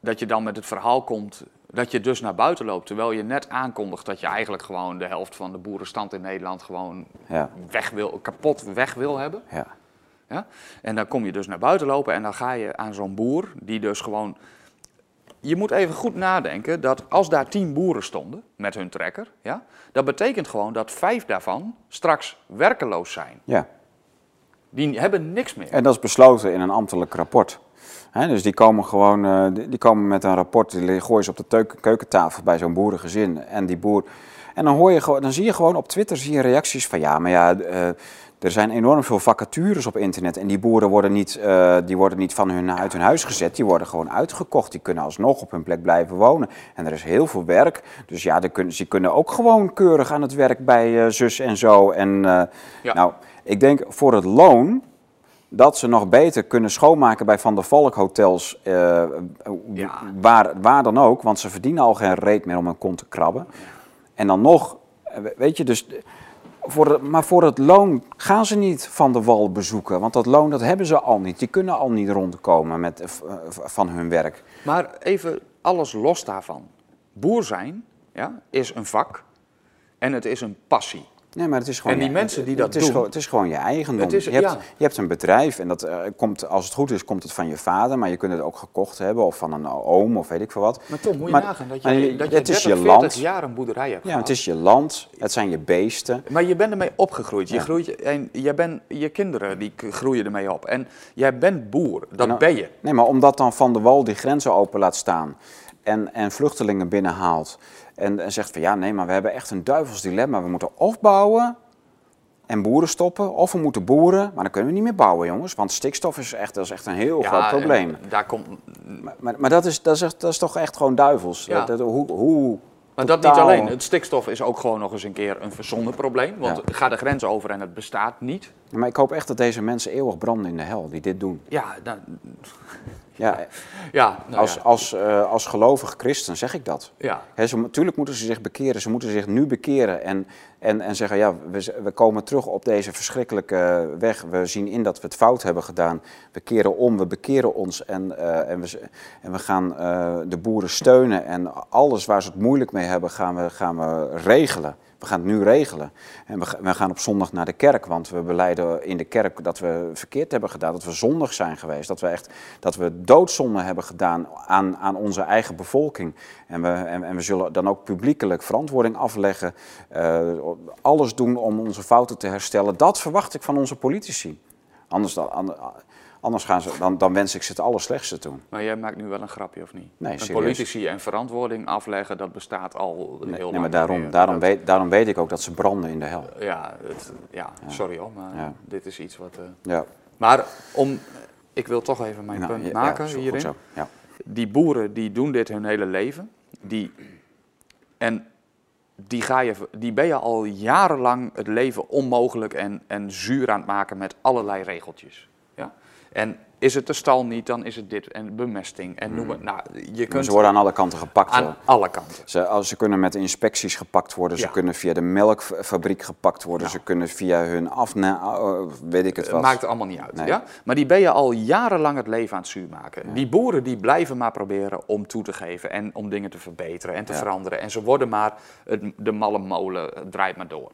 dat je dan met het verhaal komt dat je dus naar buiten loopt, terwijl je net aankondigt dat je eigenlijk gewoon de helft van de boerenstand in Nederland gewoon Ja. weg wil, kapot weg wil hebben. ja. Ja? En dan kom je dus naar buiten lopen en dan ga je aan zo'n boer die dus gewoon... Je moet even goed nadenken dat als daar tien boeren stonden met hun trekker, ja, dat betekent gewoon dat vijf daarvan straks werkeloos zijn. ja. Die hebben niks meer. En dat is besloten in een ambtelijk rapport. Dus die komen gewoon eh, die, komen met een rapport, die gooien ze op de keukentafel bij zo'n boerengezin. En die boer. En dan, hoor je, dan zie je gewoon op Twitter zie je reacties van ja, maar ja, eh, er zijn enorm veel vacatures op internet. En die boeren worden niet, eh, die worden niet van hun, uit hun huis gezet, die worden gewoon uitgekocht. Die kunnen alsnog op hun plek blijven wonen. En er is heel veel werk. Dus ja, ze kunnen ook gewoon keurig aan het werk bij eh, zus en zo. En eh, Ja. nou, ik denk voor het loon dat ze nog beter kunnen schoonmaken bij Van der Valk hotels, Ja. waar, waar dan ook, want ze verdienen al geen reet meer om een kont te krabben. En dan nog, weet je, dus, voor maar voor het loon gaan ze niet Van der Wal bezoeken, want dat loon dat hebben ze al niet. Die kunnen al niet rondkomen met, eh, eh, van hun werk. Maar even alles los daarvan. Boer zijn ja, is een vak en het is een passie. Nee, maar het is gewoon. En die je- mensen die dat het is doen- Gewoon, het is gewoon je eigendom. Is- je, hebt, ja. je hebt een bedrijf en dat eh, komt, als het goed is, komt het van je vader, maar je kunt het ook gekocht hebben of van een oom of weet ik veel wat. Maar Tom, moet je Maar- nagaan dat je, dat je het is 30, je 40 land. jaar een boerderij hebt Ja, gehad. het is je land, het zijn je beesten. Maar je bent ermee opgegroeid. Je, Ja. groeit, en je, bent, je kinderen die groeien ermee op. En jij bent boer, dat Nou, ben je. Nee, maar omdat dan Van der Wal die grenzen open laat staan en, en vluchtelingen binnenhaalt en, en zegt van ja, nee, maar we hebben echt een duivels dilemma. We moeten of bouwen en boeren stoppen. Of we moeten boeren, maar dan kunnen we niet meer bouwen, jongens. Want stikstof is echt, dat is echt een heel Ja, groot probleem. Daar komt, Maar, maar, maar dat, is, dat, is, echt- dat is toch echt gewoon duivels. Ja. Dat, dat- hoe, hoe maar dat niet alleen. Het stikstof is ook gewoon nog eens een keer een verzonnen probleem. Want Ja. ga de grens over en het bestaat niet. Maar ik hoop echt dat deze mensen eeuwig branden in de hel die dit doen. Ja, nou, Ja, ja, nou als, ja. als, eh, als gelovig christen zeg ik dat. ja. Hè, ze, natuurlijk moeten ze zich bekeren. Ze moeten zich nu bekeren en, en, en zeggen: ja, we, we komen terug op deze verschrikkelijke weg. We zien in dat we het fout hebben gedaan. We keren om, we bekeren ons en, eh, en, we, en we gaan eh, de boeren steunen. En alles waar ze het moeilijk mee hebben, gaan we, gaan we regelen. We gaan het nu regelen. En we, ga- we gaan op zondag naar de kerk, want we beleiden in de kerk dat we verkeerd hebben gedaan, dat we zondig zijn geweest, dat we echt dat we doodzonde hebben gedaan aan, aan onze eigen bevolking. En we, en, we zullen dan ook publiekelijk verantwoording afleggen, eh, alles doen om onze fouten te herstellen. Dat verwacht ik van onze politici. Anders, dan, an- anders gaan ze, dan, dan wens ik ze het allerslechtste toe. Maar jij maakt nu wel een grapje, of niet? Nee, Een serieus. politici en verantwoording afleggen, dat bestaat al heel Nee, lang. nee, maar daarom, meer. daarom, Dat- weet, daarom weet ik ook dat ze branden in de hel. Ja, het, ja, sorry hoor, maar Ja. dit is iets wat... eh, Ja, Maar om... Ik wil toch even mijn Nou, punt maken ja, zo, goed hierin. zo. Ja. Die boeren die doen dit hun hele leven. Die, en die, ga je, die ben je al jarenlang het leven onmogelijk en, en zuur aan het maken met allerlei regeltjes. En is het de stal niet, dan is het dit en bemesting en noem het. Nou, je kunt ze worden aan alle kanten gepakt. hoor. aan alle kanten. Ze, als, ze kunnen met inspecties gepakt worden, ze kunnen via de melkfabriek gepakt worden, ze kunnen via hun afna, eh, weet ik het Het wat. maakt allemaal niet uit. Nee. Ja? Maar die ben je al jarenlang het leven aan het zuur maken. Die boeren die blijven maar proberen om toe te geven en om dingen te verbeteren en te Ja. veranderen. En ze worden maar, het, de malle molen draait maar door.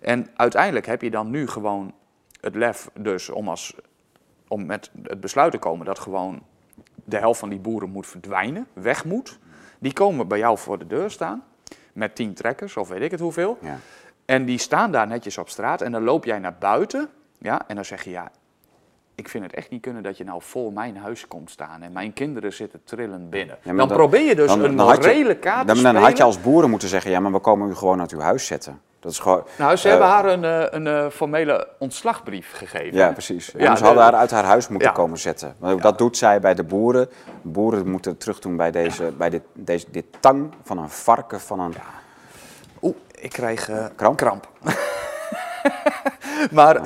En uiteindelijk heb je dan nu gewoon het lef dus om, als, om met het besluit te komen dat gewoon de helft van die boeren moet verdwijnen, weg moet. Die komen bij jou voor de deur staan met tien trekkers of weet ik het hoeveel. Ja. En die staan daar netjes op straat en dan loop jij naar buiten. Ja, en dan zeg je, ja, ik vind het echt niet kunnen dat je nou voor mijn huis komt staan en mijn kinderen zitten trillend binnen. Ja, dan, probeer je dus een morele kaart te dan, dan had je spelen. als boeren moeten zeggen, ja, maar we komen u gewoon uit uw huis zetten. Dat is gewoon... Nou, ze eh, hebben haar een, eh, een, eh, formele ontslagbrief gegeven. Ja, precies. Ja, ze de- hadden haar uit haar huis moeten Ja. komen zetten. Want Dat doet zij bij de boeren. Boeren moeten terug doen bij, deze, bij dit, deze, dit tang van een varken, van een... Oeh, ik krijg eh, Kramp? kramp. maar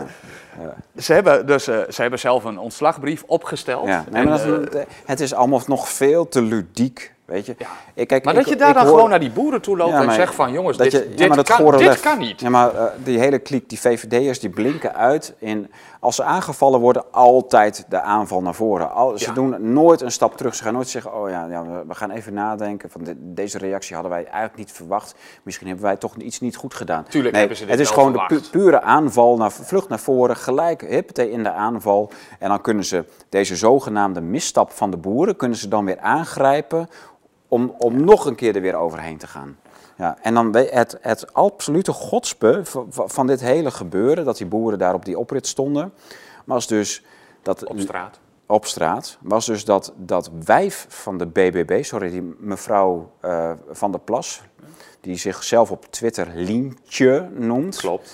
ze, hebben dus, eh, ze hebben zelf een ontslagbrief opgesteld. Ja, nee, En, maar dat is- eh, het is allemaal nog veel te ludiek, weet je. Ja. Ik, kijk, maar ik- dat je daar dan hoor- gewoon naar die boeren toe loopt Ja, en zegt van jongens, dit, je- ja, dit, maar dat kan, gore dit lef. kan niet. Ja, maar eh, die hele kliek, die VVD'ers, die blinken uit in... Als ze aangevallen worden, altijd de aanval naar voren. Al, ze doen nooit een stap terug. Ze gaan nooit zeggen, oh ja, we, gaan even nadenken. Van de- deze reactie hadden wij eigenlijk niet verwacht. Misschien hebben wij toch iets niet goed gedaan. Tuurlijk nee, hebben ze dit Het is gewoon de pu- pure aanval, naar, vlucht naar voren, gelijk in de aanval. En dan kunnen ze deze zogenaamde misstap van de boeren, kunnen ze dan weer aangrijpen om, om nog een keer er weer overheen te gaan. Ja, en dan het, het absolute godspe van, van dit hele gebeuren, dat die boeren daar op die oprit stonden, was dus dat Op straat. op straat, was dus dat, dat wijf van de BBB, sorry, die mevrouw eh, Van der Plas, die zichzelf op Twitter Lientje noemt. Klopt.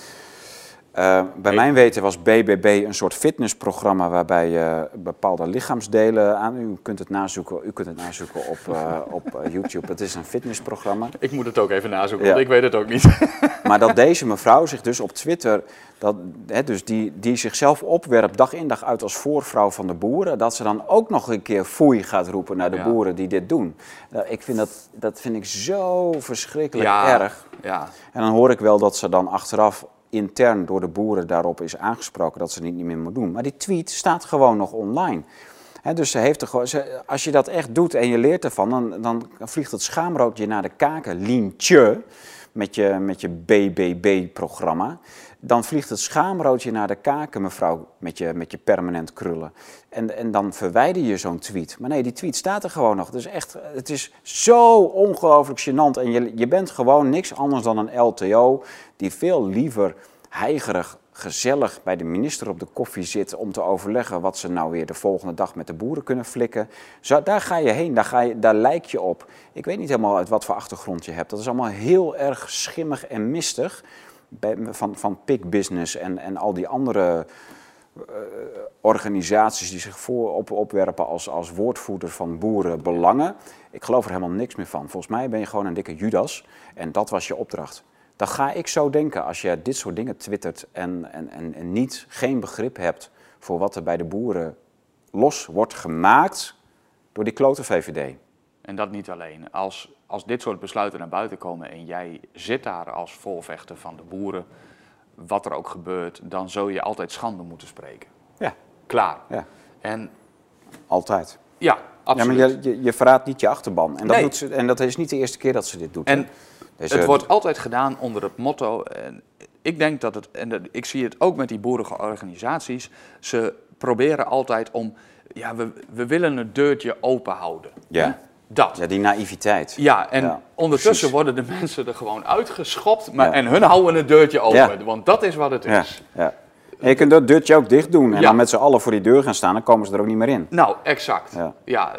Eh, bij mijn weten was BBB een soort fitnessprogramma waarbij je bepaalde lichaamsdelen aan. U kunt het nazoeken, u kunt het nazoeken op, eh, op eh, YouTube. Het is een fitnessprogramma. Ik moet het ook even nazoeken, Ja. want ik weet het ook niet. Maar dat deze mevrouw zich dus op Twitter, dat, hè, dus die, die zichzelf opwerpt dag in dag uit als voorvrouw van de boeren, dat ze dan ook nog een keer foei gaat roepen naar de Ja. boeren die dit doen. Nou, ik vind dat, dat vind ik zo verschrikkelijk ja, erg. Ja, En dan hoor ik wel dat ze dan achteraf intern door de boeren daarop is aangesproken dat ze het niet meer moet doen. Maar die tweet staat gewoon nog online. Dus ze heeft er als je dat echt doet en je leert ervan, dan, dan vliegt het schaamroodje naar de kaken, lientje, met je, met je BBB-programma. Dan vliegt het schaamroodje naar de kaken, mevrouw, met je, met je permanent krullen. En, en dan verwijder je zo'n tweet. Maar nee, die tweet staat er gewoon nog. Is echt, het is zo ongelooflijk gênant. En je, je bent gewoon niks anders dan een LTO die veel liever heigerig, gezellig bij de minister op de koffie zit om te overleggen wat ze nou weer de volgende dag met de boeren kunnen flikken. Zo, daar ga je heen, daar, ga je, daar lijk je op. Ik weet niet helemaal uit wat voor achtergrond je hebt. Dat is allemaal heel erg schimmig en mistig. Van, van Pig Business en, en al die andere eh, organisaties die zich voor op, opwerpen als, als woordvoerder van boerenbelangen. Ik geloof er helemaal niks meer van. Volgens mij ben je gewoon een dikke Judas en dat was je opdracht. Dan ga ik zo denken als je dit soort dingen twittert en, en, en, en niet, geen begrip hebt voor wat er bij de boeren los wordt gemaakt door die klote VVD. En dat niet alleen. Als, als dit soort besluiten naar buiten komen en jij zit daar als voorvechter van de boeren, wat er ook gebeurt, dan zul je altijd schande moeten spreken. Ja, Klaar. ja En altijd. ja, absoluut. Ja, maar je, je, je verraadt niet je achterban. En dat, Nee. doet ze, en dat is niet de eerste keer dat ze dit doet. En. Deze- het wordt altijd gedaan onder het motto. En ik denk dat het, en dat, ik zie het ook met die boerenorganisaties. Ze proberen altijd om. Ja, we, we willen het deurtje open houden. Ja. Dat. Ja, die naïviteit. Ja, en Ja, ondertussen precies. worden de mensen er gewoon uitgeschopt. Maar, Ja. En hun houden het deurtje open. Want dat is wat het is. ja. En je kunt dat deurtje ook dicht doen en dan met z'n allen voor die deur gaan staan, dan komen ze er ook niet meer in. Nou, exact. Ja.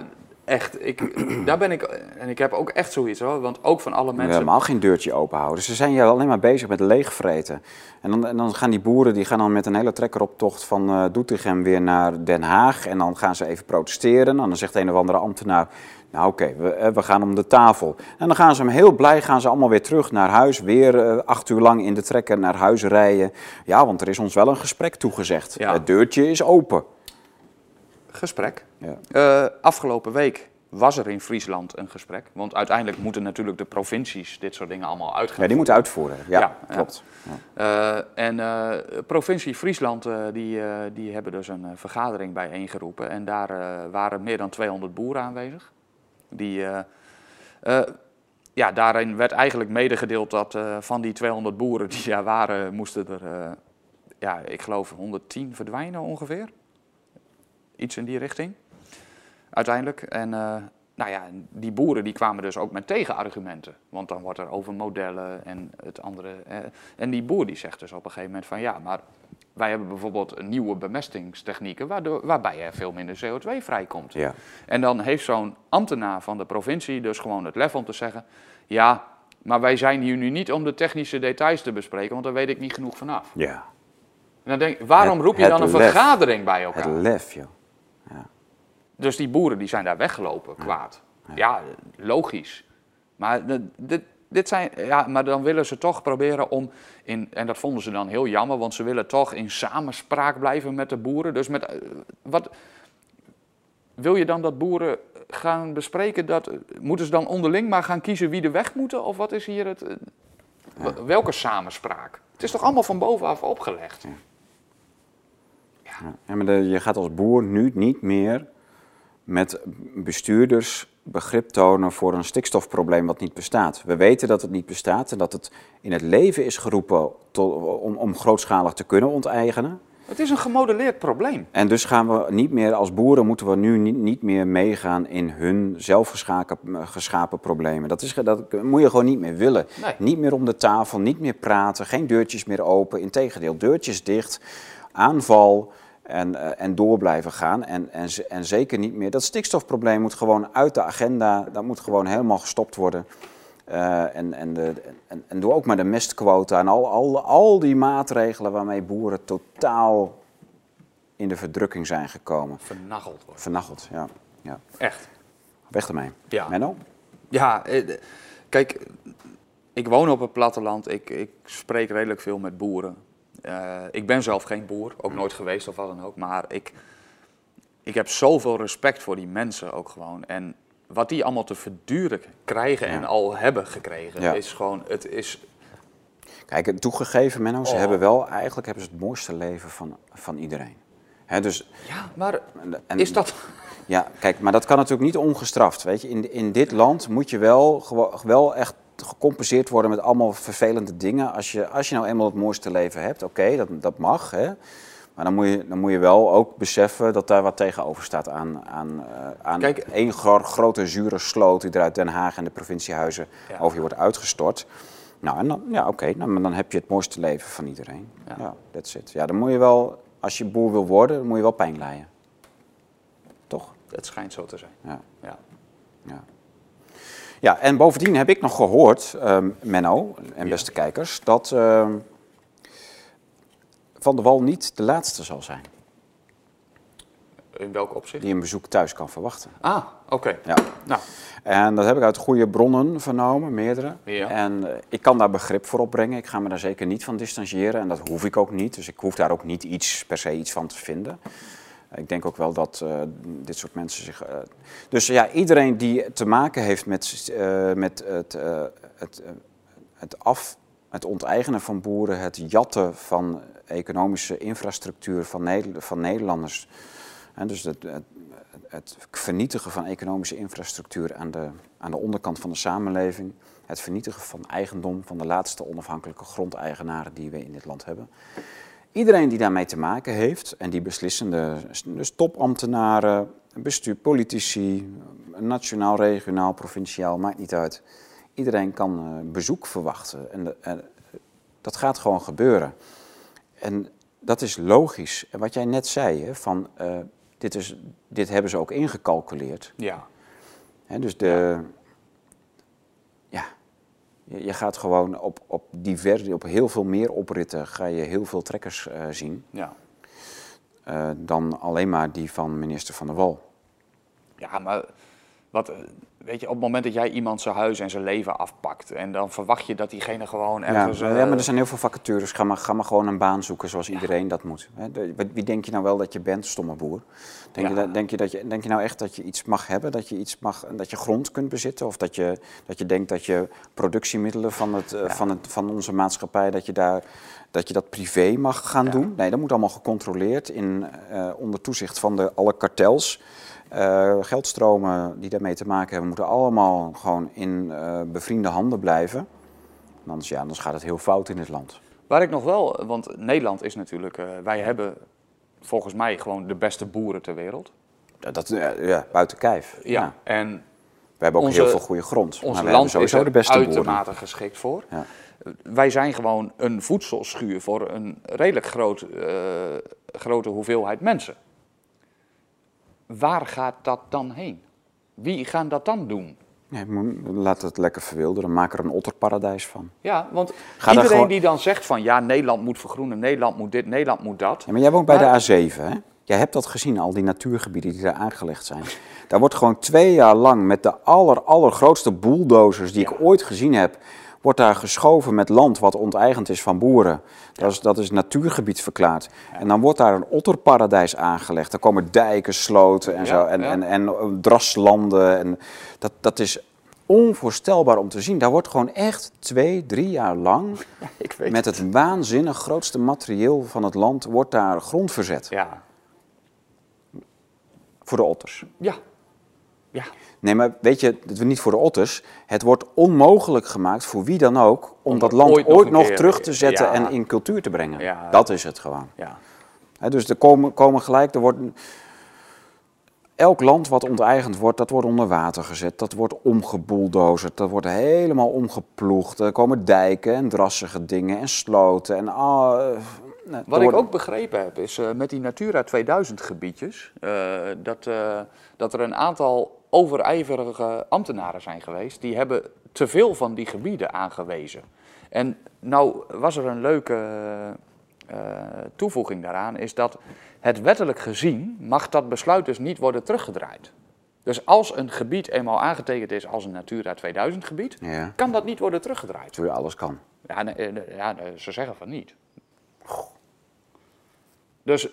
Echt. Ik, daar ben ik. En ik heb ook echt zoiets hoor. Want ook van alle mensen. helemaal geen deurtje open houden. Ze zijn je alleen maar bezig met leegvreten. En dan, en dan gaan die boeren die gaan dan met een hele trekkeroptocht van eh Doetinchem weer naar Den Haag. En dan gaan ze even protesteren. En dan zegt een of andere ambtenaar, nou oké, we, eh, we gaan om de tafel. En dan gaan ze hem heel blij, gaan ze allemaal weer terug naar huis. Weer eh, acht uur lang in de trekker naar huis rijden. Ja, want er is ons wel een gesprek toegezegd. Ja. Het deurtje is open. Gesprek. Ja. Eh, afgelopen week was er in Friesland een gesprek. Want uiteindelijk moeten natuurlijk de provincies dit soort dingen allemaal uitgaan. Ja, die moeten uitvoeren. Ja, klopt. Ja. En eh, provincie Friesland die, die hebben dus een vergadering bijeengeroepen. En daar waren meer dan 200 boeren aanwezig. Die, eh, eh, ja, daarin werd eigenlijk medegedeeld dat eh, van die 200 boeren die daar waren, moesten er, ja, ik geloof 110 verdwijnen ongeveer. Iets in die richting, uiteindelijk. En nou ja, die boeren die kwamen dus ook met tegenargumenten. Want dan wordt er over modellen en het andere. en die boer die zegt dus op een gegeven moment van ja, maar wij hebben bijvoorbeeld nieuwe bemestingstechnieken waardoor, waarbij er veel minder CO2 vrijkomt. Ja. En dan heeft zo'n ambtenaar van de provincie dus gewoon het lef om te zeggen: ja, maar wij zijn hier nu niet om de technische details te bespreken, want daar weet ik niet genoeg vanaf. ja. En dan denk waarom Het- roep je het dan een lef. vergadering bij Het elkaar? lef, joh. Dus die boeren die zijn daar weggelopen, kwaad. Ja, logisch. Maar de- dit, dit zijn, ja, maar dan willen ze toch proberen om, in, en dat vonden ze dan heel jammer, want ze willen toch in samenspraak blijven met de boeren. Dus met, eh, wat, wil je dan dat boeren gaan bespreken, dat, moeten ze dan onderling maar gaan kiezen wie er weg moeten? Of wat is hier het, eh, welke samenspraak? Het is toch allemaal van bovenaf opgelegd? Ja, maar de- je gaat als boer nu niet meer met bestuurders begrip tonen voor een stikstofprobleem wat niet bestaat. We weten dat het niet bestaat en dat het in het leven is geroepen om, om grootschalig te kunnen onteigenen. Het is een gemodelleerd probleem. En dus gaan we niet meer, als boeren moeten we nu niet, niet meer meegaan in hun zelfgeschapen geschapen problemen. Dat, is, dat moet je gewoon niet meer willen. Nee. Niet meer om de tafel, niet meer praten, geen deurtjes meer open. Integendeel, deurtjes dicht, aanval en, eh, en door blijven gaan. En, en, en zeker niet meer, dat stikstofprobleem moet gewoon uit de agenda, dat moet gewoon helemaal gestopt worden. Eh, en, en, de, en, en doe ook maar de mestquota en al, al, al die maatregelen waarmee boeren totaal in de verdrukking zijn gekomen. Vernageld wordt. Vernacheld, ja. ja. Echt. Weg ermee. Ja. Menno? Ja, eh, kijk, ik woon op het platteland. Ik, ik spreek redelijk veel met boeren. Eh, ik ben zelf geen boer, ook nooit geweest of wat dan ook. Maar ik, ik heb zoveel respect voor die mensen ook gewoon. En wat die allemaal te verduren krijgen en al hebben gekregen, Ja. is gewoon, het is... Kijk, toegegeven Menno, ze Oh. hebben wel, eigenlijk hebben ze het mooiste leven van, van iedereen. Dus, Ja, maar en- is dat... Ja, kijk, maar dat kan natuurlijk niet ongestraft. Weet je? In, in dit land moet je wel, wel echt gecompenseerd worden met allemaal vervelende dingen. Als je, als je nou eenmaal het mooiste leven hebt, oké, dat, dat mag. Hè? Maar dan moet, je, dan moet je wel ook beseffen dat daar wat tegenover staat aan, aan, eh, aan Kijk- één gro- grote zure sloot die er uit Den Haag en de provinciehuizen Ja. over je wordt uitgestort. Nou, en dan, ja, oké, nou, maar dan heb je het mooiste leven van iedereen. Ja. Ja, that's it. Ja, dan moet je wel, als je boer wil worden, dan moet je wel pijn lijden. Toch? Het schijnt zo te zijn. Ja. Ja. Ja. Ja, en bovendien heb ik nog gehoord, ehm, Menno en beste kijkers, dat, ehm, Van der Wal niet de laatste zal zijn In welk opzicht? die een bezoek thuis kan verwachten. Ah, oké. Ja. Nou, En dat heb ik uit goede bronnen vernomen, meerdere. Ja. En eh, ik kan daar begrip voor opbrengen. Ik ga me daar zeker niet van distancieren en dat hoef ik ook niet. Dus ik hoef daar ook niet iets, per se iets van te vinden. Ik denk ook wel dat eh, dit soort mensen zich. eh, dus ja, iedereen die te maken heeft met, eh, met het, het, het, af, het onteigenen van boeren, het jatten van economische infrastructuur van, van Nederlanders. Hè, dus het, het, het vernietigen van economische infrastructuur aan de, aan de onderkant van de samenleving. Het vernietigen van eigendom van de laatste onafhankelijke grondeigenaren die we in dit land hebben. Iedereen die daarmee te maken heeft en die beslissende, dus topambtenaren, bestuur, politici, nationaal, regionaal, provinciaal, maakt niet uit. Iedereen kan eh, bezoek verwachten en, de- en dat gaat gewoon gebeuren. En dat is logisch. En wat jij net zei, hè, van, eh, dit, is, dit hebben ze ook ingecalculeerd. ja. Hè, dus de, ja, je, gaat gewoon op, op, diverse, op heel veel meer opritten ga je heel veel trekkers eh, zien Ja. eh, dan alleen maar die van minister Van der Wal. Ja, maar wat, weet je, op het moment dat jij iemand zijn huis en zijn leven afpakt en dan verwacht je dat diegene gewoon Ja, ergens... eh, ja, maar er zijn heel veel vacatures. Ga maar, ga maar gewoon een baan zoeken zoals iedereen dat moet. Wie- denk je nou wel dat je bent, stomme boer? Denk, Ja. je, dat- denk, je dat je, denk je nou echt dat je iets mag hebben, dat je, iets mag, dat je grond kunt bezitten? Of dat je, dat je denkt dat je productiemiddelen van, het, eh, van, het, van onze maatschappij, dat je, daar, dat je dat privé mag gaan Ja. doen? Nee, dat moet allemaal gecontroleerd in, eh, onder toezicht van de, alle kartels. Eh, geldstromen die daarmee te maken hebben, moeten allemaal gewoon in eh, bevriende handen blijven. Anders, ja, anders gaat het heel fout in dit land. Waar ik nog wel, want Nederland is natuurlijk, eh, wij hebben volgens mij gewoon de beste boeren ter wereld. Dat, dat, ja, buiten kijf. Ja. En We hebben ook Onze- heel veel goede grond. maar ons we hebben land is sowieso er de beste boeren. uitermate geschikt voor. Ja. Wij zijn gewoon een voedselschuur voor een redelijk groot, grote hoeveelheid mensen. Waar gaat dat dan heen? Wie gaan dat dan doen? Moet- laat het lekker verwilderen. Maak er een otterparadijs van. Ja, want iedereen gewoon- die dan zegt van ja, Nederland moet vergroenen, Nederland moet dit, Nederland moet dat. Ja, maar jij woont bij Maar- de A7, hè? Jij hebt dat gezien, al die natuurgebieden die daar aangelegd zijn. Daar wordt gewoon twee jaar lang met de aller, allergrootste bulldozers die ik ooit gezien heb... wordt daar geschoven met land wat onteigend is van boeren. Dat is, dat is natuurgebied verklaard. En dan wordt daar een otterparadijs aangelegd. Er komen dijken, sloten en zo. En, ja. en, en eh, draslanden. En dat, dat is onvoorstelbaar om te zien. Daar wordt gewoon echt twee, drie jaar lang... Ik weet met het waanzinnig grootste materieel van het land... wordt daar grond verzet Ja, voor de otters. ja, ja. Nee, maar weet je, het wordt niet voor de otters. Het wordt onmogelijk gemaakt voor wie dan ook... om, Om dat land ooit ooit, nog terug te zetten ja. en in cultuur te brengen. Ja. Dat is het gewoon. ja. Dus er komen, komen gelijk, er wordt... Elk land wat onteigend wordt, dat wordt onder water gezet. Dat wordt omgeboeldozerd. Dat wordt helemaal omgeploegd. Er komen dijken en drassige dingen en sloten. En, ah, eh, nou, Wat ik ook begrepen heb, is eh, met die Natura 2000 gebiedjes, eh, dat, dat er een aantal overijverige ambtenaren zijn geweest, die hebben te veel van die gebieden aangewezen. En nou was er een leuke eh, toevoeging daaraan, is dat het wettelijk gezien mag dat besluit dus niet worden teruggedraaid. Dus als een gebied eenmaal aangetekend is als een Natura 2000 gebied, Ja, kan dat niet worden teruggedraaid. terwijl alles kan. Ja, nee, eh, ja ze zeggen van niet. Dus,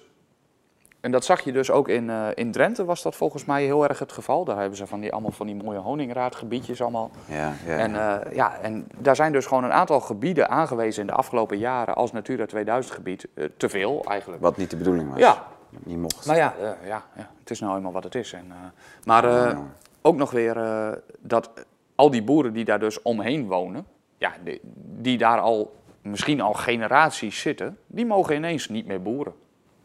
en dat zag je dus ook in, eh, in Drenthe, was dat volgens mij heel erg het geval. Daar hebben ze van die, allemaal van die mooie honingraadgebiedjes allemaal. Ja, ja, En, eh, ja, en daar zijn dus gewoon een aantal gebieden aangewezen in de afgelopen jaren als Natura 2000 gebied. Eh, te veel eigenlijk. Wat niet de bedoeling was. Ja, Niet mocht. maar ja, ja, ja, het is nou eenmaal wat het is. En, maar ook nog weer dat al die boeren die daar dus omheen wonen, ja, die, die daar al misschien al generaties zitten, die mogen ineens niet meer boeren.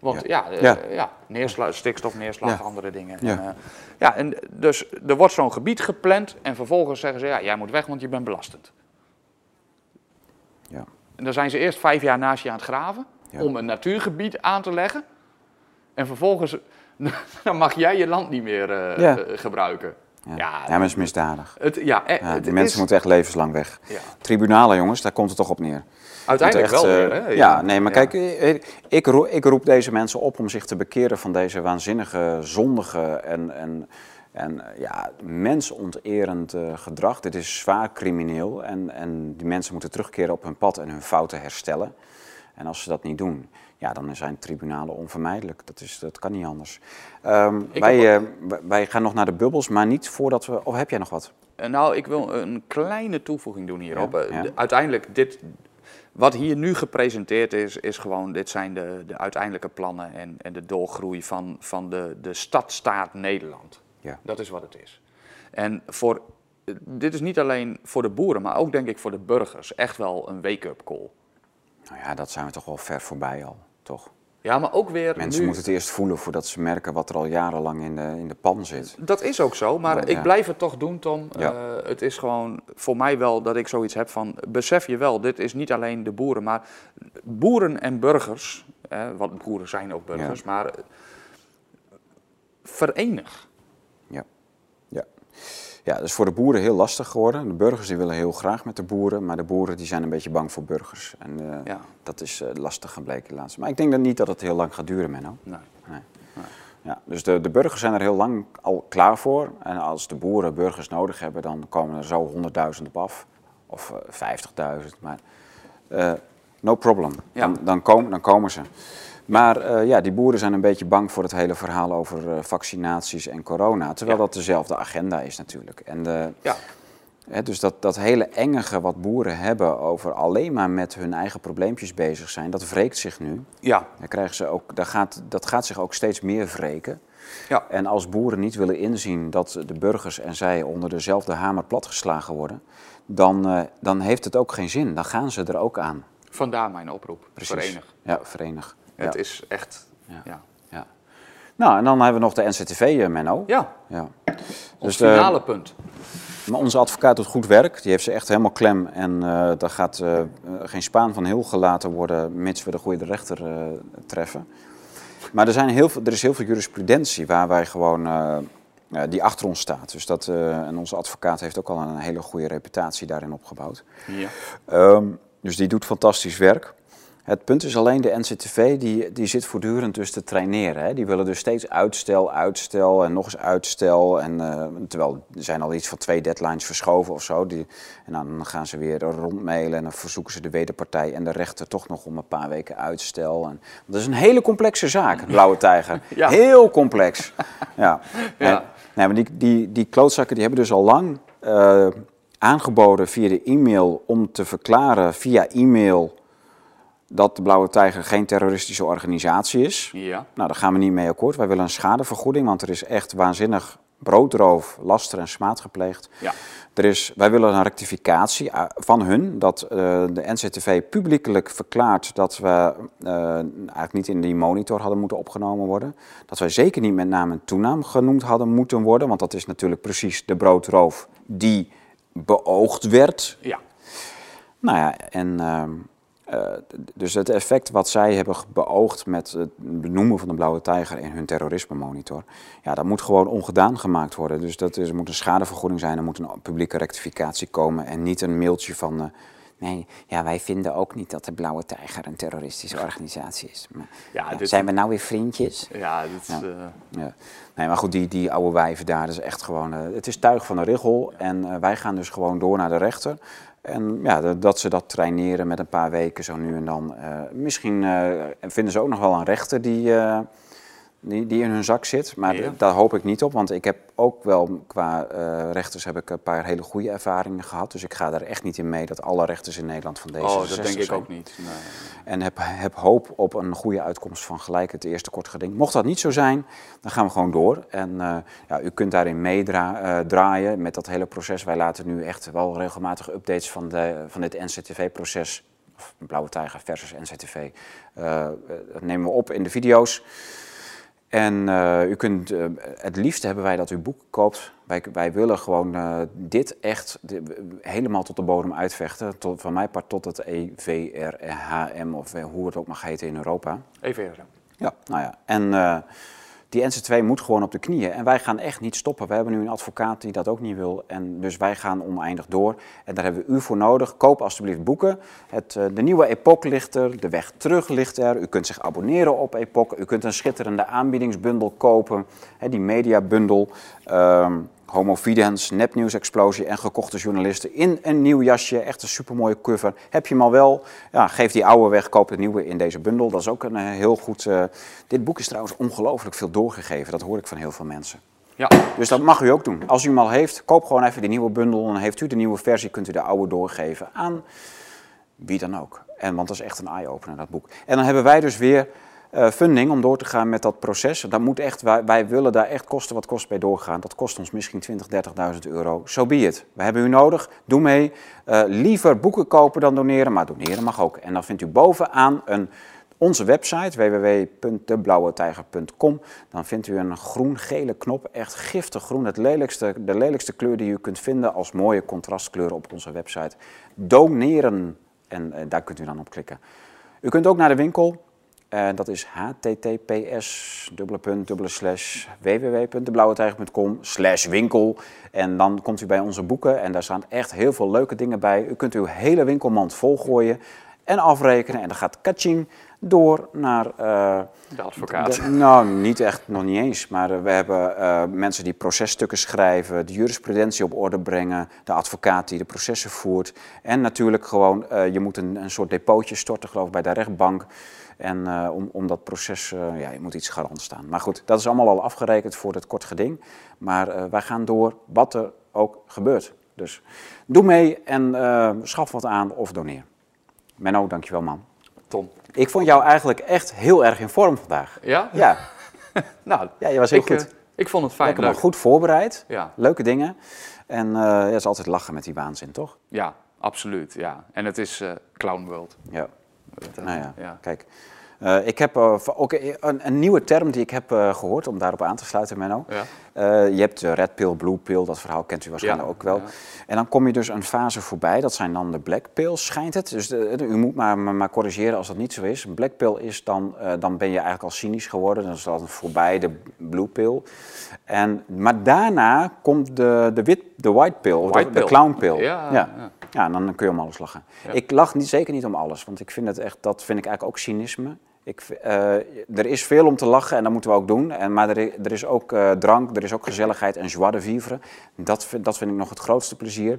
Want ja, eh, Ja. ja. neersla- stikstofneerslag, Ja. andere dingen. Ja. En, eh, ja, en dus er wordt zo'n gebied gepland en vervolgens zeggen ze, ja, jij moet weg, want je bent belastend. Ja. En dan zijn ze eerst vijf jaar naast je aan het graven om een natuurgebied aan te leggen. En vervolgens dan mag jij je land niet meer eh, eh, gebruiken. Ja, Ja, ja, maar het is misdadig. Het, ja, eh, die mensen is- moeten echt levenslang weg. Ja. Tribunalen, jongens, daar komt het toch op neer. Uiteindelijk wel weer, eh, hè? Ja, nee, maar Ja. kijk, ik, ik, roep, ik roep deze mensen op om zich te bekeren van deze waanzinnige, zondige en, en, en eh, ja, mensonterend eh, gedrag. Dit is zwaar crimineel en, en die mensen moeten terugkeren op hun pad en hun fouten herstellen. En als ze dat niet doen, ja, dan zijn tribunalen onvermijdelijk. Dat, is, dat kan niet anders. Ehm, wij, eh, wij- gaan nog naar de bubbels, maar niet voordat we... Of heb jij nog wat? Eh, Nou, ik wil een kleine toevoeging doen hierop. Ja, Eh, ja. de- uiteindelijk, dit, wat hier nu gepresenteerd is, is gewoon, dit zijn de, de uiteindelijke plannen en, en de doorgroei van, van de, de stadstaat Nederland. Ja. Dat is wat het is. En voor, dit is niet alleen voor de boeren, maar ook denk ik voor de burgers echt wel een wake-up call. Nou ja, dat zijn we toch wel ver voorbij al, toch? Ja, maar ook weer Mensen nu, moeten het eerst voelen voordat ze merken wat er al jarenlang in de, in de pan zit. Dat is ook zo, maar ik ja. blijf het toch doen, Tom. Ja. Eh, het is gewoon voor mij wel dat ik zoiets heb van... besef je wel, dit is niet alleen de boeren, maar boeren en burgers... eh, want boeren zijn ook burgers, Ja. maar... verenig. Ja. Dat is voor de boeren heel lastig geworden. De burgers die willen heel graag met de boeren, maar de boeren die zijn een beetje bang voor burgers. En eh, Ja. dat is eh, lastig gebleken laatst. Maar ik denk dan niet dat het heel lang gaat duren, Menno. Nee. Nee. Ja, dus de, de burgers zijn er heel lang al klaar voor. En als de boeren burgers nodig hebben, dan komen er zo 100.000 op af. Of eh 50.000. Maar eh, no problem. Ja. Dan, dan, komen, dan komen ze. Maar eh, ja, die boeren zijn een beetje bang voor het hele verhaal over eh, vaccinaties en corona. Terwijl Ja. dat dezelfde agenda is natuurlijk. En de, Ja, Hè, dus dat, dat hele engige wat boeren hebben over alleen maar met hun eigen probleempjes bezig zijn, dat wreekt zich nu. ja, krijgen ze ook, dat, gaat, dat gaat zich ook steeds meer wreken. ja. En als boeren niet willen inzien dat de burgers en zij onder dezelfde hamer platgeslagen worden, dan, eh, dan heeft het ook geen zin. Dan gaan ze er ook aan. Vandaar mijn oproep. Verenig. Ja, verenig. Het is echt... Ja. Ja. Nou, en dan hebben we nog de NCTV, eh, Menno. ja. Ja. ons Dus, eh, finale punt. Maar onze advocaat doet goed werk. Die heeft ze echt helemaal klem. En eh daar gaat geen spaan van heel gelaten worden, mits we de goede rechter treffen. Maar er, zijn heel veel, er is heel veel jurisprudentie waar wij gewoon, die achter ons staat. Dus dat, en onze advocaat heeft ook al een hele goede reputatie daarin opgebouwd. Ja. Ehm, dus die doet fantastisch werk. Het punt is alleen, de NCTV die, die zit voortdurend dus te traineren. Hè. Die willen dus steeds uitstel, uitstel en nog eens uitstel. En, eh, terwijl er zijn al iets van twee deadlines verschoven of zo. Die, en dan gaan ze weer rondmailen en dan verzoeken ze de wederpartij en de rechter toch nog om een paar weken uitstel. En, dat is een hele complexe zaak, Blauwe Tijger. Ja. Heel complex. Ja. Ja. En- Nee, maar die, die, die klootzakken die hebben dus al lang eh, aangeboden via de e-mail om te verklaren via e-mail dat de Blauwe Tijger geen terroristische organisatie is. Ja. Nou, daar gaan we niet mee akkoord. Wij willen een schadevergoeding, want er is echt waanzinnig broodroof, laster en smaad gepleegd. Ja. Er is, wij willen een rectificatie eh, van hun, dat eh, de NCTV publiekelijk verklaart dat we eh, eigenlijk niet in die monitor hadden moeten opgenomen worden. Dat wij zeker niet met naam en toenaam genoemd hadden moeten worden, want dat is natuurlijk precies de broodroof die beoogd werd. Ja. Nou ja, en ehm, eh, dus het effect wat zij hebben beoogd met het benoemen van de blauwe tijger in hun terrorisme monitor, ja, dat moet gewoon ongedaan gemaakt worden. Dus dat is, er moet een schadevergoeding zijn, er moet een publieke rectificatie komen en niet een mailtje van. eh, Nee, ja, wij vinden ook niet dat de Blauwe Tijger een terroristische organisatie is. Maar, Ja, ja, dit- zijn we nou weer vriendjes? Ja, dit, Ja. eh, Ja. Nee, maar goed, die, die oude wijven daar, dat is echt gewoon... het is tuig van de richel en wij gaan dus gewoon door naar de rechter. En ja, dat- ze dat traineren met een paar weken zo nu en dan. eh, misschien eh, vinden ze ook nog wel een rechter die, eh, die, die in hun zak zit. Maar Ja. daar hoop ik niet op, want ik heb ook wel qua eh, rechters heb ik een paar hele goede ervaringen gehad. Dus ik ga daar echt niet in mee dat alle rechters in Nederland van deze oh, dat denk ik ook niet. Nee. en heb, heb hoop op een goede uitkomst van gelijk het eerste kort geding. Mocht dat niet zo zijn, dan gaan we gewoon door. En eh, ja, u kunt daarin meedraaien met dat hele proces. Wij laten nu echt wel regelmatig updates van, de, van dit NCTV-proces, of Blauwe Tijger versus NCTV, eh, eh, dat nemen we op in de video's. En eh, u kunt, eh, het liefst hebben wij dat u boek koopt. Wij, wij willen gewoon eh, dit echt helemaal tot de bodem uitvechten. Tot, van mij part tot het EVRHM of hoe het ook mag heten in Europa. Eerder. Ja, nou ja. En Die NC2 moet gewoon op de knieën. En wij gaan echt niet stoppen. We hebben nu een advocaat die dat ook niet wil. En dus wij gaan oneindig door. En daar hebben we u voor nodig. Koop alstublieft boeken. Het, eh, de nieuwe Epoch ligt er. De weg terug ligt er. U kunt zich abonneren op Epoch. U kunt een schitterende aanbiedingsbundel kopen. Die mediabundel. Ehm Homo Fidens, nepnieuwsexplosie en gekochte journalisten in een nieuw jasje. Echt een supermooie cover. Heb je hem al wel? Ja, geef die oude weg, koop de nieuwe in deze bundel. Dat is ook een eh, heel goed... eh, dit boek is trouwens ongelooflijk veel doorgegeven. Dat hoor ik van heel veel mensen. Ja, Dus dat mag u ook doen. Als u hem al heeft, koop gewoon even die nieuwe bundel. Dan heeft u de nieuwe versie, kunt u de oude doorgeven aan wie dan ook. En, want dat is echt een eye-opener, dat boek. En dan hebben wij dus weer funding om door te gaan met dat proces. Dat moet echt, wij, willen daar echt kosten wat kost bij doorgaan. Dat kost ons misschien 20.000, 30.000 euro. Zo so be it. We hebben u nodig. Doe mee. Eh, liever boeken kopen dan doneren, maar doneren mag ook. En dan vindt u bovenaan een, onze website www.deblauwetijger.com. Dan vindt u een groen-gele knop, echt giftig groen. Het lelijkste, de lelijkste kleur die u kunt vinden als mooie contrastkleur op onze website. Doneren. En eh, daar kunt u dan op klikken. U kunt ook naar de winkel. Uh, dat is https www.deblauwetijger.com slash winkel. En dan komt u bij onze boeken en daar staan echt heel veel leuke dingen bij. U kunt uw hele winkelmand volgooien en afrekenen. En dan gaat kaching door naar... Uh, de advocaat. De, nou, niet echt, nog niet eens. Maar uh, we hebben uh, mensen die processtukken schrijven, de jurisprudentie op orde brengen, de advocaat die de processen voert. En natuurlijk gewoon, je moet een, een soort depootje storten, geloof ik, bij de rechtbank. En uh, om, om dat proces, uh, ja, je moet iets garant staan. Maar goed, dat is allemaal al afgerekend voor het kort geding. Maar uh, wij gaan door wat er ook gebeurt. Dus doe mee en schaf wat aan of doneer. Menno, dankjewel man. Tom. Ik vond jou eigenlijk echt heel erg in vorm vandaag. Ja? Ja. nou, ja, je was heel ik, goed. ik vond het fijn. Lekker goed voorbereid. Ja. Leuke dingen. En ja, het is altijd lachen met die waanzin, toch? Ja, absoluut. Ja. En het is Clown World. Ja. Het, nou ja, ja. kijk. Uh, ik heb uh, ook een, een, nieuwe term die ik heb uh, gehoord, om daarop aan te sluiten, Menno. Ja. je hebt red pill, blue pill, dat verhaal kent u waarschijnlijk ja. ook wel. Ja. En dan kom je dus een fase voorbij, dat zijn dan de black pills, schijnt het. Dus de, u moet maar, maar, corrigeren als dat niet zo is. Een black pill is dan, dan ben je eigenlijk al cynisch geworden, dan is dat voorbij de blue pill. En, maar daarna komt de, de, wit, de white pill, of white de, pill. de clown pill. Ja, ja. En dan kun je om alles lachen. Ik lach niet, zeker niet om alles, want ik vind het echt, dat vind ik eigenlijk ook cynisme. Ik, uh, er is veel om te lachen en dat moeten we ook doen. En, maar er, er is ook uh, drank, er is ook gezelligheid en joie de vivre. Dat vind, dat vind ik nog het grootste plezier.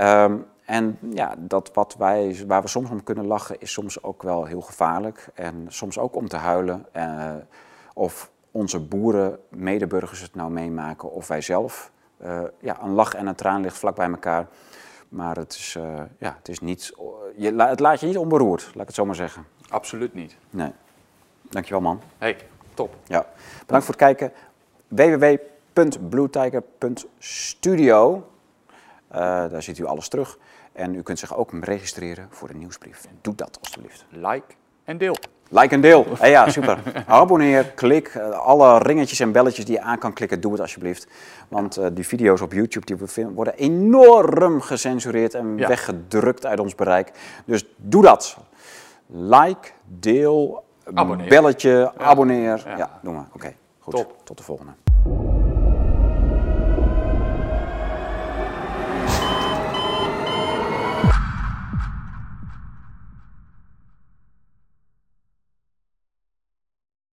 Um, en ja, dat wat wij, waar we soms om kunnen lachen is soms ook wel heel gevaarlijk. En soms ook om te huilen. Uh, of onze boeren, medeburgers het nou meemaken of wij zelf. ja, een lach en een traan ligt vlak bij elkaar. Maar het is, ja, het is niet, je, het laat je niet onberoerd, laat ik het zo maar zeggen. Absoluut niet. Nee. Dankjewel, man. Hey, top. Ja. Bedankt voor het kijken. www.bluetiger.studio. Uh, daar ziet u alles terug. En u kunt zich ook registreren voor de nieuwsbrief. Doe dat alstublieft. Like en deel. Like en deel. Hey, ja, super. Abonneer, klik. Uh, alle ringetjes en belletjes die je aan kan klikken, doe het alsjeblieft. Want uh, die video's op YouTube die we vinden, worden enorm gecensureerd en Ja. weggedrukt uit ons bereik. Dus doe dat. Like, deel, Abonneer. belletje, abonneer. Ja, Ja. doe maar. Oké, goed. Top. Tot de volgende.